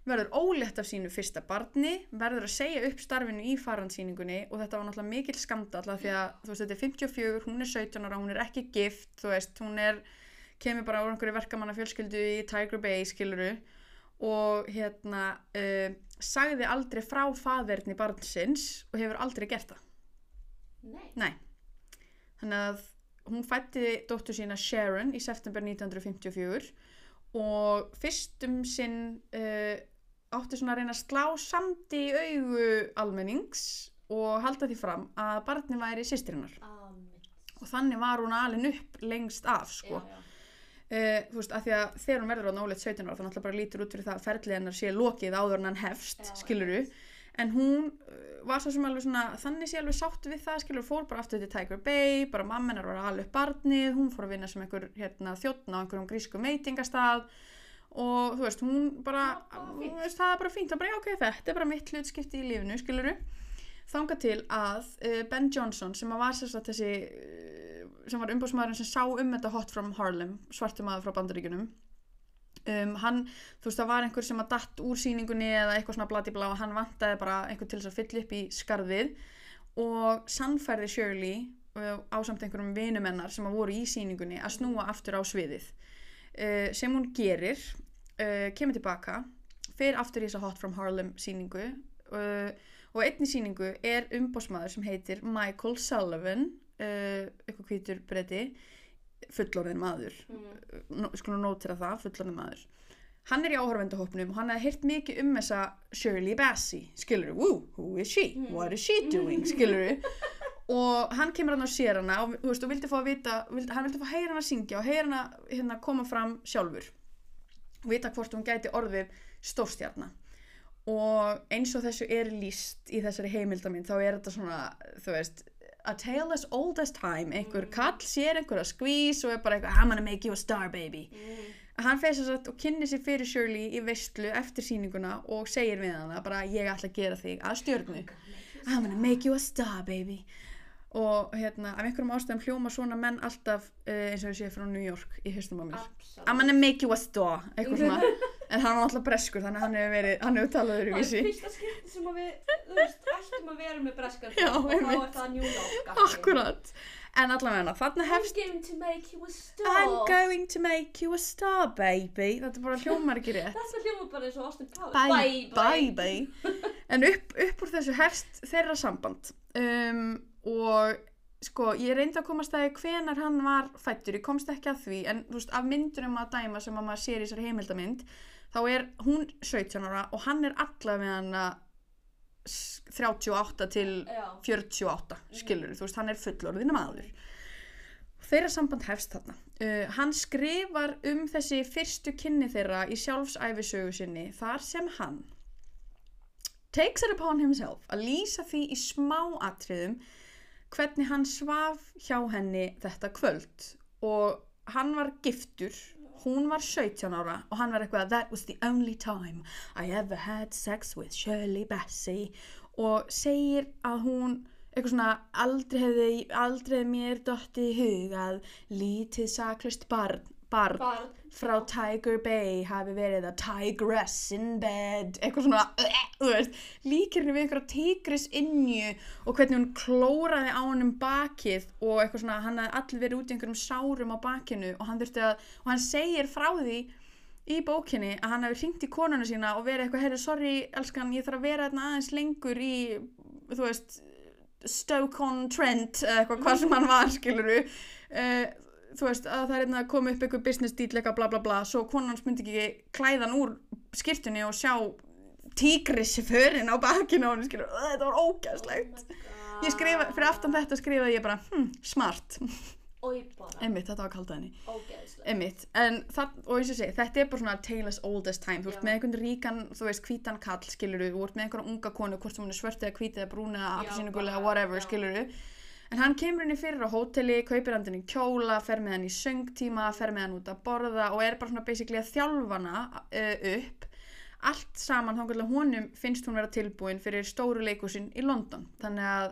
verður ólétt af sínu fyrsta barni verður að segja upp starfinu í farandsýningunni og þetta var náttúrulega mikill skandall af því að þú veist, þetta er 54, hún er 17 ára hún er ekki gift, þú veist, hún er kemur bara úr einhverju verkamanna fjölskyldu í Tiger Bay, skiluru og hérna uh, sagði aldrei frá faðerni barnsins og hefur aldrei gert það Nei. Nei. Þannig að hún fætti dóttur sína Sharon í september 1954 og fyrstum sinn uh, átti svona að reyna að slá samt í augu almennings og halda því fram að barni væri sýstirinnar Amen. og þannig var hún alin upp lengst af sko. Já, já. Uh, þú veist, af því að þegar hún verður á náleitt 17 ára þá náttúrulega bara lítur út fyrir það að ferlið hennar sé lokið áður en hann hefst, Já, skiluru en hún uh, var svo sem alveg svona þannig sé alveg sátt við það, skilur fór bara aftur til Tiger Bay, bara mamma hennar var að hala upp barnið, hún fór að vinna sem einhver hérna, þjóttn á einhverjum grísku meitingastað og þú veist, hún bara, Já, þú veist, það er bara fínt, það er bara, já, ok, þetta er bara mitt hlutskipti í lífinu, skiluru þanga til að uh, Ben Johnson sem að var sérst að þessi sem var umbúsmaðurinn sem sá um þetta Hot from Harlem, svartum maður frá bandaríkjunum. Um, hann, þú veist það var einhver sem að datt úr sýningunni eða eitthvað svona bladibla og hann vantaði bara einhver til þess að fylla upp í skarðið. Og sannfærði Shirley uh, ásamt einhverjum vinumennar sem að voru í sýningunni að snúa aftur á sviðið. Uh, sem hún gerir uh, kemur tilbaka fer aftur í þessa Hot from Harlem sýningu uh, og einni sýningu er umbósmaður sem heitir Michael Sullivan uh, eitthvað hvítur breyti fullorðin maður. Mm. Skulum nótira það, fullorðin maður. Hann er í áhörvendahópnum og hann hefði heyrt mikið um þessa Shirley Bassey skilur woo, who is she, what is she doing? Skilur og hann kemur hann og sér hana og, veist, og vildi fá að vita vildi, hann vildi fá að heyra hana syngja og heyra hana hérna, koma fram sjálfur. Og vita hvort hún gæti orðið stórstjarna. Og eins og þessu er líst í þessari heimildamind þá er þetta svona, þú veist a tale as old as time. Einhver kall sér einhverja skvís og er bara eitthvað I'm gonna make you a star baby. Mm. hann feist þess að og kynni sér fyrir Shirley í veistlu eftir sýninguna og segir við hana bara ég ætla að gera þig að stjörnu. I'm gonna make you a star. baby. Og hérna af einhverjum ástæðum hljóma svona menn alltaf uh, eins og ég sé frá New York í höstum á mér. I'm gonna make you a star. Eitthvað svona en hann var alltaf breskur þannig að hann hefur verið hann hefur talað Það öðruvísi er fyrsta skipti sem að við, þú veist, ættum að vera með breskan Já, og þá er það New York. akkurat en allavega þarna I'm hefst going to make you a star. I'm going to make you a star baby þetta bara hljómar ekki rétt Þetta hljóma bara eins og Austin Powers. bye, bye. bye. en upp, upp úr þessu hefst þeirra samband um, og sko, ég reyndi að komast að hvenar hann var fættur, ég komst ekki að því en þú veist, af myndunum að dæma sem að maður sér í þessari heimildamynd þá er hún 17 ára og hann er allavega hann 38 til Já. 48 skilur, þú veist, hann er fullorðinu maður. Þeirra samband hefst þarna. Uh, hann skrifar um þessi fyrstu kynni þeirra í sjálfsæfisögu sinni þar sem hann takes it upon himself að lýsa því í smá atriðum hvernig hann svaf hjá henni þetta kvöld. Og hann var giftur hún var 17 ára og hann var eitthvað that was the only time I ever had sex with Shirley Bassey. Og segir að hún eitthvað svona aldrei hefði, aldrei mér dottið í hug að lítið saklust barn, barn Barn. frá Tiger Bay hafi verið að tigress in bed eitthvað svona, þú veist líkir henni við einhverja tigris innju og hvernig hún klóraði á hann um bakið og eitthvað svona, hann hafði allir verið út í einhverjum sárum á bakinu og hann þurfti að, og hann segir frá því í bókinni að hann hefði hringt í konuna sína og verið eitthvað, heyrðu, sorry, elskan, ég þarf að vera aðeins lengur í, þú veist, Stoke-on-Trent eða eitthvað hvað sem hann var, skiluru uh, þú veist, að það er hérna að koma upp eitthvað business deal eitthvað bla bla bla svo konan hans myndi ekki klæðan úr skirtunni og sjá tígrissiförin á bakinu og hann skilur, þetta var ógæðslegt Oh ég skrifa, fyrir aftan þetta skrifaði ég bara hm, smart, einmitt, þetta var kaldað henni Ógeðslega. einmitt, en það, og eins og segi þetta er bara svona tale as old as time, þú Já. með einhvern ríkan, þú veist, hvítan kall, skiluru þú ert með einhverja unga konu, hvort sem hún er svört eða hvít eða brún eða Já, appisínugul eða bara, whatever, skiluru en hann kemur henni fyrir á hóteli, kaupir hann í kjóla, fer með hann í söngtíma fer með hann út að borða og er bara svona basically að þjálfa hana uh, upp allt saman þá honum finnst hún vera tilbúin fyrir stóru leikusin í London. Þannig að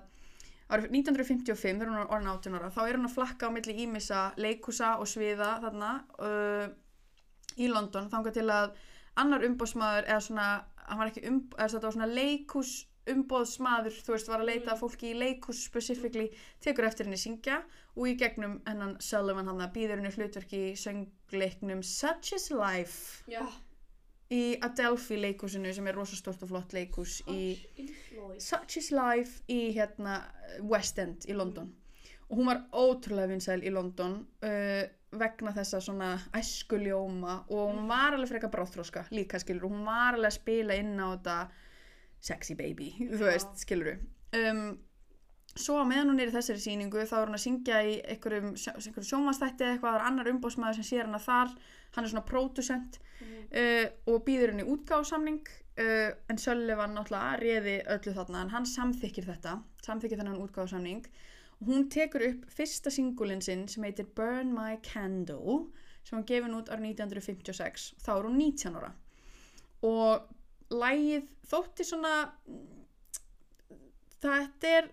árið 1955 þegar hún er orðin 18 ára þá er hún að flakka á milli ímissa leikusa og sviða þarna uh, í London þangað til að annar umbóðsmaður eða svona, hann var ekki um, eða þetta var svona leikus umbóðsmaður, þú veist, var að leita að fólki í leikus specifíkli, tekur eftir henni syngja og í gegnum hennan Sullivan hann að býður henni hlutverki í söngleiknum Such is Life. Já. í Adelphi leikusinu sem er rosastórt og flott leikus í. Such is Life. Í hérna West End í London. Og hún var ótrúlega vinsæl í London uh, vegna þessa svona æskuljóma og hún var alveg frekar bráþróska líka skilur. Og hún var alveg að spila inn á þetta sexy baby, þú veist, skilur um, svo meðan hún er í þessari sýningu þá er hún að syngja í einhverjum, einhverjum sjónvastætti eða eitthvað, það er annar umbóðsmaður sem sér hana þar hann er svona pródusent uh, og býður henni útgáðsamning uh, en Sullivan náttúrulega réði öllu þarna en hann samþykir þetta samþykir þennan útgáðsamning og hún tekur upp fyrsta singulinn sinn sem heitir Burn My Candle sem hann gefin út árið 1956 þá er hún 19 ára. Og lægið þótti svona þetta er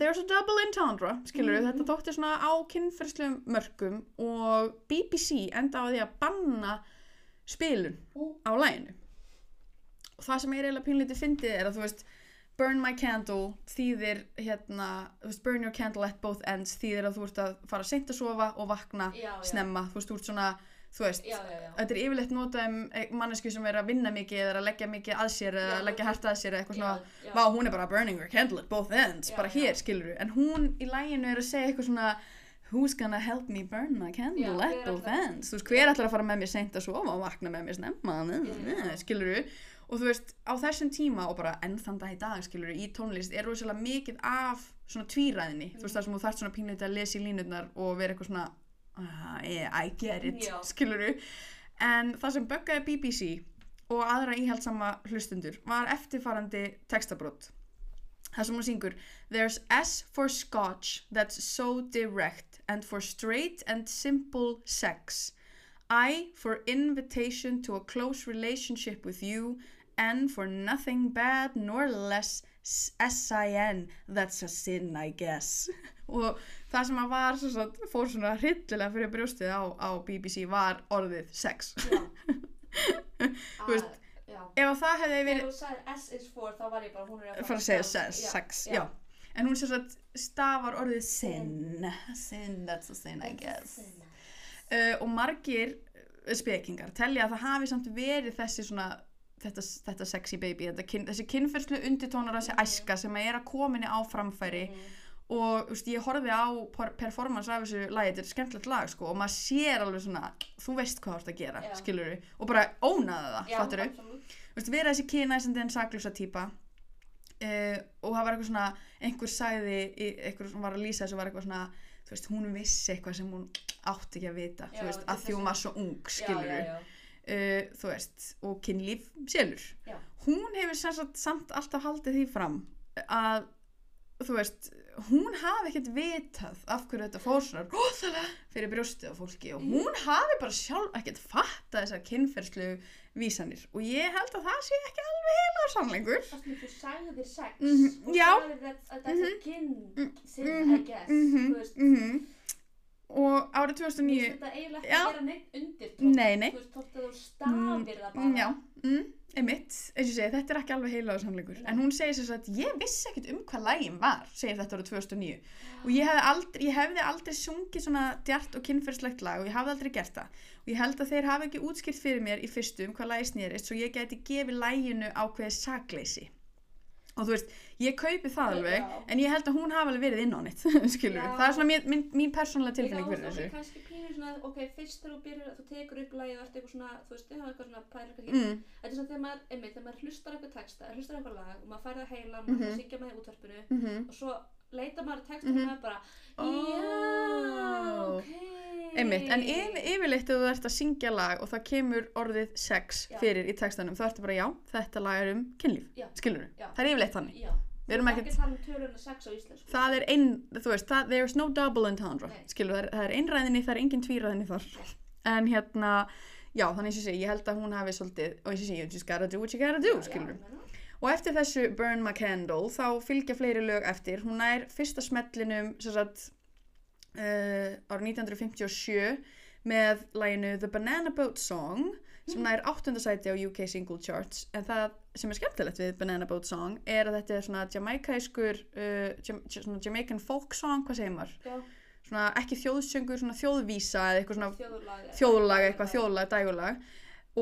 there's a double entendre skilur Mhm. þetta þótti svona á kynferðslegum mörgum og BBC enda á því að banna spilun á læginu og það sem er eiginlega pínlítið fyndið er að þú veist burn my candle þýðir hérna, veist, burn your candle at both ends þýðir að þú ert að fara seint að sofa og vakna Já, já. snemma, þú veist, þú ert svona þú veist, Já, já, já. þetta er yfirleitt notað um mannesku sem er að vinna mikið eða að leggja mikið að sér eða Já, leggja hært að sér eða eitthvað svona. vá, hún er bara burning her candle at both ends bara hér, skilur en hún í læginu er að segja eitthvað svona who's gonna help me burn my candle at both ends? Þú veist, hver ætlar að fara með mér seint að sofa og vakna með mér snemma skilur og þú veist, á þessum tíma og bara enn þann dag í dag, skilur í tónlist er rosalega mikið af svona tvíræðinni, þú veist, það sem þú þarft svona pínleiti að lesa í línurnar og vera eitthvað svona uh, yeah, I get it, Já. skilur en það sem böggaði BBC og aðra íhaldsama hlustundur var eftirfarandi textabrót það sem hún syngur There's S for scotch that's so direct and for straight and simple sex. I for invitation to a close relationship with you. N for nothing bad nor less. S-I-N that's a sin I guess og það sem að var svo svo, fór svona hryllilega fyrir brjóstið á, á BBC var orðið sex. Þú veist, Já. ef að það hefði verið Þegar þú sagði S is for þá var ég bara, hún er að fara að segja sex, sex já. en hún sér að stafar orðið sin. Sin, that's a sin I guess. uh, og margir uh, spekingar telja að það hafi samt verið þessi svona þetta, þetta sexy baby, þetta kyn, þessi kynferðslu undirtónar þessi æska sem er að kominni á framfæri og veist, ég horfði á per- performance af þessu lagi, þetta er skemmtilegt lag sko, og maður sér alveg svona, þú veist hvað þú ert að gera Já. skilur og bara ónaði það, Já, fattur veist, vera þessi kynæsandi en saklusa típa uh, og það var eitthvað svona einhver sagði, í- einhver sem var að lýsa þessu var eitthvað svona, þú veist, hún vissi eitthvað sem hún átti ekki að vita, þú veist, að því hún er var svo ung, skilur já. uh, þú veist, og kynlíf. Já. Hún hefur sem sagt samt alltaf haldið því fram að, þú veist, hún hafi ekkert vitað af hverju þetta fór svona róðalega fyrir brjóstið á fólki og hún hafi bara sjálf ekkert fattað þessar kynferðslu vísanir og ég held að það sé ekki alveg heila sannleikur. Það sem þú sagðir sex Mhm, og já. sagðir að þetta er Mhm. kyn I guess mhm, þú veist, mhm. Og árið Mér 2009 finnst þetta eiginlega ekki Já. að gera neitt undir Nei, nei. Þú veist, þótt að þú stafir það bara Mm, Já, mm, einmitt, eins og segi, þetta er ekki alveg heilaður sannleikur. Nei. En hún segir sér að ég vissi ekkert um hvað lægin var, segir þetta árið 2009. Og ég hefði aldrei, ég hefði aldrei sungið svona djart og kynferðslegt lag og ég hafði aldrei gert það. Og ég held að þeir hafi ekki útskýrt fyrir mér í fyrstu um hvað lægi snýrist svo ég geti gefið læginu ákveðið sakleysi. Og þú veist, ég kaupi það alveg, Já. en ég held að hún hafi alveg verið inn á nýtt, skilur Já. Það er svona mín, mín, mín persónulega tilfinning fyrir þessu. kannski pínur svona, ok, fyrst þegar þú byrjar, þú tekur upp lagið og ert eitthvað svona, þú veist, já, eitthvað svona pælir kannski. Mm, Þetta er svona þegar maður, einmitt, þegar maður hlustar eitthvað texta, hlustar eitthvað lag og maður færði að heila, Mhm. maður mm -hmm. syngja með í útvarpinu mm og svo leitar maður að texta Mhm. og bara, já, ok. Einmitt, en yfir, yfirleitt ef þú ert að syngja lag og það kemur orðið sex Já. fyrir í textanum, þá ertu bara já, þetta lag er um kynlíf, skilur Já. það er yfirleitt þannig. Þú ekkert- að um töluna sex á íslensku. Það er ein, þú veist, það, there's no double entendre, skilur, er, það er einræðinni, það er engin tvíræðinni þar. En hérna, já, þannig og ég held að hún hafi svolítið, og ég segi, you just gotta do what you gotta do, skilur. meina. Og eftir þessu Burn My Candle, þá fylgja fleiri lög eftir, hún er fyrsta smellinum, sem sagt, uh, árið 1957 með læginu The Banana Boat Song sem nær áttundasæti á UK Single Charts. En það sem er skemmtilegt við Banana Boat Song er að þetta er svona jamaikaiskur uh, jam, svona Jamaican folk song, hvað segir maður? Já, Svona ekki þjóðsöngur, svona þjóðvísa eða eitthvað svona þjóðlag, eitthvað þjóðlag, dægulag.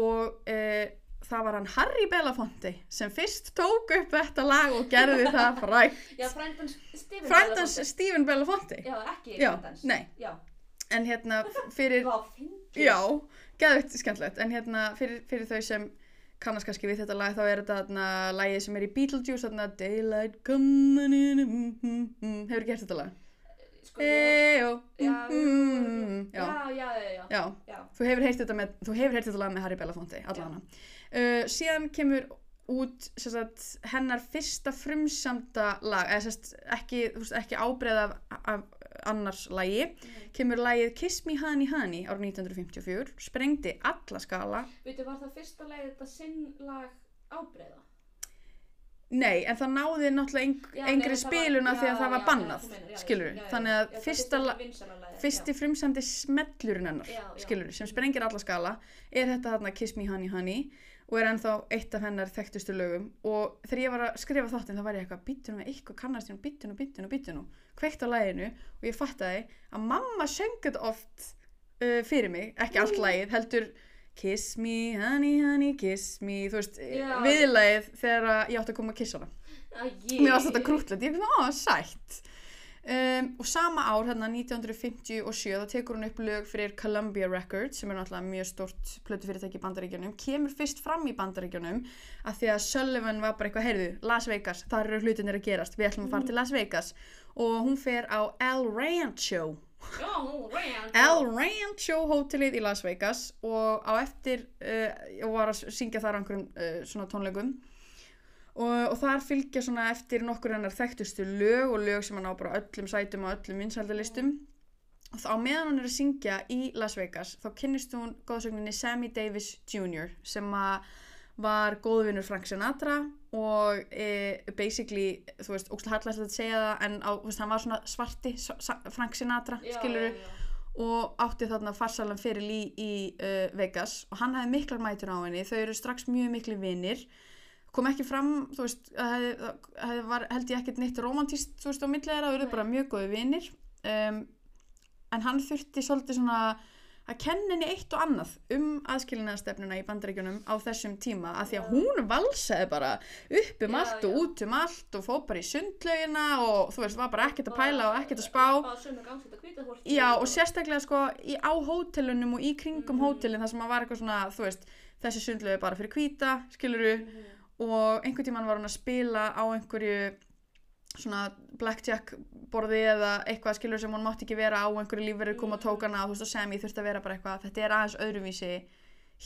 Og uh, það var hann Harry Belafonte sem fyrst tók upp þetta lag og gerði það frægt Já, frændans Stephen frændans Belafonte. Stephen Belafonte Já, ekki Já, frændans. nei. Já, en hérna fyrir hvað finnst Já, geðvitt skemmtilegt en hérna fyrir, fyrir þau sem kannast kannski við þetta lag þá er þetta þarna lagið sem er í Beetlejuice þarna Daylight coming in mm, mm, mm. hefur gert þetta lag? Sko, ég... Eyjó Já, mm, já, já, já, já, já, já, já. þú hefur heyrt þetta með þú hefur heyrt þetta lag með Harry Belafonte allavega uh, síðan kemur út sagt, hennar fyrsta frumsamda lag eða sérst, ekki, ekki ábreið af, af annars lagi Mhm. kemur lagið Kiss Me Honey Honey árið 1954 sprengdi alla skala. Veitu, var það fyrsta leið þetta sinn lag ábreyða? nei, en það náði náttúrulega engri spiluna því að það var já, bannað já, já, skilur þannig að fyrsta, lagið, fyrsti frumsamdi smellurinn hennar skilur, sem sprengir alla skala er þetta þarna Kiss Me Honey Honey og er ennþá eitt af hennar þekktustu lögum. Og þegar ég var að skrifa þáttinn þá var ég eitthvað býttunum með eitthvað kannast hérna býttunum, býttunum, býttunum kveikt á læginu og ég fattaði að mamma söng þetta oft uh, fyrir mig, ekki allt lægið heldur Kiss me, honey, honey, kiss me. Þú veist, viðlægið þegar ég átti að koma að kissa hana. Mér varst þetta krútlegt, ég finnst það sætt um, og sama ár hérna 1957 þá tekur hún upp lög fyrir Columbia Records sem er náttúrulega mjög stort plötufyrirtæki í bandaríkjunum kemur fyrst fram í bandaríkjunum að því að Sullivan var bara eitthvað heyrðu, Las Vegas, þar eru hlutinir að gerast við ætlum að fara til Las Vegas. Og hún fer á El Rancho. Já, Ryan. El Rancho hótelið í Las Vegas og á eftir uh, var að syngja þar á einhverjum uh, svona tónleikum og, og þar fylgja svona eftir nokkur hennar þekktustu lög og lög sem hann á bara öllum sætum og öllum vinsaldalistum og þá meðan hann er að syngja í Las Vegas þá kynnist hún góðsögninni Sammy Davis Jr. sem að var góðvinur Frank Sinatra og e, basically, þú veist, ógst hallast að segja það en á, veist, hann var svona svarti Frank Sinatra, Já, skiluru já, já. og átti þarna farsalan fyrir í, í uh, Vegas og hann hafði miklar mætur á henni þau eru strax mjög miklu vinir kom ekki fram, þú veist að hefði, að hefði var, held ég ekkert neitt romantíst þú veist á þau eru Nei. bara mjög góði vinir um, en hann þurfti svolítið svona að kenna henni eitt og annað um aðskilinaðstefnuna í bandaríkjunum á þessum tíma að því að hún valsaði bara upp um Já, allt og já. út um allt og fór bara í sundlaugina og þú veist, var bara ekkert að pæla og ekkert að spá hvita. Já, og sérstaklega sko í, á hótelunum og í kringum Mhm. hótelin þar sem að var eitthvað svona, þú veist, þessi sundlögu er bara fyrir hvíta, skiluru, Mhm. Og einhvern tímann var hún að spila á einhverju svona blackjack borði eða eitthvað skilur sem hún mátti ekki vera á einhverju lífverið kom og tók hana og þú veist og Sammy þurfti að vera bara eitthvað þetta er aðeins öðruvísi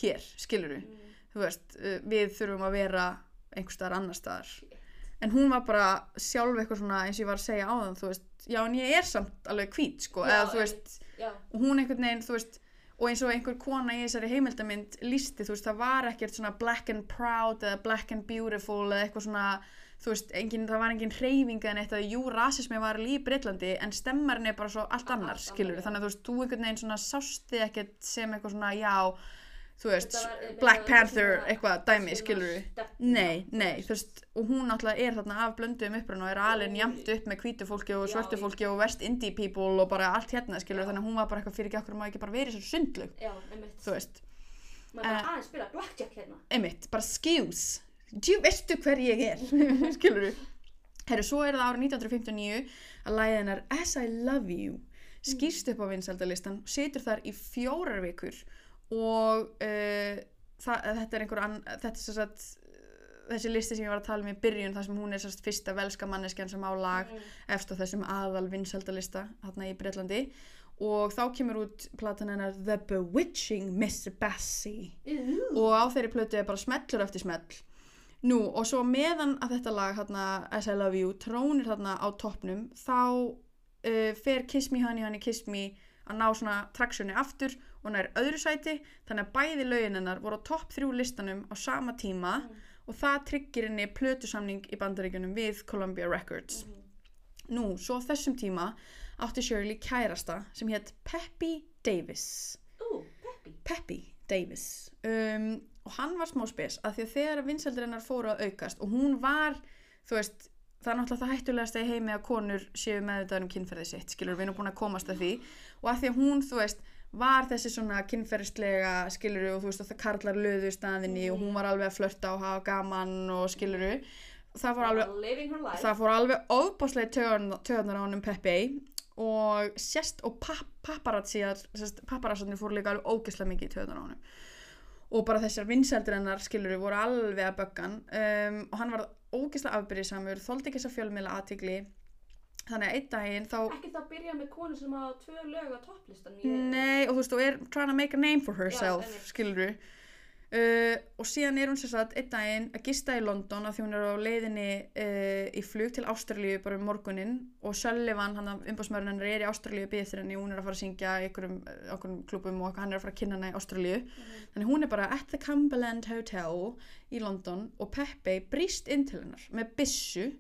hér skiluru, Mhm. þú veist uh, við þurfum að vera einhver staðar annar staðar. En hún var bara sjálf eitthvað svona eins og ég var að segja á þann þú veist, já en ég er samt alveg hvít sko, Já, eða þú veist Já, og hún einhvern veginn, þú veist og eins og einhver kona í þessari heimildamind lísti, þú veist, það var ekkert svona black and proud eða black and beautiful eða eitthvað svona, þú veist, engin, það var engin hreyfinga en eitt að jú, rasismi var líf Breitlandi en stemmarinn er bara svo allt annar, skilur þannig að þú veist, þú einhvern veginn svona sást þig ekkert sem eitthvað svona, já þú veist, var- Black Panther eitthvað dæmi, skilur stefna, Nei, þú nei, þú veist, og hún náttúrulega er þarna af blönduðum uppruna og er alveg jæmt upp með hvítu fólki og svörtu fólki og West Indie people og bara allt hérna, skilur, Já. þannig að hún var bara eitthvað fyrir ekki okkur maður ekki bara verið þessu sundlug, Já, einmitt. þú veist, Maður bara Eh. aðeins spila blackjack hérna. einmitt, bara skills, djú veistu hver ég er, skilur þú, herru, svo er það árið 1959 að lægið hennar As I Love You skýrst upp á vinsaldalistan, situr þar í fjórar vikur og uh, það, þetta er einhver ann, þetta er sem sagt þessi listi sem ég var að tala um í byrjun þar sem hún er sérst fyrsta velska manneskjan sem á lag Mm. eftir þessum aðal vinsaldalista hérna í Breitlandi og þá kemur út platan hennar The Bewitching Miss Bessie Ú, og á þeirri plötu er bara smellur eftir smell. Nú og svo meðan að þetta lag hérna, As I Love You trónir hérna á toppnum þá uh, fer Kiss Me Honey Honey Kiss Me að ná svona traksjóni aftur og er öðru sæti þannig að bæði lögin hennar voru á topp þrjú listanum á sama tíma og það tryggir henni plötusamning í bandaríkjunum við Columbia Records. Nú, svo þessum tíma átti Shirley kærasta sem hétt Peppy Davis. Ú, Peppi. Peppy Davis. Um, og hann var smá spes að því að þegar vinsaldur hennar fóru að aukast og hún var, þú veist það er náttúrulega það hættulegast í heimi að konur séu meðvitaður um kynferði sitt, skilur við erum búin að komast að því. Og að því að hún, þú veist var þessi svona kynferðislega skiluru og þú veist að það karlar löðu í staðinni og hún var alveg að flörta og hafa gaman og skiluru það fór alveg það fór alveg ofbáslega töðunar á honum Peppi og sérst og pap paparazziar paparazzarnir fóru líka alveg ógeðslega mikið í töðunar á honum. Og bara þessar vinsældir hennar skilur voru alveg að böggan. Um, og hann var ógeðslega afbyrðisamur þóldi ekki þess að fjölmiðla aðtigli þannig að einn daginn þá Ekki það byrja með konu sem á tvö lög á topplistan. Nei, og þú veist, og er trying to make a name for herself, einmitt. skilur Uh, og síðan er hún sér satt einn daginn að gista í London að því hún er á leiðinni uh, í flug til Ástralíu bara um morgunin og Sullivan, hann umbásmörun hennar er í Ástralíu þér henni, hún er að fara að syngja í eh, einhverjum klubum og hann er að fara að kynna hana í Ástralíu þannig hún er bara at the Cumberland Hotel í London og Peppe brýst inn til hennar með byssu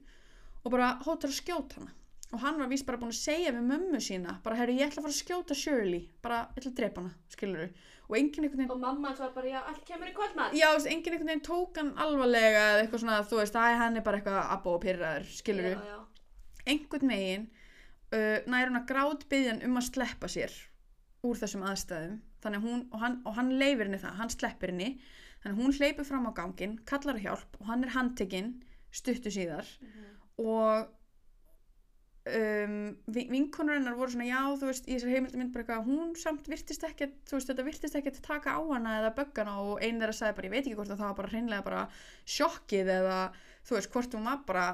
og bara hóttar að skjóta hana og hann var víst bara búin að segja við mömmu sína bara, herru, ég ætla að fara að skjóta Shirley. Bara, ég ætla að drepa hana, skilur og enginn einhvern veginn Og mamma hans var bara, já, allt kemur í kvöldmatt. Já, þú enginn einhvern veginn tók hann alvarlega eða eitthvað svona, þú veist, að hann er bara eitthvað abbo og pyrraður, skilur já. einhvern veginn uh, nær hún að grátt byggjan um að sleppa sér úr þessum aðstæðum. Þannig hún, og hann, og hann leifir henni það, hann sleppir henni. Þannig hún hleypur fram á gangin kallar hjálp og hann er handtekinn stuttu síðar. Og um, vi- vinkonur hennar voru svona já þú veist í þessari heimildamind bara eitthvað hún samt virtist ekkert þú veist þetta virtist ekkert taka á hana eða bögga hana. Og einn þeirra sagði bara ég veit ekki hvort að það var bara hreinlega bara sjokkið eða þú veist hvort hún var bara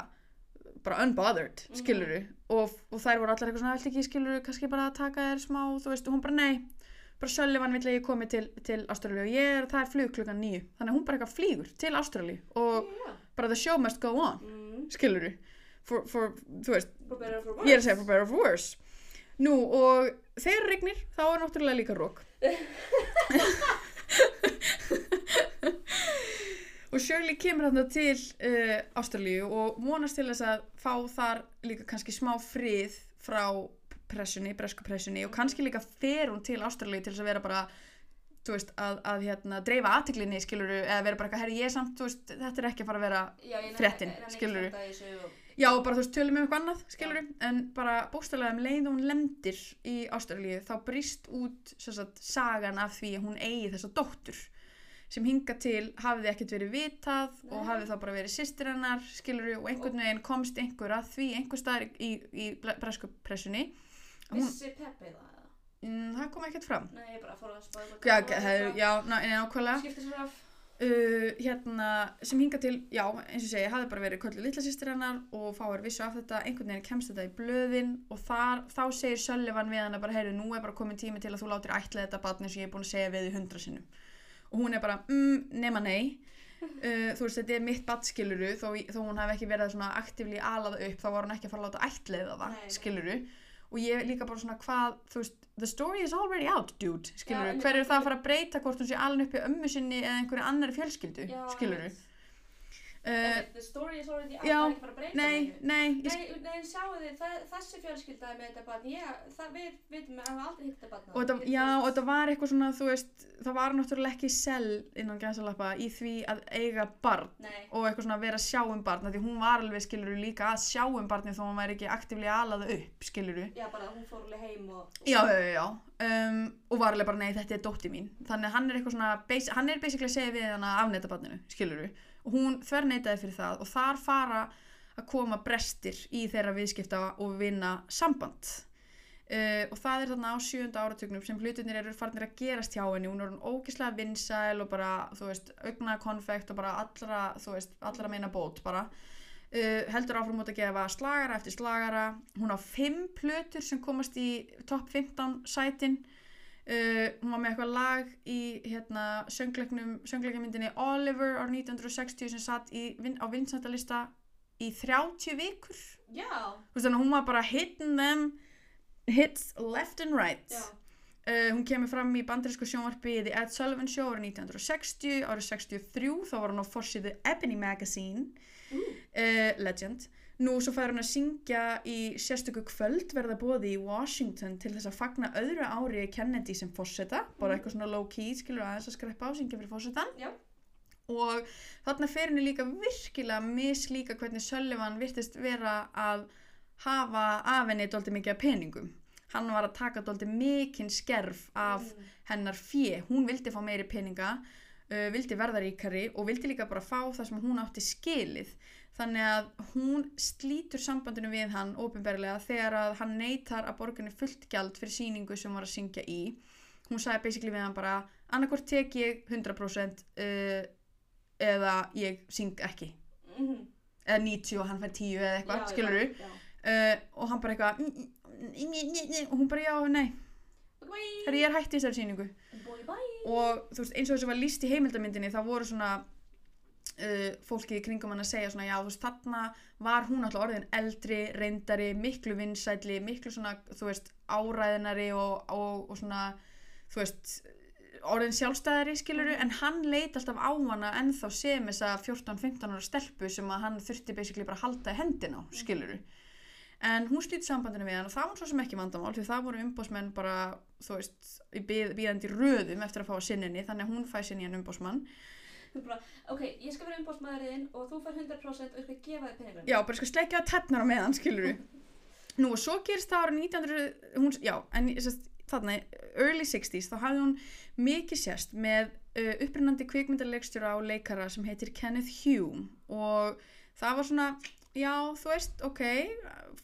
bara unbothered skiluru og, og þær voru allar eitthvað svona vilt ekki skiluru kannski bara að taka þér smá þú veist og hún bara nei. Bara Sullivan vill að ég komi til, til Ástralíu og ég er, það er flug klukkan nýju þannig hún bara eitthvað flýgur til Ástralíu og Já. bara the show must go on Mm, skiluru for, for, þú veist, for ég er að segja for better or for worse. Nú og þegar regnir þá er náttúrulega líka rók og Shirley kemur þarna til uh, Ástralíu og vonast til þess að fá þar líka kannski smá frið frá pressunni, bresku pressunni og kannski líka fer hún til Ástralíu til þess að vera bara þú veist, að, að hérna, dreifa aðtiklinni skiluru, eða vera bara eitthvað, herri ég samt, þú veist, þetta er ekki að fara að vera fréttin, þessu og- Já, og bara þú veist, tölum um eitthvað annað, skilur en bara bóstalega um leið og hún lendir í Ástralíu, þá brýst út sagt, sagan af því að hún eigi þessa dóttur sem hinga til hafði ekkert verið vitað og Nei. hafði þá bara verið systir hennar, skilur og einhvern veginn komst einhver að því einhver staðar í, í bresku pressunni. Að hún, Vissi Peppi það mm, það kom ekkert fram. Nei, ég bara fór að spáða Já, já, já, ná, nákvæmlega. Skipti sér af uh, hérna, sem hinga til, já, eins og segja, hafði bara verið köllu litla sýstir hennar og fáir vissu af þetta, einhvern veginn kemst þetta í blöðin og þar, þá segir Söllivan við hana bara, heyrðu, nú er bara komin tími til að þú látir ætla þetta barn eins og ég er búin að segja við því hundra sinnum. Og hún er bara, mm, nema nei. Uh, þú veist, þetta er mitt barn skiluru þó, þó hún hef ekki verið svona aktífli alað upp, þá var hún ekki að fara að láta ætla það Nei, nei. Og ég líka bara svona hvað, þú veist, the story is already out, dude, skiluru, Já, en- hver er það að fara að breyta hvort hún sé alveg uppi ömmu sinni eða einhverju annari fjölskyldu, skiluru einmitt. Uh, The story is already out já, Það er ekki bara að breyta nei, nei, Nei, nei, sjáu þið, það, þessi fjölskylda er með þetta barn, ég, það, við vitum að hafa aldrei hitt þetta barn. og Ég- já, og þetta var eitthvað svona, þú veist, það var náttúrulega ekki sel innan gæsalappa í því að eiga barn Nei, og eitthvað svona að vera að sjá um barn því hún var alveg, skiluru, líka að sjá um barni þó hún væri ekki aktífli alað upp, skiluru já, bara hún fór alveg heim og... Já, já, já, já. Um, og var alveg bara, nei, þetta er dótti mín. Þannig hann er eitthvað svona, hann er basically að segja við hann að afneita barninu, skiluru. Og hún þverneitaði fyrir það og þar fara að koma brestir í þeirra viðskipta og vinna samband. Uh, og það er þarna á sjönda áratugnum sem hlutinir eru farnir að gerast hjá henni. Hún er hún ógislega vinsæl og bara, þú veist, augna konfekt og bara allra, þú veist, allra meina bót bara. Uh, heldur áfram út að gefa slagara eftir slagara hún á fimm plötur sem komast í topp 15 sætin uh, hún var með eitthvað lag í hérna, söngleikmyndinni Oliver ár 1960 sem satt í, vin- á vinsættalista í 30 vikur. Veist, þannig hún var bara hitting them hits left and right. Já, Uh, hún kemur fram í bandarísku sjónvarpi The Ed Sullivan Show árið 1960 árið 63 þá var hún á forsýðu Ebony Magazine. Ú. uh, Legend nú svo fær hún að syngja í sérstöku kvöld verða bóði í Washington til þess að fagna öðru ári Kennedy sem fórseta bara eitthvað svona low key skilur aðeins að skreppa á syngja fyrir fórsetan já, og þarna fer henni líka virkilega mislíka hvernig Sullivan virtist vera að hafa af henni dóldi mikið peningum. Hann var að taka dóldi mikinn skerf af Mm. hennar fjö, hún vildi fá meiri peninga uh, vildi verða ríkari og vildi líka bara fá það sem hún átti skilið þannig að hún slítur sambandinu við hann ópenbarlega þegar að hann neytar að borgunni fullt gjald fyrir síningu sem var að syngja í hún sagði basically við hann bara annarkvort tek ég 100% uh, eða ég syng ekki Mhm. eða 90 og hann fær 10 eða eitthvað, skilur já. uh, og hann bara eitthvað mm, mm, mm, mm, mm, og hún bara já, nei, þegar ég er hætt í þessari síningu bye, bye. og þú veist, eins og þessu var líst í heimildamyndinni þá voru svona uh, fólki í kringum hann að segja svona já, veist, þarna var hún alltaf orðin eldri, reyndari, miklu vinsætli miklu svona, veist, áræðinari og, og, og svona veist, orðin sjálfstæðari skiluru, en hann leit alltaf á hana ennþá sem þessa 14-15 ára stelpu sem að hann þurfti basically bara að halda í hendina á, skiluru en hún slíti sambandinu við hann og það var svo sem ekki vandamál því það voru umbósmenn bara þú veist, bíðandi röðum eftir að fá sinninni, þannig að hún fæ sinni hann umbósmann Þú bara, ok, ég skal vera umbóðsmaðurinn og þú fær 100% og ég skal gefa þér peningun. já, bara sko sleikja á tefnar á meðan, skiluru nú og svo gerist það árið 1900 hún, já, en sest, þarna early 60s, þá hafði hún mikið sérst með uh, upprinnandi kvikmyndarleikstjóra og leikara sem heitir Kenneth Hume. Og það var svona já, þú veist, ok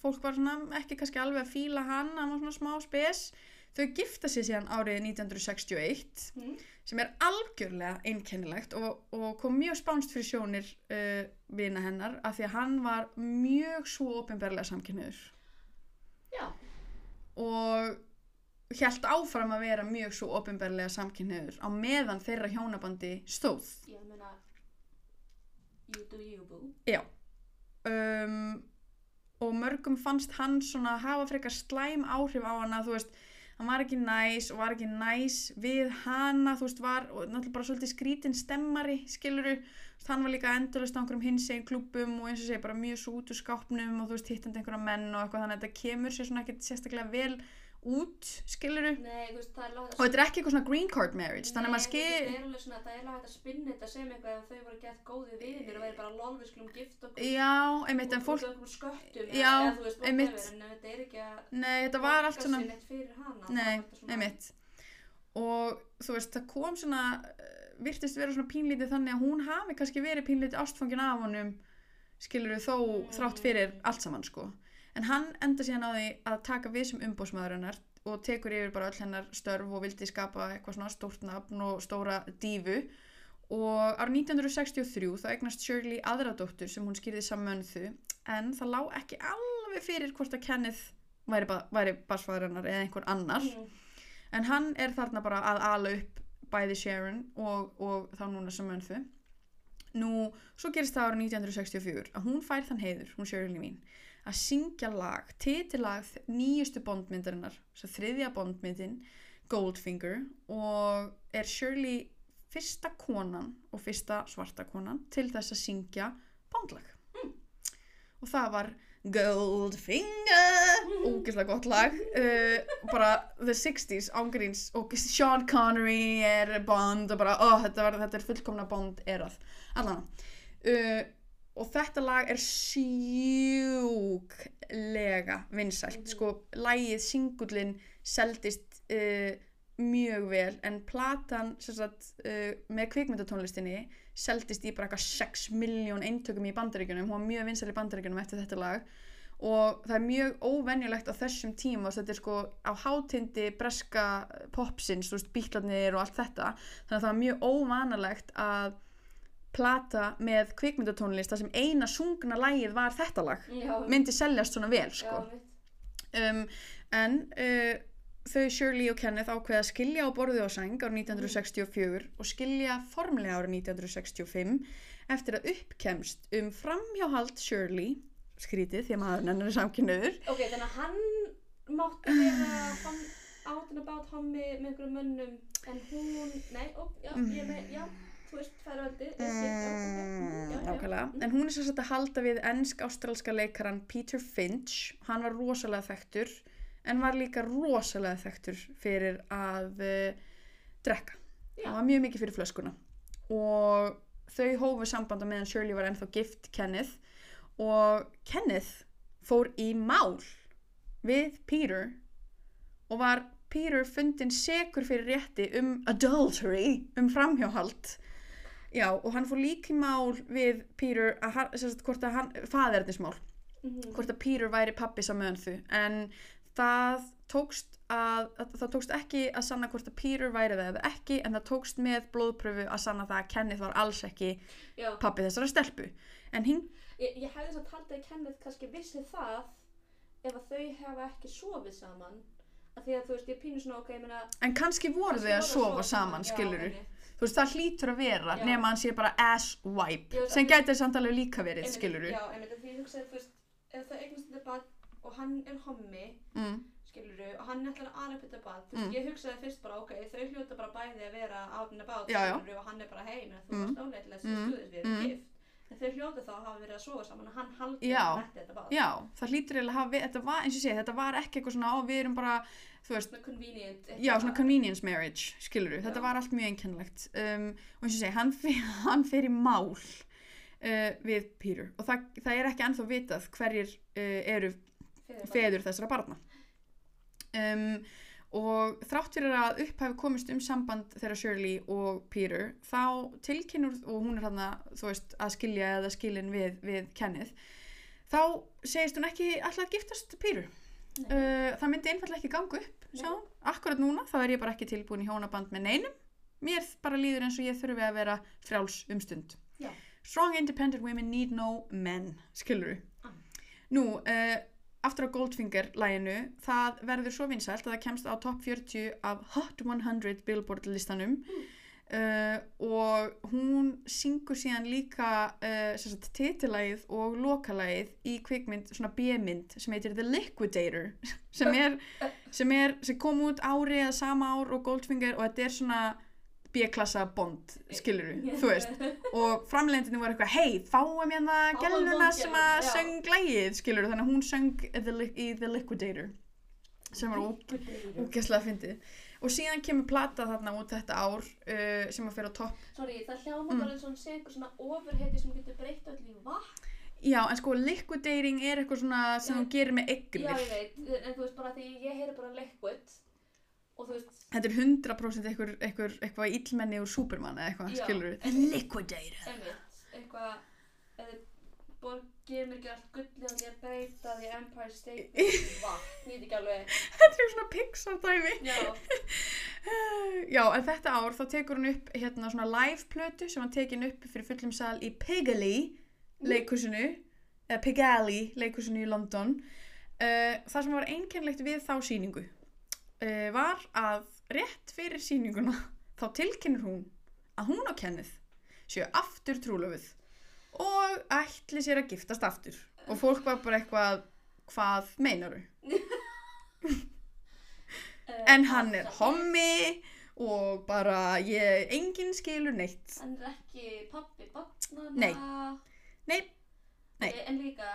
fólk var svona ekki kannski alveg að fíla hann hann var svona smá spes þau gifta sér síðan árið 1961 Mm. sem er algjörlega einkennilegt og, og kom mjög spánst fyrir sjónir uh, vina hennar af því að hann var mjög svo ofinberlega samkynniður Já, og held áfram að vera mjög svo ofinberlega samkynniður á meðan þeirra hjónabandi stóð ég meina, you do you boo. um, og mörgum fannst hann svona hafa frekar slæm áhrif á hana þú veist, hann var ekki næs og var ekki næs við hana þú veist, var náttúrulega bara svolítið skrítin stemmari skiluru, hann var líka endurlust á einhverjum hins einn klubum og eins og segja bara mjög svo út úr skápnum og þú veist, hittandi einhverja menn og eitthvað þannig að þetta kemur sér svona ekkert sérstaklega vel út, skiluru Nei, veist, og þetta er ekki eitthvað svona green card marriage þannig að maður skil Það er hægt að spinna þetta sem eitthvað ef þau voru gett góði vinir og væri bara lol við skulum gift okkur já, einmitt, en fólk sköttum Já, eða, veist, einmitt. en þetta er ekki að nei, þetta var allt svona Nei, einmitt og þú veist, það kom svona eh, virtist vera svona pínlítið þannig að hún hafi kannski verið pínlítið ástfangin af honum skilur þó Mm. þrátt fyrir allt saman sko en hann enda síðan á því að taka við sem umbósmaður hennar og tekur yfir bara öll hennar störf og vildi skapa eitthvað svona stórt nafn og stóra dífu. Og árið 1963 þá eignast Shirley aðra dóttur sem hún skýrði sammönðu en það lá ekki alveg fyrir hvort að Kenneth væri, ba væri basfæður hennar eða einhver annar. Mm. en hann er þarna bara að ala upp bæði Sharon og, og þá núna Samantha nú, svo gerist það árið 1964 að hún fær þann heiður, hún Shirley mín að syngja lag, titillag nýjustu bondmyndarinnar þriðja bondmyndin Goldfinger og er Shirley fyrsta konan og fyrsta svarta konan til þess að syngja bondlag og það var Goldfinger ógeðslega gott lag uh, bara the 60s ángríns og Sean Connery er Bond og bara, ó, þetta, var, þetta er fullkomna Bond erað allan uh, og þetta lag er sjúklega vinsælt. Sko, lagið, singullin seldist uh, mjög vel en platan sagt, uh, með kvikmyndatónlistinni seldist í bara eitthvað 6 miljón eintökum í bandaríkjunum, hún var mjög vinsæl í bandaríkjunum eftir þetta lag. Og það er mjög óvenjulegt á þessum tíma þetta er sko á hátindi breska popsins, þú veist, bíklarnir og allt þetta, þannig að það var mjög óvanalegt að plata með kvikmyndatónlist þar sem eina sungna lagið var þetta lag. Já, myndi seljast svona vel sko. Um, en uh, þau Shirley og Kenneth ákveða að skilja á borðu og sæng árið 1964 og skilja formlega árið 1965 eftir að uppkemst um framhjáhald Shirley skrítið því að maður hennar er samkynniður Ok, þannig að hann mátti vera bát hommi með einhverjum mönnum en hún, nei, ó, já, ég með, já, þú veist, já, já, nákvæmlega, en hún er sagt að halda við ennsk-ástralska leikaran Peter Finch. Hann var rosalega þekktur en var líka rosalega þekktur fyrir að uh, drekka. Hann var mjög mikið fyrir flöskuna. Og þau hófu sambanda meðan Shirley var ennþá gift Kenneth. Og Kenneth fór í mál við Peter og var Peter fundin sekur fyrir rétti um adultery, um framhjáhald já og hann fór líka í mál við að, sem sagt, hvort að hann, faðernismál Mhm. hvort að Peter væri pappi saman þau en það tókst að, að það tókst ekki að sanna hvort að Peter væri það eða ekki en það tókst með blóðpröfu að sanna það að Kenneth var alls ekki já. pappi þessara stelpu en hinn, Ég, ég hefði samt haldið að Kenneth kannski vissi það ef að þau hefa ekki sofið saman að því að þú veist, ég pínu svona ok, ég meina en kannski voru þau að sofa saman skiluru, þú veist það hlýtur að vera Já. nema hann sé bara ass wipe Já, sem gæti samt alveg líka verið skiluru Já, einmitt, því ég hugsaði, þú veist, ef það eignast þetta bad og hann er hommi mm, skiluru, og hann ætlar að aðra þetta bad þú Mm. veist, ég hugsaði fyrst bara, ok, þau hljóta bara bæði að vera out and about, já. skiluru, og hann er bara heim, en þú Mm. varst en þau hljóta þá að hafa verið að sofa saman og hann haldi að þetta þetta bad já, það hlýtur eiginlega að hafa þetta var eins og segi, þetta var ekki eitthvað svona ó, við erum bara, þú veist svona convenient Já, svona convenience marriage, skilur Já. Þetta var allt mjög einkennlegt um, og eins og segi, hann, hann fer í mál uh, við Peter og það, það er ekki ennþá vitað hverjir uh, eru feður þessara barna. Um, og þrátt fyrir að upp hafi komist um samband þeirra Shirley og Peter þá tilkynur og hún er hann þú að skilja eða skilin við, við Kenneth þá segist hún ekki alltaf að giftast Peter. Uh, það myndi einfallega ekki ganga upp akkurat núna þá er ég bara ekki tilbúin í hjónaband með neinum. Mér bara líður eins og ég þurfi að vera frjáls um stund. Já. strong independent women need no men skiluru Ah. nú, uh, aftur á Goldfinger læginu, það verður svo vinsælt að það kemst á top 40 af Hot 100 Billboard listanum. Uh, og hún syngur síðan líka uh, titilægið og lokalægið í kvikmynd, svona B-mynd sem heitir The Liquidator sem er, sem er, sem kom út ári eða sama ár og Goldfinger og þetta er svona B-klassa bond, skiluru, þú veist og framleiðindinni voru eitthvað, hei, fáum hérna Fáum gæluna sem að já. söng lægið, skiluru, þannig að hún söng the, í The Liquidator sem var ó- Liquidation. ógeðslega fyndið og síðan kemur plata þarna út þetta ár uh, sem að fyrir á topp Sorry, það hljáma Mm. bara eins og sé einhver svona ofurheiti sem getur breytt öll í vatn. já en sko liquidating er eitthvað svona sem Já. þú gerir með Já, eignir ég veit, en þú veist bara því ég heyri bara liquid þú veist, þetta er 100% eitthvað, eitthvað, eitthvað illmenni úr Superman eða eitthvað Já. skilur En- liquidator. Eitthvað, eða borgið mér ekki allt gullið og að breyta því Empire State vatn, ég veit ekki alveg. þetta er svona Pixar dæmi. Já, Já, en þetta ár þá tekur hún upp hérna svona live plötu sem hann tekin upp fyrir fullum sal í Pigalle leikusinu, eða Pigalle leikusinu í London. Uh, það sem var einkennlegt við þá síningu uh, var að rétt fyrir síninguna þá tilkynir hún að hún og Kenneth séu aftur trúlöfuð og ætli sér að giftast aftur og fólk var bara eitthvað hvað meinaru? uh, En hann er hommi og bara ég, enginn skilur neitt. Hann er ekki pappi barnana. Nei. Nei, nei. Ok, En líka,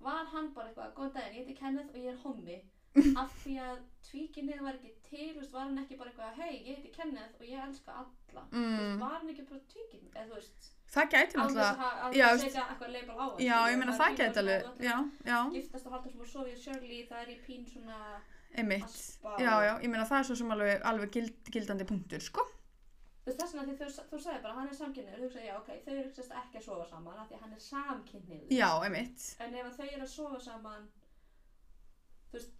var hann bara eitthvað, góðan daginn, ég heiti Kenneth og ég er hommi. Af því að tvíkinnið var ekki til, veist, var hann ekki bara eitthvað, hei, ég heiti Kenneth og ég elska alla. Þú veist, Mm. var hann ekki bara tvíkinnið, Það gæti náttúrulega, að ha- að já, setja eitthvað label á hann. já, ég meina það gæti alveg, Giftast og halda sem að sofa í Shirley, það er í pín svona aspa. Já, já, ég meina það er svo sem alveg, alveg gild, gildandi punktur, sko. Þess vegna því þú, þú sagði bara, hann er samkynniður, þú hugsaði, já, ok, þau eru ekki að sofa saman, af því hann er samkynniður. Já. En ef þau eru að sofa saman, þú veist,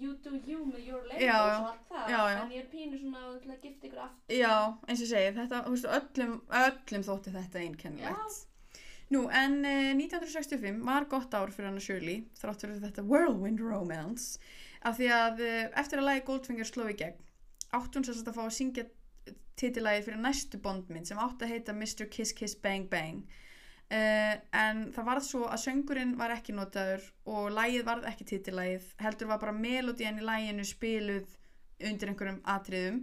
you do you með your labels Já, og allt það, Já, já. en ég er pínu svona að gifta ykkur aftur. Já, eins og segi, þetta, veist, öllum, öllum þótti þetta einkennilegt. Nú, en uh, 1965 var gott ár fyrir hann að Shirley, þrátt fyrir þetta whirlwind romance, af því að uh, eftir að lagi Goldfinger sló í gegn, átt hún sérst að fá að syngja titillægið fyrir næstu bondmynd sem átt að heita Mr. Kiss Kiss Bang Bang. Uh, en það varð svo að söngurinn var ekki notaður og lægið varð ekki titillægið, heldur var bara melodían í læginu spiluð undir einhverjum atriðum.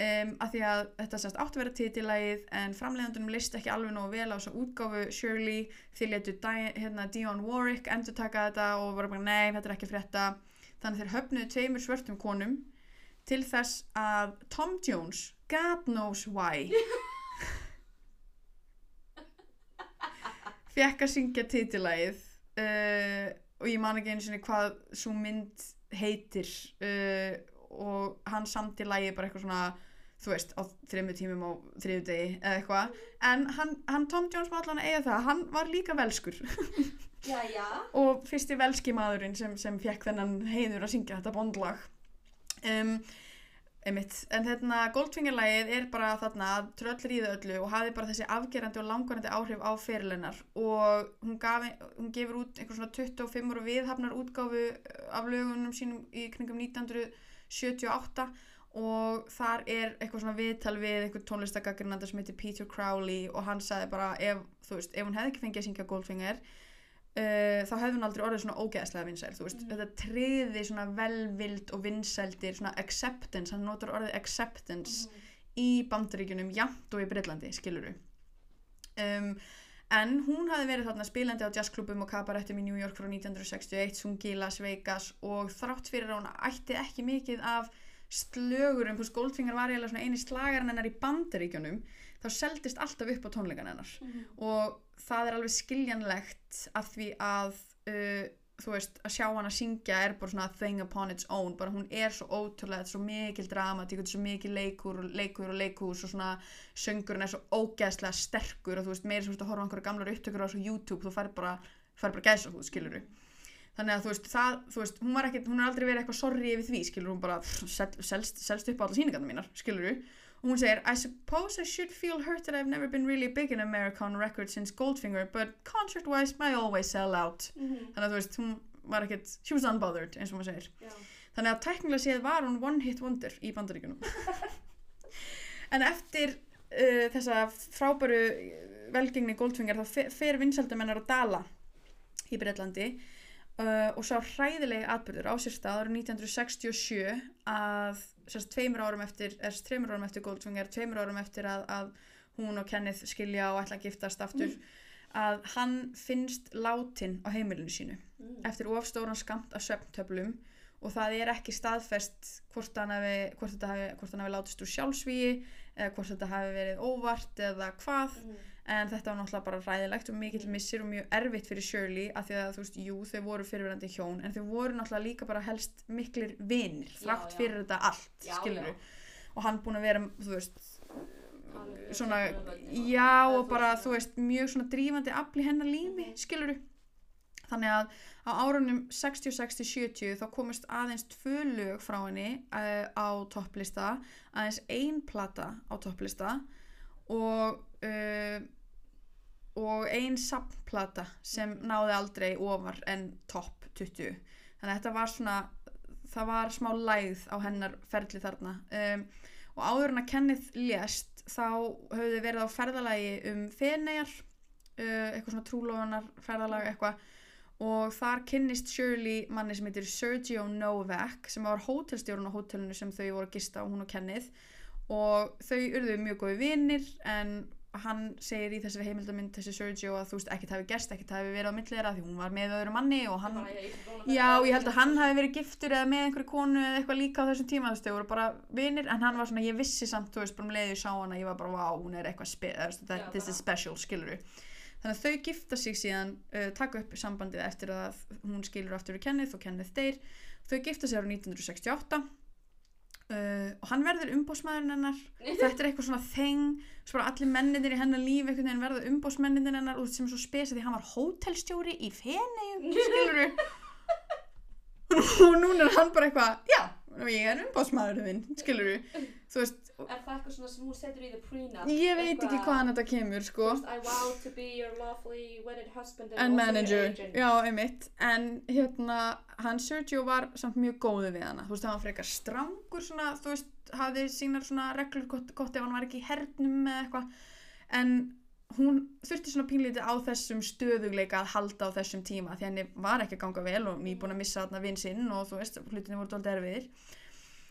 Um, af því að þetta sérst átti að vera titillægið en framleiðandunum list ekki alveg nógu vel á þessa útgáfu. Shirley því letu hérna, Dionne Warwick endur taka þetta og voru bara nei, þetta er ekki að frétta. Þannig að þeir höfnuðu tveimur svörtum konum til þess að Tom Jones, God knows why fekk að syngja titillægið uh, og ég man ekki einu sinni hvað svo mynd heitir uh, og hann samt í lægi bara eitthvað svona þú veist, á þrejum tímum á þriðu degi eða eitthvað, en hann, hann Tom Jones má allan að eiga það, hann var líka velskur. Já, já. og fyrsti velski maðurinn sem, sem fekk þennan heiður að syngja þetta bondlag. Um, einmitt, en hérna Goldfinger-lagið er bara þarna að tröll ríða öllu og hafi bara þessi afgerandi og langvarandi áhrif á fyrirlennar og hún, gaf, hún gefur út einhver svona 25 ára viðhafnar útgáfu af lögunum sínum í kringum 1978 og þar er eitthvað svona viðtal við eitthvað tónlistagagrínanda sem heitir Peter Crowley og hann sagði bara ef, veist, ef hún hefði ekki fengið að syngja Goldfinger uh, þá hefði hún aldrei orðið svona ógeðslega vinsæl þú veist, Mhm. þetta triði svona velvild og vinsældir, svona acceptance. Hann notar orðið acceptance í bandaríkjunum jamt og í Breitlandi skiluru um, en hún hafði verið þarna spilandi á jazzklubum og kabarettum í New York frá 1961 sungi í Las Vegas og þrátt fyrir að hún ætti ekki mikið af slögurum, þú veist Goldfinger var eiginlega svona eini slagarinn hennar í bandaríkjunum þá seldist alltaf upp á tónleikan hennar. Mhm. og það er alveg skiljanlegt af því að uh, þú veist, að sjá hann að syngja er bara svona thing upon its own, bara hún er svo ótrúlega, þetta er svo mikil dramatík þetta er svo mikil leikur og leikur og leikhús og svona söngurinn er svo ógeðslega sterkur og þú veist, meira svo að horfa einhverja gamlar upptökur á þessu YouTube, þú fær bara fær bara gæsa þú, skiluru þannig að þú veist, það, þú veist, hún var ekkert hún har aldrei verið eitthvað sorry yfir því, skilur hún bara pff, sel, selst, selst upp á alla sýningarna mínar, skiluru og hún segir, I suppose I should feel hurt that I've never been really big in American records since Goldfinger, but concert-wise I always sell out Mhm. þannig að þú veist, hún var ekkert she was unbothered, eins og maður segir Já. þannig að teknilega séð var hún one hit wonder í bandaríkunum en eftir uh, þessa frábæru velgengni Goldfinger þá fe- fer vinsaldamennar að dala í Breitlandi uh, og sá hræðilegi atbyrður á sér stað árið 1967 að sérst tveimur árum eftir, eða sérst tveimur árum eftir Goldfinger, tveimur árum eftir að, að hún og Kenneth skilja og ætla að giftast aftur að hann finnst látin á heimilinu sínu Mm. eftir ofstóran skamt af svefntöflum og það er ekki staðfest hvort hafi, hvort þetta hafi, hvort hann hafi látist úr sjálfsvíi eða hvort þetta hafi verið óvart eða hvað Mhm. En þetta var náttúrulega bara ræðilegt og mikill missir og mjög erfitt fyrir Shirley af því að þú veist, jú, þau voru fyrirverandi hjón en þau voru náttúrulega líka bara helst miklir vinir, Já, þrátt fyrir þetta allt, Já, skilur já. og hann búin að vera, þú veist Alveg svona, já og bara, þú veist, mjög svona drífandi afl í hennar lífi, Mhm. skilur þannig að á árunum 60-60-70 þá komist aðeins tvö lög frá henni uh, á topplista aðeins ein plata á topplista og uh, og ein sampplata sem náði aldrei ofar en topp 20 þannig að þetta var svona það var smá lægð á hennar ferli þarna. Um, og áður en að Kenneth lést þá höfðu verið á ferðalagi um Feneyjar uh, eitthvað svona trúlofunar ferðalag eitthvað. Og þar kynnist Shirley manni sem heitir Sergio Novak sem var hótelstjórun á hótelinu sem þau voru að gista á hún og Kenneth. Og þau urðu mjög góði vinnir en hann segir í þessari heimildamind þessi Sergio að þú veist ekkert hafi gerst, ekkert hafi verið á milli þeirra því hún var með öðru manni og hann ég- ég- Já, ég held að hann hafi verið giftur eða með einhverju konu eða eitthvað líka á þessum tíma, þú veist, þau voru bara vinir, en hann var svona, ég vissi samt, þú veist, bara um leiði ég sá hana, ég var bara, vá, hún er eitthvað, bara- is special, skiluru. Þannig að þau gifta sig síðan, uh, taka upp sambandið eftir að hún skilur aftur við Kenneth og Kenneth deyr. Þau gifta sig árið 1968 uh, og hann verður umbósmaðurinn hennar. Þetta er eitthvað svona þeng, svo allir menninir í hennar veginn verða umbósmenninir hennar og sem er svo spesið því hann var hótelstjóri í Feneyjum, skiluru og núna er hann bara eitthvað já, ég er umbásmaðurinn þinn skilur þú veist Er það eitthvað svona sem hún setur í the prenup? ég veit ekki Eitthvað- hvaðan þetta kemur sko. Þú veist, I vow to be your lawfully wedded husband and, also manager, já, einmitt. En hérna, hann Sergio var samt mjög góðu við hana, þú veist, hann var frekar strangur svona, þú veist, hafði sínar svona reglur gott, gott ef hann var ekki í hernum eða eitthvað, en hún þurfti svona pínlítið á þessum stöðugleika að halda á þessum tíma því henni var ekki að ganga vel og nýbúin að missa þarna vinn sinn og þú veist, hlutinni voru dálítið erfiðir.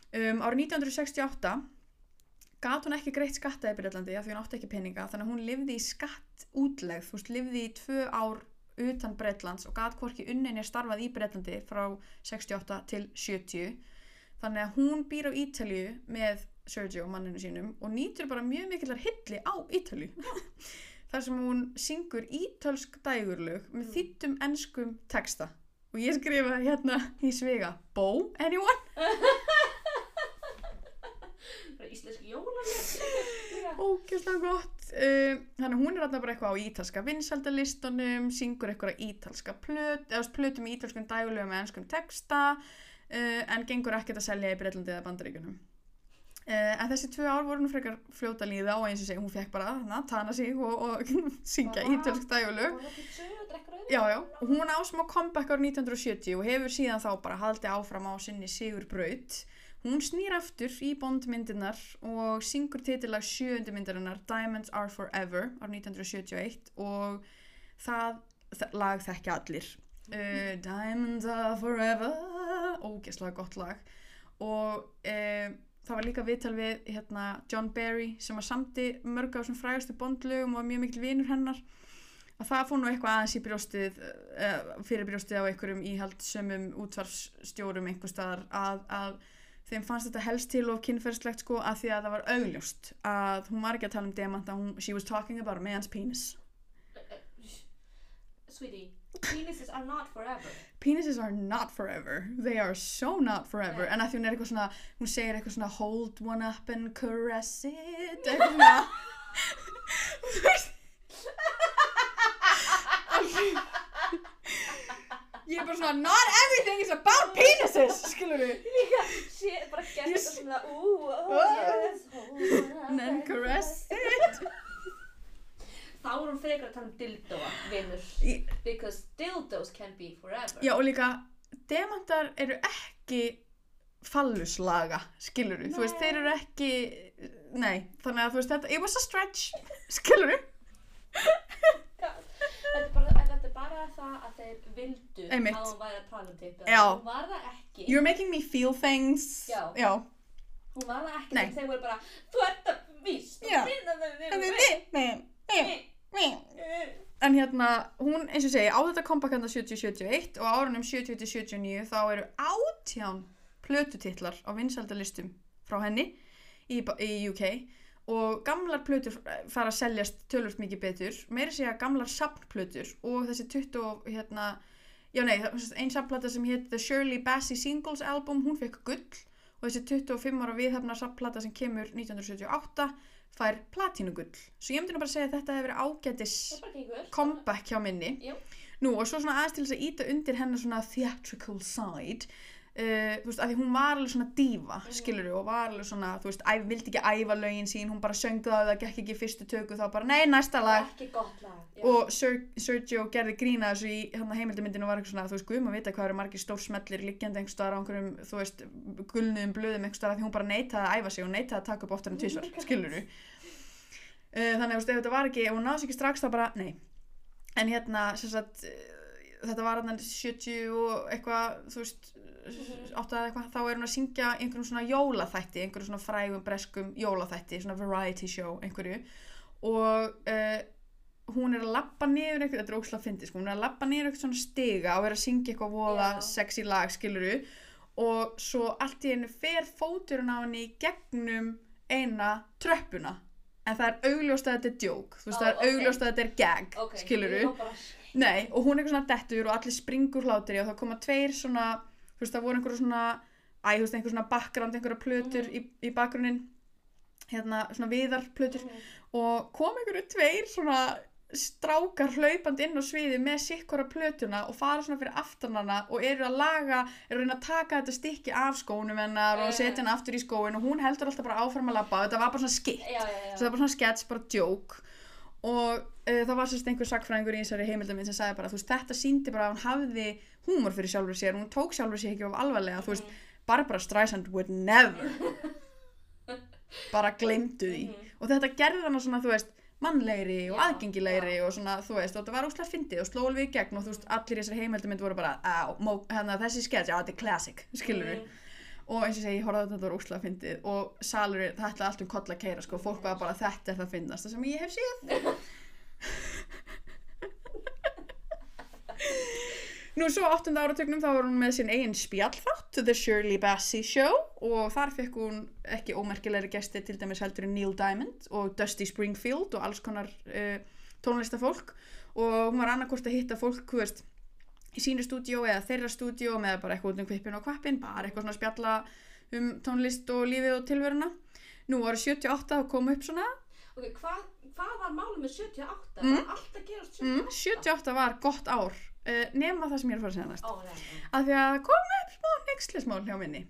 Um, árið 1968 gat hún ekki greitt skatta í Breitlandi af því hún átti ekki peninga þannig að hún lifði í skatt útlegð þú veist, lifði í tvö ár utan Breitlands og gat hvorki unninni starfað í Breitlandi frá 68 til 70 þannig að hún býr á Ítalju með Sergio, manninu sínum og nýtur bara mjög mikillar hilli á Ítalju þar sem hún syngur ítölsk dægurlög með Mm. þýttum enskum texta og ég skrifa hérna í svega Bó, anyone? Bara Íslenski jólalegt. Ógeðslega gott um, Þannig hún er alltaf bara eitthvað á ítalska vinsaldalistunum, syngur eitthvað ítalska plöt, eða plötum í ítalskum dægulögum með ennskum texta uh, en gengur ekkert að selja í Breitlandi eða Bandaríkunum uh, En þessi tvö ár voru nú frekar fljóta líða og eins og segi, hún fekk bara hana, tana sig og, og syngja pizzu, drekka rauðvín. Já, já, hún á smá comeback árið 1970 og hefur síðan þá bara haldið áfram á sinni Sigur Braut. Hún snýr aftur í Bondmyndirnar og syngur titilag sjöundu myndarinnar Diamonds Are Forever árið 1971 og það, það lag þekki allir. Uh, Diamonds Are Forever, ógeðslega gott lag og uh, það var líka viðtal við hérna, John Barry sem var samti mörg á þessum frægastu Bondlögum og var mjög mikil vinur hennar að það fór nú eitthvað aðeins í brjóstið uh, fyrir brjóstið á einhverjum íhaldsömmum útvarfsstjórum einhver staðar að, að þeim fannst þetta helst til of kynferðslegt sko að því að það var augljóst að hún var ekki að tala um demanta, she was talking about a man's penis. Sweetie, penises are not forever. Penises are not forever, they are so not forever Nei. en að því hún er eitthvað svona, hún segir eitthvað svona hold one up and caress it eitthvað svona Þú veist Ég er bara svona not everything is about penises skilur við Líka, sé, bara Yes. þetta svona, ó, Oh. yes, ó, and then caress it Þá er hún frekar að tala um dildóa, vinnur. Because dildos can be forever. Já og líka demantar eru ekki falluslaga skilur þú veist þeir eru ekki nei, þannig að þú veist þetta it was a stretch, skilur við Þetta er bara, þetta það að þeir vildu Einmitt. að hún væri að tala um. Já. Hún var það ekki. You're making me feel things Já. Já. Hún var það ekki. En Þeir voru bara, þú ert að víst. Já. Finna þau En við við- en hérna, hún eins og segi á þetta kompakanda 70-71 og á árunum 70-79 þá eru átján plötutitlar á vinsaldalistum frá henni í, í UK og gamlar plötur fara að seljast tölvöld mikið betur. Meira segja gamlar sapnplötur og þessi 20 og, hérna já nei, það var sem hétt The Shirley Bassey Singles Album, hún fekk gull og þessi 25 ára viðhafna sapnplata sem kemur 1978 fær platínugull. Svo ég myndi nú bara segja að þetta hefur verið ágætis comeback hjá minni. Jú. nú og svo svona aðeins til þess að íta undir hennar svona theatrical side uh, þú veist, að því hún var alveg svona dífa mm Mhm. og var alveg svona, þú veist, æf, vildi ekki æfa lögin sín, hún bara söng það og það gekk ekki fyrstu töku þá bara, nei, næsta lag Ekki gott lag. já. og Ser Sergio gerði grína þessu í heimildamindinu og var eitthvað svona, þú veist, guðum að vita hvað eru margir stór smellir liggjandi einhver staðar á einhverjum, þú veist, gulnuðum blöðum einhver staðar af því hún bara neitaði að æfa sig og neitaði að taka upp oftar en tvisvar, skilur du þannig að, þú veist, ef þetta var hérna, sem sagt eh, þetta var hann 70 og eitthvað, þú veist átt að eitthvað, þá er hún að syngja einhverjum svona jólaþætti, einhverjum svona frægum breskum jólaþætti, svona variety show einhverju. Og uh, hún er að lappa niður eitthvað, þetta er óslega fyndið, sko, hún er að lappa niður eitthvað svona stiga og er að syngja eitthvað voða Já. sexy lag, skiluru og svo allt í henni fer fóturinn á henni í gegnum eina tröppuna. En það er augljóst að þetta er djók þú veist, Ó, það er ok. augljóst að þetta er gag Ok, skiluru, nei, og hún er eitthvað svona dettur og allir springur hlátri og það koma tveir svona, þú veist, það voru einhverju svona æ, þú veist, einhver svona background, einhverja plötur Mhm. í, í bakgrunnin hérna, svona viðarplötur Mhm. og kom einhverju tveir svona strákar hlaupandi inn á sviði með sikkora plötuna og fara svona fyrir aftan hana og eru að laga, eru að taka þetta stykki af skónum hennar og Eh. setja hennar aftur í skóin og hún heldur alltaf bara áfram að labba þetta var bara svona skitt, já. svo það var bara svona skets, bara joke og uh, það var sérst einhver sakfræðingur í þessari heimildaminn sem sagði bara, þú veist, þetta síndi bara að hún hafði húmor fyrir sjálfur sér, hún tók sjálfur sér ekki of alvarlega, þú veist, Barbara Streisand would never bara glemdu því Mhm. og þetta gerði hana svona, þú veist mannlegri og aðgengilegri og svona, þú veist, og þetta var úslega fyndið og sló alveg í gegn og þú veist, allir í þessari heimildamind voru bara, á, hérna, þessi sketch, já, þetta er classic, skilur við Mhm. Og eins og segi, ég horfði að þetta var úslega fyndið. Og salurinn, það ætlaði allt um koll að keira sko, fólk var bara, þetta er það fyndnasta sem ég hef séð. Nú svo á áttunda áratögnum þá var hún með sinn eigin spjallþátt The Shirley Bassey Show. Og þar fekk hún ekki ómerkilegri gesti til dæmis heldur en Neil Diamond og Dusty Springfield og alls konar uh, tónlistafólk og hún var annarkvort að hitta fólk, þú veist í sínu stúdíó eða þeirra stúdíó með bara eitthvað út um kvippin og kvappin, bara eitthvað svona að spjalla um tónlist og lífið og tilveruna Nú árið 78 þá kom upp svona Ok, hvað, hvað var málum með 78? Mm. Var alltaf gerast 78? mm, 78 var gott ár uh, nema það sem ég er að fara að segja næst nei, nei. af því að kom upp smá nexlismál hjá minni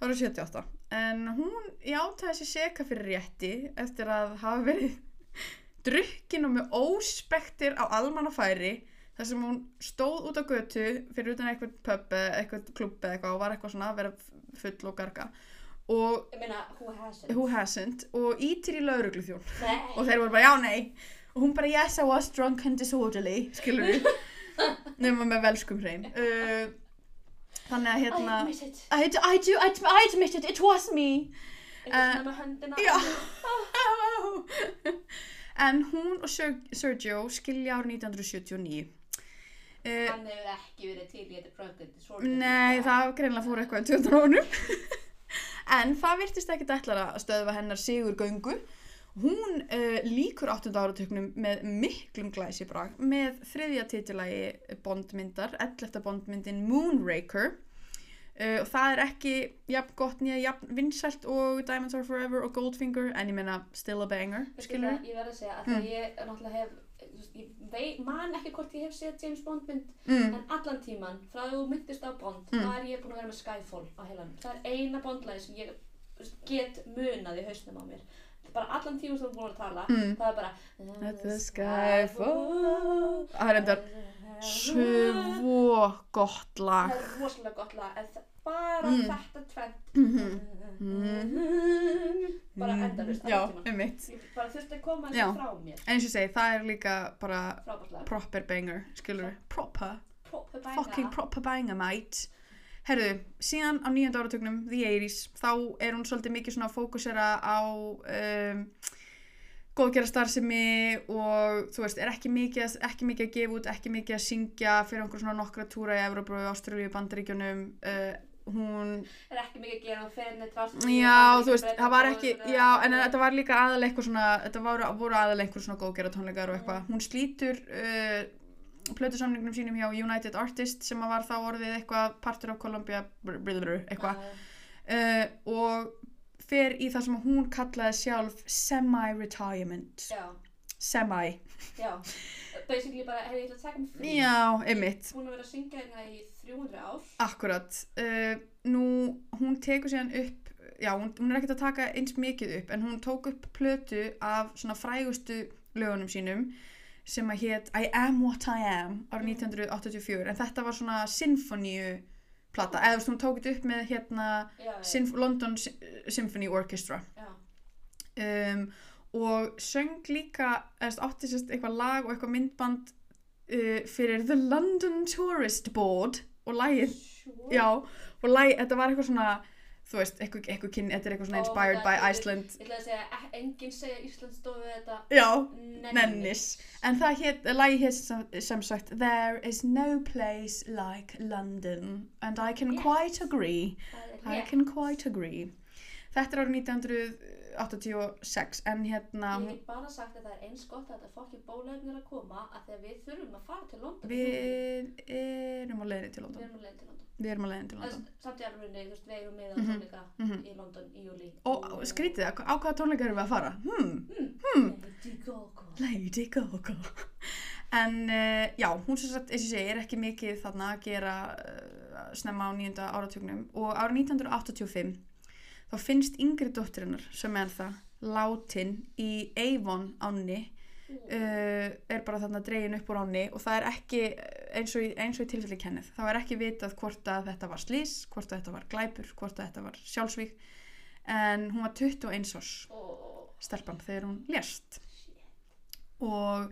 var 78 en hún játaði sér seka fyrir rétti eftir að hafa verið drukkin og með óspektir á almannafæri þar sem hún stóð út á götu fyrir utan eitthvað eða eitthvað klubb eða eitthvað og var eitthvað svona að vera full og garga. Og meina, who hasn't? who hasn't? Og ítir í laurugluþjón Nei. og þeir voru bara já nei. Og hún bara yes I was drunk and disorderly. Skilur við. Nema með velskum hrein uh, þannig að I hérna admit it. I, I do I, I admit it, it was me. Eitthvað með höndina. já. En hún og Ser Sergio skilja árið 1979 uh, Hann hefur ekki verið til í þetta disorder. nei það greinlega fór eitthvað í 20 honum en það virtist ekki ætlar að stöðva hennar sigur göngu hún uh, líkur 8. áratöknum með miklum glæsibrag með þriðja titilagi bondmyndar 11. bondmyndin Moonraker uh, og það er ekki jafn gott nýja jafn vinsælt og Diamonds Are Forever og Goldfinger en ég meina still a banger Ég verð að segja að Mm. ég náttúrulega hef, ég vei, man ekki hvort ég hef séð James Bond mynd, mm, en allan tíman, frá að þú myndist á Bond, Mm. þá er ég búin að vera með Skyfall á heilanum. Það er eina Bondlæði sem ég get munað í hausnum á mér. Bara allan tíman sem þú búin að tala, Mm. það er bara Let the sky fall. Það er endar svo gott lag Það er rosalega gott lag, en það, bara Mm. þetta tvent. Mhm. Bara endalaust, Já, allan tíman. um mitt bara þurfti að koma Já. þessu frá mér. En eins og segi, það er líka bara Frábært lag. proper banger, skilur Proper, Proper fucking proper banger, mate Herðu, síðan á nýjönda áratögnum, The 80s, þá er hún svolítið mikið svona að fókusera á um, góðgera starfsemi og þú veist, er ekki mikið, ekki mikið að gefa út, ekki mikið að syngja fyrir einhver svona nokkra túra í Evrópu, Ástralíu, Bandaríkjunum uh, hún, er ekki mikið að gera hún fer neitt fast já, þú veist, það var ekki já, en þetta var líka aðalega eitthvað svona þetta voru, voru aðalega eitthvað svona góðgera tónleikar og eitthvað, hún slítur uh, plötusamningnum sínum hjá United Artists sem var þá orðið eitthvað partur af Columbia, eitthvað. Uh, og fer í það sem hún kallaði sjálf semi-retirement. Já, semi, já basically bara, hefði ég ætla að taka mig frí. Já, einmitt. Búin að vera að syngja hérna í 300 ár. Akkurat uh, nú, hún tekur síðan upp já, hún, hún er ekkert að taka eins mikið upp en hún tók upp plötu af svona frægustu lögunum sínum sem að hétt I Am What I Am árið 1984 en þetta var svona sinfoníu plata, eða þú veist, hún tók þetta upp með hérna já, já, Symf London Sy- Symphony Orchestra. Já, um, og söng líka átti sérst eitthvað lag og eitthvað myndband uh, fyrir The London Tourist Board og lagið, Sure. já og lagið, þetta var eitthvað svona þú veist, eitthvað, eitthvað kynni, þetta er eitthvað svona inspired by Iceland Ég ætla að segja, e- enginn segja Ísland við þetta já, Nennis. nennis en það hétt, lagið hétt sem, sem sagt There is no place like London and I can Rétt. quite agree I rétt. can quite agree Þetta er árið 1986 en hérna Ég hef bara sagt að það er eins gott að þetta fokki bólaefnir að koma að þegar við þurfum að fara til London. Við erum á leiðinni til London. Erum Við erum á leiðinni til London. Samt í alveg, þú veist, við eigum með Mhm, að tónleika mhm. í London í júli Og og skrítið, á á hvaða tónleika erum við að fara? Hmm, Hmm. Lady Gaga. Lady Gaga. En uh, já, hún sem sagt, eins og segi, er ekki mikið þarna að gera uh, snemma á nýjunda áratugnum. Og árið 1985 þá finnst yngri dóttirinnar sem er það látin í Avon ánni uh, er bara þarna dregin upp úr ánni og það er ekki eins og, í- eins og í tilfelli kennið þá er ekki vitað hvort að þetta var slís hvort að þetta var glæpur, hvort að þetta var sjálfsvík en hún var 21 árs Og stelpan þegar hún lést. Og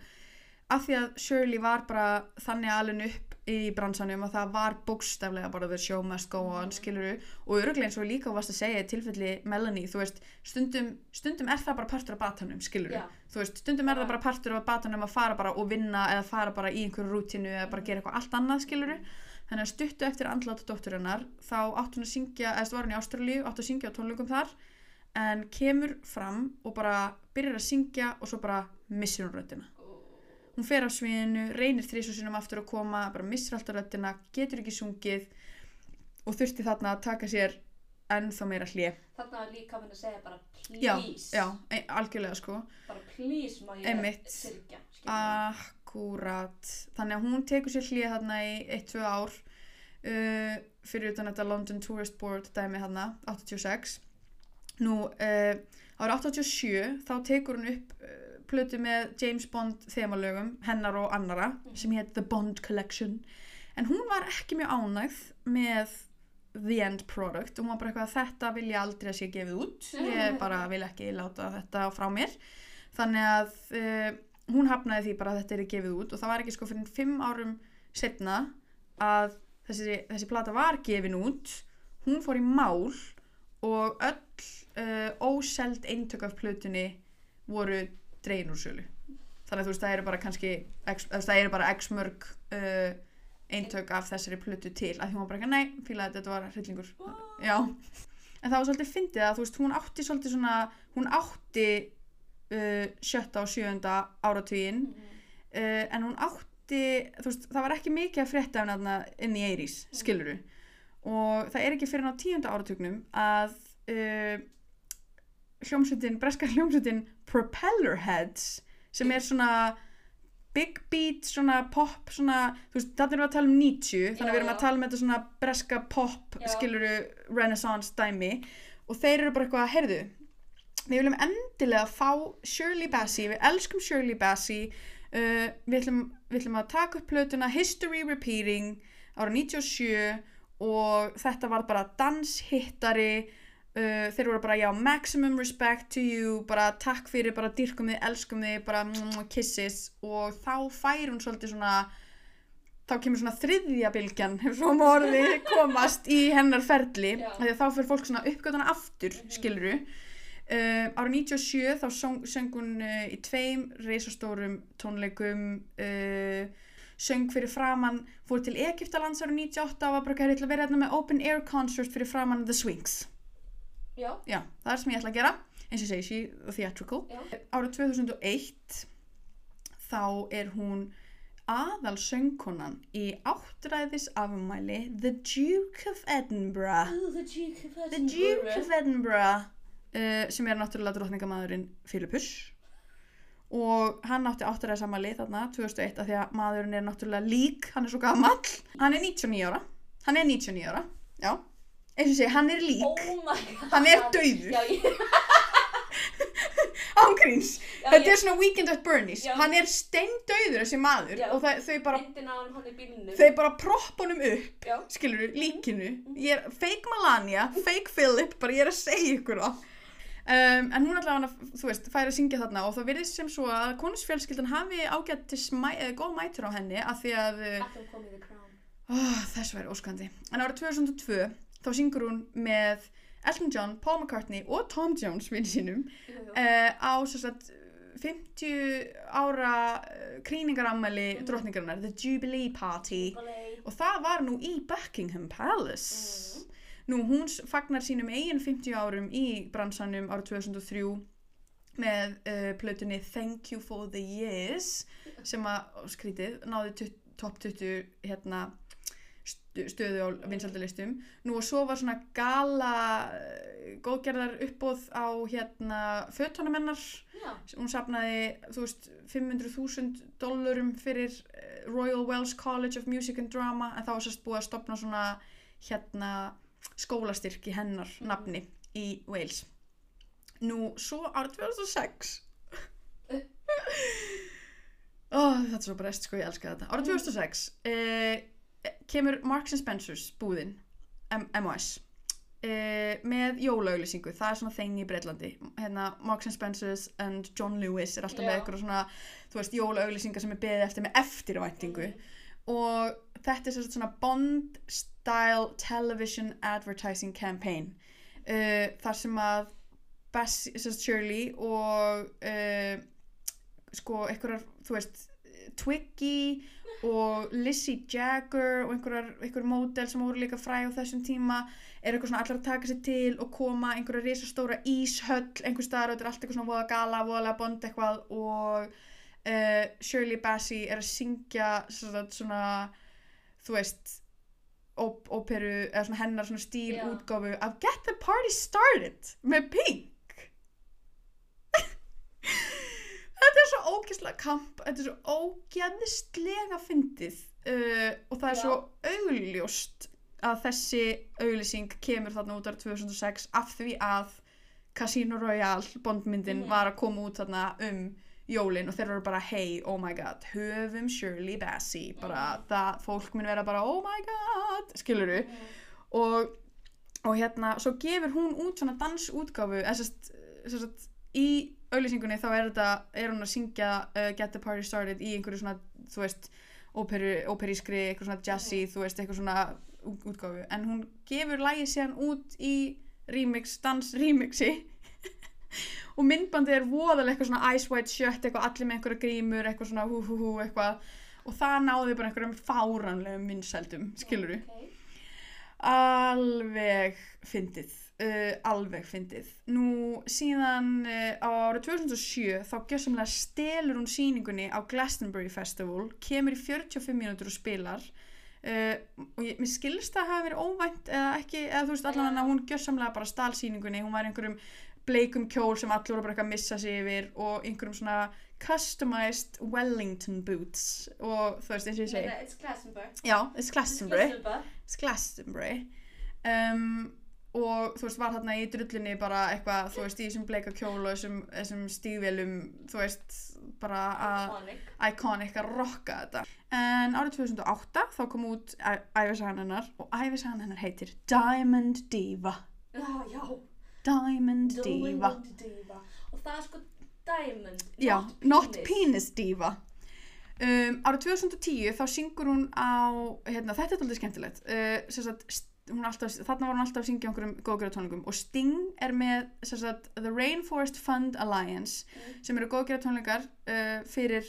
af því að Shirley var bara þannig alveg upp í bransanum að það var bókstaflega bara the show must go on, skiluru og öruglega eins og líka varst að segja í tilfelli Melanie, þú veist, stundum, stundum er það bara partur af batanum, skiluru Já. þú veist, stundum er það bara partur af batanum að fara bara og vinna eða fara bara í einhverju rútínu eða bara gera eitthvað allt annað, skiluru þannig að stuttu eftir andláta dótturinnar þá átt hún að syngja, eða þú var hún í Ástralíu átt að syngja á tónleikum þar en kemur fram og bara byrjar að syngja og svo bara missir hún röddina hún fer af sviðinu, reynir þrísu sinum aftur að koma, bara missir alltaf röddina getur ekki sungið og þurfti þarna að taka sér ennþá meira hlje Þarna var líka minn að segja bara please. já, já, e- algjörlega sko. Bara please má ég skilurðu. Akkurat, þannig að hún tekur sér hlið þarna í 1-2 ár uh, fyrir utan þetta London Tourist Board dæmi þarna, 86. Nú, uh, árið 87 þá tekur hún upp plötu með James Bond þemalögum, hennar og annara, sem hétt The Bond Collection. En hún var ekki mjög ánægð með the end product og hún var bara eitthvað þetta vil ég aldrei að sé gefið út. Ég bara vil ekki láta þetta frá mér. Þannig að uh, hún hafnaði því bara að þetta er gefið út og það var ekki sko fyrir fimm árum setna að þessi, þessi plata var gefin út. Hún fór í mál og öll uh, óseld eintök af plötunni voru dregin úr sölu. Þannig að þú veist það eru bara kannski x, eða þú veist, það eru bara x mörg uh, eintök af þessari plötu til. Að því hún bara ekki, nei, fílaði þetta, þetta var hryllingur. Já, en það var svolítið fyndið að þú veist, hún átti svolítið svona hún átti uh, sjötta og sjöunda áratugin Mhm. uh, en hún átti þú veist, það var ekki mikið að frétta af þarna inn í Eiris, skiluru og það er ekki fyrir á tíunda áratugnum að hljómsveitin, breska hljómsveitin Propellerheads sem er svona big beat, svona pop svona, þú veist, þetta erum við að tala um 90 þannig að við erum að tala um þetta svona breska pop, Já. skiluru renaissance dæmi og þeir eru bara eitthvað, heyrðu við viljum endilega fá Shirley Bassey, við elskum Shirley Bassey uh, við, ætlum, við ætlum að taka upp plötuna History Repeating ára 97 og þetta var bara danshittari uh, þeir voru bara já maximum respect to you bara takk fyrir, bara dyrkum þið, elskum þið bara mm, kisses. Og þá fær hún svolítið svona þá kemur svona þriðja bylgjan ef svo má orði komast í hennar ferli. Þá fyrir fólk svona uppgötuna aftur Mhm. skiluru Um, árið 97 þá söng, söng hún uh, í tveim reisastórum tónleikum uh, söng fyrir framann fór til Egyptalands árið 98 og var bara að vera hérna með open air concert fyrir framann The Swings Já, já, það er sem ég ætla að gera eins og segi, she theatrical. Já. árið 2001 þá er hún aðal söngkonan í áttræðis afmæli The Duke of Edinburgh. Ooh, the Duke of The Duke of Edinburgh. Uh, sem er náttúrulega drottningamæðurinn Philippus og hann átti áttræðis afmæli þarna 2001 af því að maðurinn er náttúrulega lík hann er svo gamall, hann er 99 ára. Hann er 99 ára, já eins og segi, hann er lík. Oh hann er dauður. Ángríns. Þetta er svona Weekend at Bernie's. Já. Hann er steindauður þessi maður Já. og það, þau, bara, á þau bara propp honum upp Já, skilur líkinu. Ég er, fake Melania, fake Philip bara ég er að segja ykkur það. Um, en hún allavega, þú veist, fær að syngja þarna og það virðist sem svo að konusfjölskyldan hafi ágætt til smæ, eða góð mætur á henni af því að oh, þess væri óskandi. En árið 2002 þá syngur hún með Elton John, Paul McCartney og Tom Jones vinni sínum uh, á sagt 50 ára uh, krýningaramæli Mhm. drottningarinnar, The Jubilee Party. Ballet. og það var nú í Buckingham Palace. Nú hún fagnar sínum eigin 50 árum í bransanum árið 2003 með uh, plötunni Thank You For The Years sem að skrítið náði topp 20 hérna stu- stöðu á vinsaldalistum nú og svo var svona gala eh, góðgerðar uppbóð á hérna Já, hún sapnaði þú veist 500.000 dollarum fyrir eh, Royal Welsh College of Music and Drama en þá var sérst búið að stopna svona hérna skólastyrk í hennar nafni í Wales. Nú svo árið 2006 oh, þetta er svo brest sko ég elska þetta. Árið 2006 eh, kemur Marks and Spencers búðin M MOS uh, með jólauglýsingu það er svona þeng í Breitlandi hérna, Marks and Spencers and John Lewis er alltaf með Já. eitthvað svona þú veist, jólauglýsingar sem er beðið eftir með eftirvæntingu. Og þetta er svona Bond style television advertising campaign uh, þar sem að sagt Shirley og uh, sko einhverjar, þú veist Twiggy og Lizzie Jagger og einhverjar, einhverjar módel sem voru líka fræ á þessum tíma er eitthvað svona allar að taka sér til og koma einhverja risastóra íshöll einhver staðar og þetta er allt eitthvað svona voða gala, voðalega bond eitthvað og uh, Shirley Bassey er að syngja svona, svona þú veist op óperu, eða svona hennar svona stíl Já. útgáfu af Get the Party Started með Pink þetta er svo ógeðslega kamp þetta er svo ógeðslega fyndið uh, og það er Já. svo augljóst að þessi auglýsing kemur þarna út ára 2006 af því að Casino Royale bondmyndin Mhm. var að koma út þarna um jólin og þeir eru bara hey, oh my god, höfum Shirley Bassey bara það, fólk mun vera bara oh my god, skiluru og, og hérna, svo gefur hún út svona dansútgáfu eða sérst, sérst, í auðlýsingunni þá er þetta, er hún að syngja uh, Get the Party Started í einhverju svona þú veist, óperískri eitthvað svona jazzy, þú veist, eitthvað svona útgáfu, en hún gefur lagið síðan út í remix, dans remixi. Og myndbandið er voðalega eitthvað svona ice white shirt, eitthvað allir með einhverja grímur, eitthvað svona hú hú hú eitthvað. Og það náði bara einhverjum fáranlegum vinsældum, skiluru Ok. alveg fyndið uh, alveg fyndið. Nú síðan uh, á árið 2007 þá gjössamlega stelur hún sýningunni á Glastonbury Festival kemur í 45 mínútur og spilar uh, og ég, mér skilst það hafi verið óvænt eða ekki, eða þú veist allan að hún gjössamlega bara stál sýningunni, hún var einhverjum bleikum kjól sem voru bara eitthvað að missa sig yfir og einhverjum svona customized Wellington boots og þú veist eins og ég segi. It's Glastonbury. Já, it's Glastonbury. Glastonbury. Glastonbury. Um, og þú veist var þarna í drullinni bara eitthvað, þú veist, í þessum bleika kjól og þessum, þessum stígvélum þú veist, bara að Iconic. að rocka þetta. En árið 2008 þá kom út æ- ævisagan hennar og ævisagan hennar heitir Diamond Diva. Já, já. Diamond Diva Diamond Diva. Og það er sko Diamond já, not not penis. penis diva. Um, árið 2010 þá syngur hún á hérna, þetta er alveg skemmtilegt. Uh, sem alltaf, þarna var hún alltaf að syngja á einhverjum góðgerðartónleikum og Sting er með sagt, The Rainforest Fund Alliance Mm. sem eru góðgerðartónleikar uh, fyrir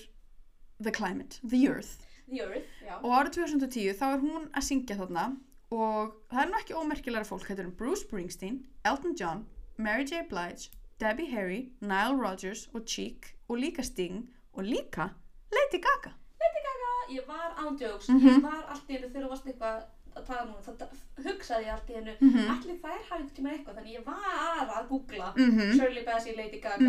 The Climate, The Earth The Earth, og árið 2010 þá er hún að syngja þarna og það er nú ekki ómerkilega fólk þetta eru Bruce Springsteen, Elton John Mary J. Blige, Debbie Harry Nile Rodgers og Cheek og líka Sting og líka Lady Gaga Lady Gaga, ég var ándjóks, Mhm. ég var allt í hennu þegar þú varst eitthvað að tala núna, þetta hugsaði ég allt í hennu, Mhm. allir þær hafi ekki með eitthvað, þannig ég var að googla Mhm. Shirley Bassey, Lady Gaga,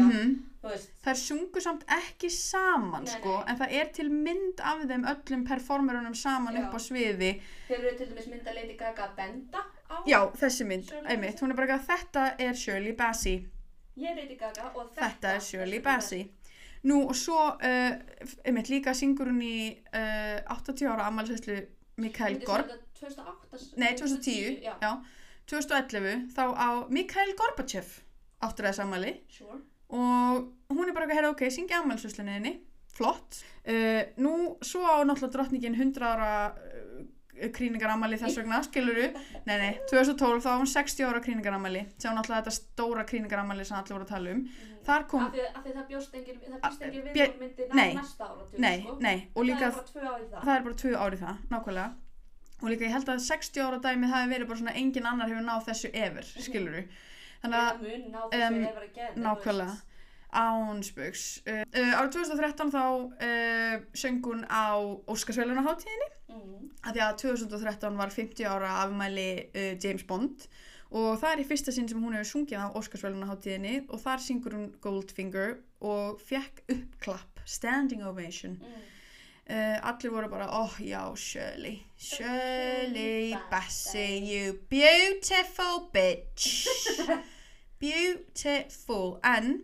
þú veist, Þær sungu samt ekki saman Nei, sko, nei. en það er til mynd af þeim öllum performerunum saman Já. upp á sviði. þeir eru til dæmis mynda Lady Gaga að benda á, Já, þessi mynd, einmitt, hún er bara að þetta er Shirley Bassey, ég er Lady Gaga og þetta, þetta er Shirley Bassey. Nú og svo, uh, einmitt líka syngur hún í uh, 80 ára ammælisveislu Mikael Gorb, 2008, nei 2010, já, já, 2011 þá á Mikael Gorbachev áttur þess ammæli sure, og hún er bara eitthvað, herra ok, syngja ammælisveisluninni, flott. Uh, nú, svo á náttúrulega drottningin 100 ára uh, krýningaramæli þess vegna, skiluru, nei nei, 2012 þá á hún 60 ára krýningaramæli, sjá náttúrulega þetta stóra krýningaramæli sem allir voru að tala um. Þar kom, af því, af því það bjóst engin, engin Bjö- við hún myndi ná nei, næsta ára, nei, sko. nei, og líka, það er bara tvö ári það, það er bara tvö ári það, nákvæmlega. Og líka ég held að 60 ára dæmið hafi verið bara svona engin annar hefur náð þessu ever, skiluru. Þannig að það mun ná þessu um, þú Nákvæmlega. Ánsböks. Uh, uh, árið 2013 þá uh, söng hún á Óskarsvælunaháttíðinni Mm. af því að 2013 var 50 ára afmæli uh, James Bond og það er í fyrsta sinn sem hún hefur sungið á Óskarsvælunaháttíðinni og þar syngur hún Goldfinger og fekk uppklapp, standing ovation. Mm. Uh, allir voru bara, oh já, Shirley, Shirley Bassey, you beautiful bitch. Beautiful. En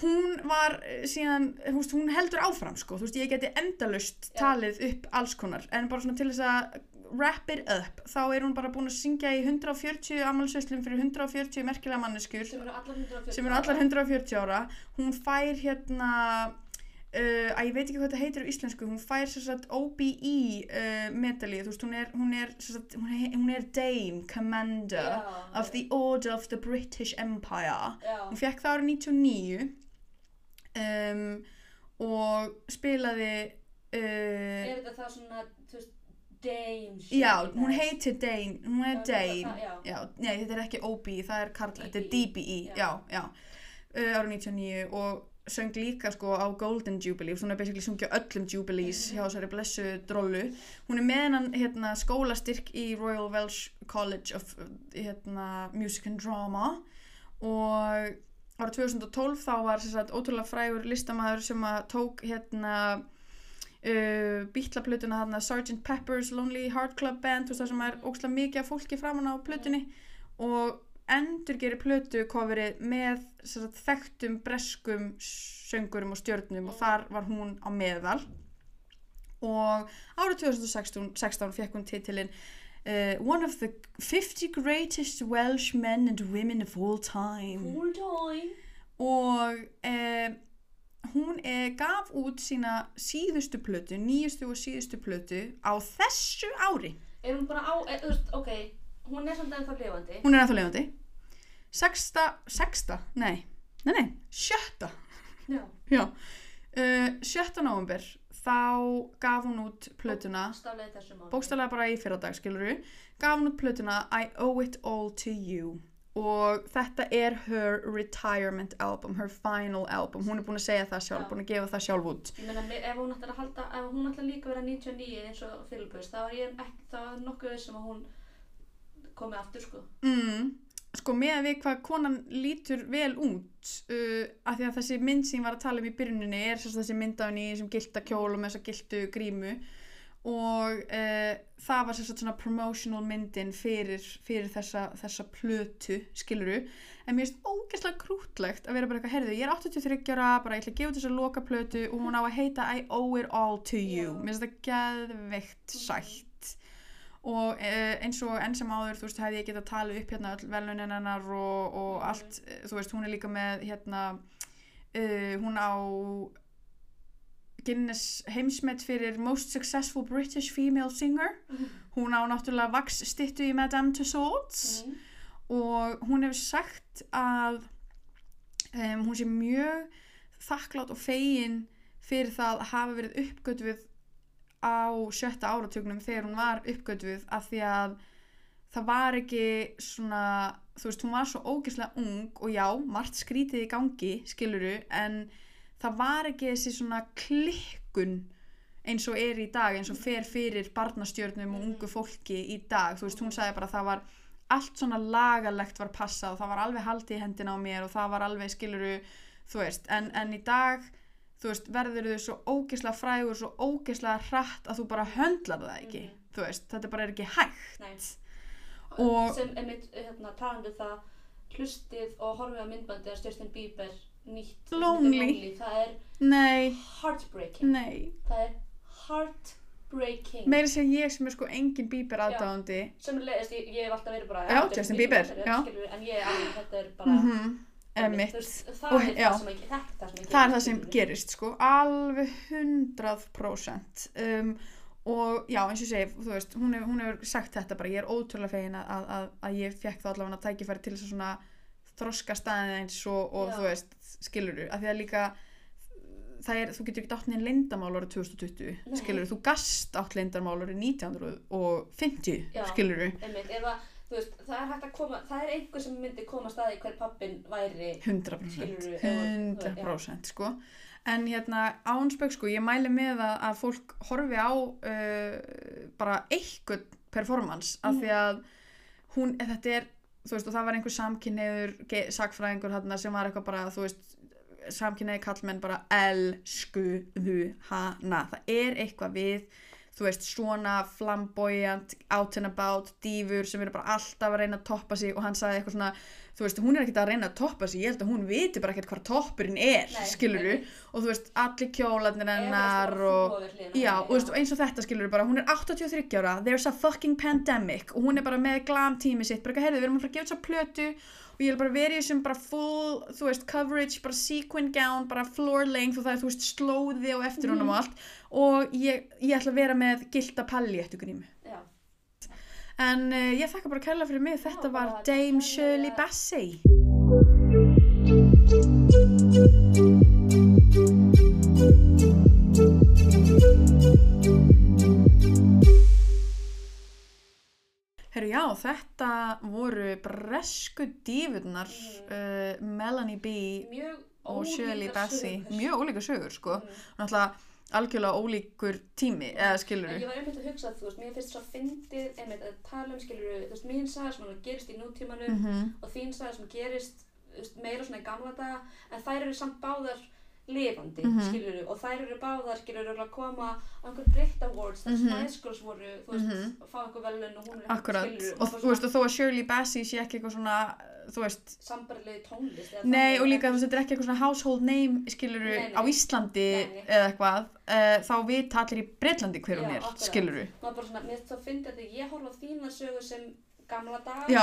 hún var eh, síðan, þú veist, hún heldur áfram, sko. Þú veist, ég geti endalust talið upp alls konar. En bara svona til þess að wrap it up, þá er hún bara búin að syngja í 140 ammálsveislum fyrir 140 merkilega 140 sem eru allar 140 ára hún fær hérna uh, að ég veit ekki hvað þetta heitir á íslensku hún fær sér satt OBE uh, medalíu, þú veist, hún er, hún er, sagt, hún er, hún er Dame Commander of the Order of the British Empire. Já, hún fekk það árið 99 um, og spilaði uh, er þetta það svona þú veist, dame já, hún heitir Dane hún er Já, Dane. það- já. Já, nei, þetta er ekki OB, það er Karla, þetta er DBE, DBE, já. já, árið 99 og söng líka sko á Golden Jubilee, hún er basically sungið á öllum Jubilees Mhm. hjá þessari blessu drollu. Hún er með hennan hérna, skólastyrk í Royal Welsh College of hérna, Music and Drama og árið 2012 þá var sagt, ótrúlega frægur listamæður sem að tók hérna uh, bítlaplötuna þarna Sgt. Pepper's Lonely Heart Club Band þú veist það sem er ókslega mikið fólki framan á plötunni og endur gerir plötu coverið með sagt, þekktum breskum söngurum og stjörnum og þar var hún á meðal. Og árið 2016 16 fekk hún titilinn uh, One of the 50 greatest Welsh men and women of all time. Cool time. Og eh, hún eh, gaf út sína síðustu plötu, nýjustu og síðustu plötu á þessu ári. er hún bara á, er, veist, ok hún er samt ennþá lifandi. Hún er ennþá lefandi. Sexta, sexta, nei, nei, nei, sjötta, já, já, uh, sjötta november þá gaf hún út plötuna, staflega þessu mánu bókstaflega bara í fyrradag, skiluru, gaf hún út plötuna I Owe It All To You. Og þetta er her retirement album, her final album, hún er búin að segja það sjálf, Já. búin að gefa það sjálf út. Ég meina, ef hún ætlar að halda, ef hún ætlar líka að vera 99 eins og Philippus, þá er ég ekki, þá er nokkuð sem að hún komi aftur, sko. Mm, sko með að við hvað konan lítur vel út uh, af því að þessi mynd sem ég var að tala um í byrjuninni er sérst þessi mynd af henni þessum gilda kjól og með þessa gildu grímu. Og uh, það var sérst svona promotional myndin fyrir, fyrir þessa, þessa plötu skiluru, en mér finnst ógeðslega krútlegt að vera bara eitthvað, herðu, ég er 83 ára, bara ég ætla að gefa þessa loka plötu og hún á að heita I owe it all to you. Já. mér finnst það geðveikt sætt og uh, eins og enn sem áður þú veist hefði ég getað talið upp hérna öll velunin hennar og, og Mhm. allt eh, þú veist hún er líka með hérna uh, hún á Guinness heimsmet fyrir Most Successful British Female Singer hún á náttúrulega vaks stittu í Madame Tussauds Mm. og hún hefur sagt að um, hún sé mjög þakklátt og fegin fyrir það að hafa verið uppgötvuð á sjötta áratugnum þegar hún var uppgötvuð af því að það var ekki svona, þú veist, hún var svo ógeðslega ung og já, margt skrítið í gangi, skiluru, en það var ekki þessi svona klikkun eins og er í dag, eins og fer fyrir barnastjörnum og ungu fólki í dag, þú veist, hún sagði bara að það var allt svona lagalegt var passað og það var alveg haldið í hendina á mér og það var alveg skiluru, þú veist, en, en í dag þú veist, verður þau svo ógeðslega frægur, svo ógeðslega hratt að þú bara höndlar það ekki, Mhm. þú veist, þetta bara er ekki hægt. Nei. Og- sem einmitt hérna, talandi um það hlustið og horfið á myndbandi að Justin Bieber nýtt Lonely. Það er Nei, heartbreaking. Nei. Það er heartbreaking. Meira sem ég sem er sko engin bíber aðdáðandi sem leiðist, ég, ég hef alltaf verið bara Já, Justin Bieber, en ég alveg, þetta er bara mm einmitt, emitt það, er það, sem ekki, þetta það sem ekki það er það sem gerist sko. Alveg 100% um, og já eins og segi þú veist, hún, hef, hún hefur sagt þetta bara ég er ótrúlega fegin að, að, að, að ég fekk þá allavega tækifæri til þess að svona þroska staðið eins og, og þú veist skiluru, af því að líka það er, þú getur ekki átt neinn leyndamál árið 2020, Nei. skiluru, þú gast átt leyndamál árið 1950 Já. skiluru, að, þú veist, það er hægt að koma það er einhver sem myndi koma að staði hver pappin væri 100% Skilurðu, ef- 100% sko. En hérna ánsbögg sko ég mæli með að, að fólk horfi á uh, bara eitthvað performance af því að hún, þetta er þú veist og það var einhver samkynneður ge- sakfræðingur hérna sem var eitthvað bara þú veist samkynneði kallmenn bara elskuðu hana. Það er eitthvað við þú veist svona flamboyant out and about dýfur sem eru bara alltaf að reyna að toppa sig og hann sagði eitthvað svona þú veist hún er ekkert að reyna að toppa sig ég held að hún viti bara ekkert hvað toppurinn er Nei, skiluru einmitt. og þú veist allir kjólarnir hennar og þú Já, og, veist, og eins og þetta skilur bara, hún er 83 ára, there's a fucking pandemic og hún er bara með glam tími sitt, bara heyrðu, við erum að fara að gefa þess að plötu og ég vil bara vera í þessum bara full, þú veist, coverage, bara sequin gown, bara floor length og það er, þú veist, slóði og eftir honum og allt og ég, ég ætla að vera með gilda palli eftir grímu. Já. En uh, ég þakka bara kærlega fyrir mig, þetta Já, var Dame Shirley. Bassey. Já, þetta voru bresku dífurnar uh, Melanie B mjög og Shirley Bassey. Mjög ólíka sögur, sko. Mm. Náttúrulega algjörlega ólíkur tími, eða skilur En ég var einmitt að hugsa, þú veist, mér finnst svo fyndið einmitt að tala um, skilur þú veist, mín saga sem gerist í nútímanum -hmm. og þín saga sem gerist veist, meira svona í gamla daga, en þær eru samt báðar lifandi, Mhm. skilur og þær eru báðar, skilur að koma á einhver Brit Awards, þar Mhm. Spice Girls voru, þú veist, Mhm. fá einhver velun og hún er Akkurat, skilur, og þú veist, og þó að Shirley Bassey sé ekki eitthvað svona, þú veist, sambarlegi tónlist Nei, og líka þú veist, þetta er ekki eitthvað svona household name, Nei, nei. á Íslandi Nei, nei. eða eitthvað, uh, þá vita allir í Breitlandi hver hún Já, er, akkurat. skiluru. maður bara svona, mér finnst það að ég horfa á þína sögu sem gamla daga Já,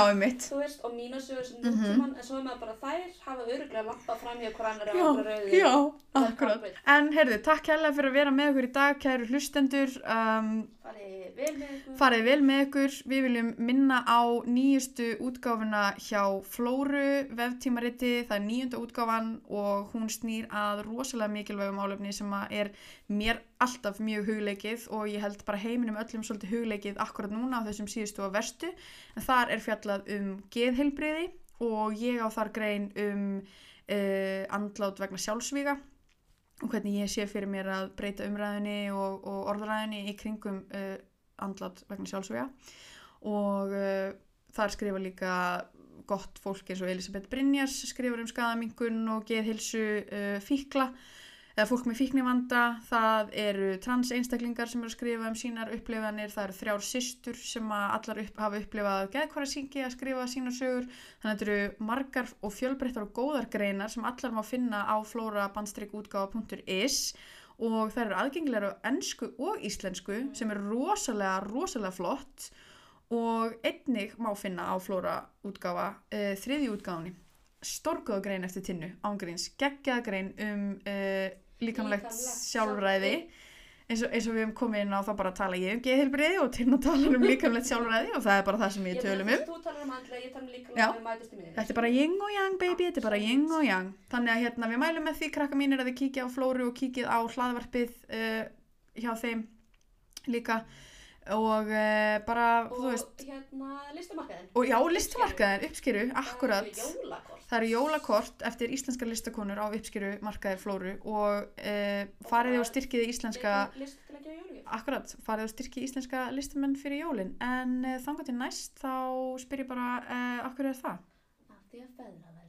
veist, og mína sögur sem Mhm. nútíman en svo er maður bara þær hafa öruglega lappað fram í okkur annar og rauði já, akkurat. En heyrðu, takk hérlega fyrir að vera með okkur í dag, kæru hlustendur. Um, farið vel með ykkur farið vel með ykkur. Við viljum minna á nýjustu útgáfuna hjá Flóru veftímariti. Það er nýjunda útgáfan og hún snýr að rosalega mikilvægum álefni sem er mér alltaf mjög hugleikið og ég held bara heiminum öllum svolítið hugleikið akkurat núna á þessum síðustu og verstu. En þar er fjallað um geðheilbriði og ég á þar grein um uh, andlát vegna sjálfsvíga og hvernig ég sé fyrir mér að breyta umræðinni og, og orðræðinni í kringum uh, andlát vegna sjálfsvíga. Og uh, þar skrifa líka gott fólk eins og Elisabeth Brynjars skrifur um skadamingun og geðhilsu uh, fíkla eða fólk með fíknivanda, það eru trans einstaklingar sem eru að skrifa um sínar upplifanir, það eru þrjár systur sem allar upp, hafa upplifað geðkvara syngi að skrifa sínar sögur. Þannig að þetta eru margar og fjölbreyttar og góðar greinar sem allar má finna á flóra-útgáfa.is og þær eru aðgengilegar á ennsku og íslensku sem er rosalega, rosalega flott. Og einnig má finna á flóra útgáfa uh, þriðju útgáfunni. Stórgóða grein eftir tinnu ángríns, geggjaða grein um uh, líkamlegt Líkamlegt sjálfræði. eins og, eins og við hefum komið inn á þá bara tala ég um geðheilbriði og Tinna talar um líkamlegt sjálfræði og það er bara það sem við tölum um. Þú talar um andlega, ég talar um líka Já. við mætast í miðinni. Þetta er bara yin og yang baby, þetta er bara yin og yang. Þannig að hérna við mælum með því krakka mínir að þið kíkja á Flóru og kíkið á hlaðvarpið uh, hjá þeim líka og uh, bara, og, þú veist og hérna listamarkaðin og já, listamarkaðin, uppskiru, akkurat. það eru jólakort eftir íslenska listakonur á uppskiru, markaðir, flóru og eh, uh, fariði og styrkiði íslenska akkurat, fariði og styrkiði íslenska listamenn fyrir jólin. En eh, uh, þangar til næst þá spyr ég bara akkur er það? af því að feðraveldi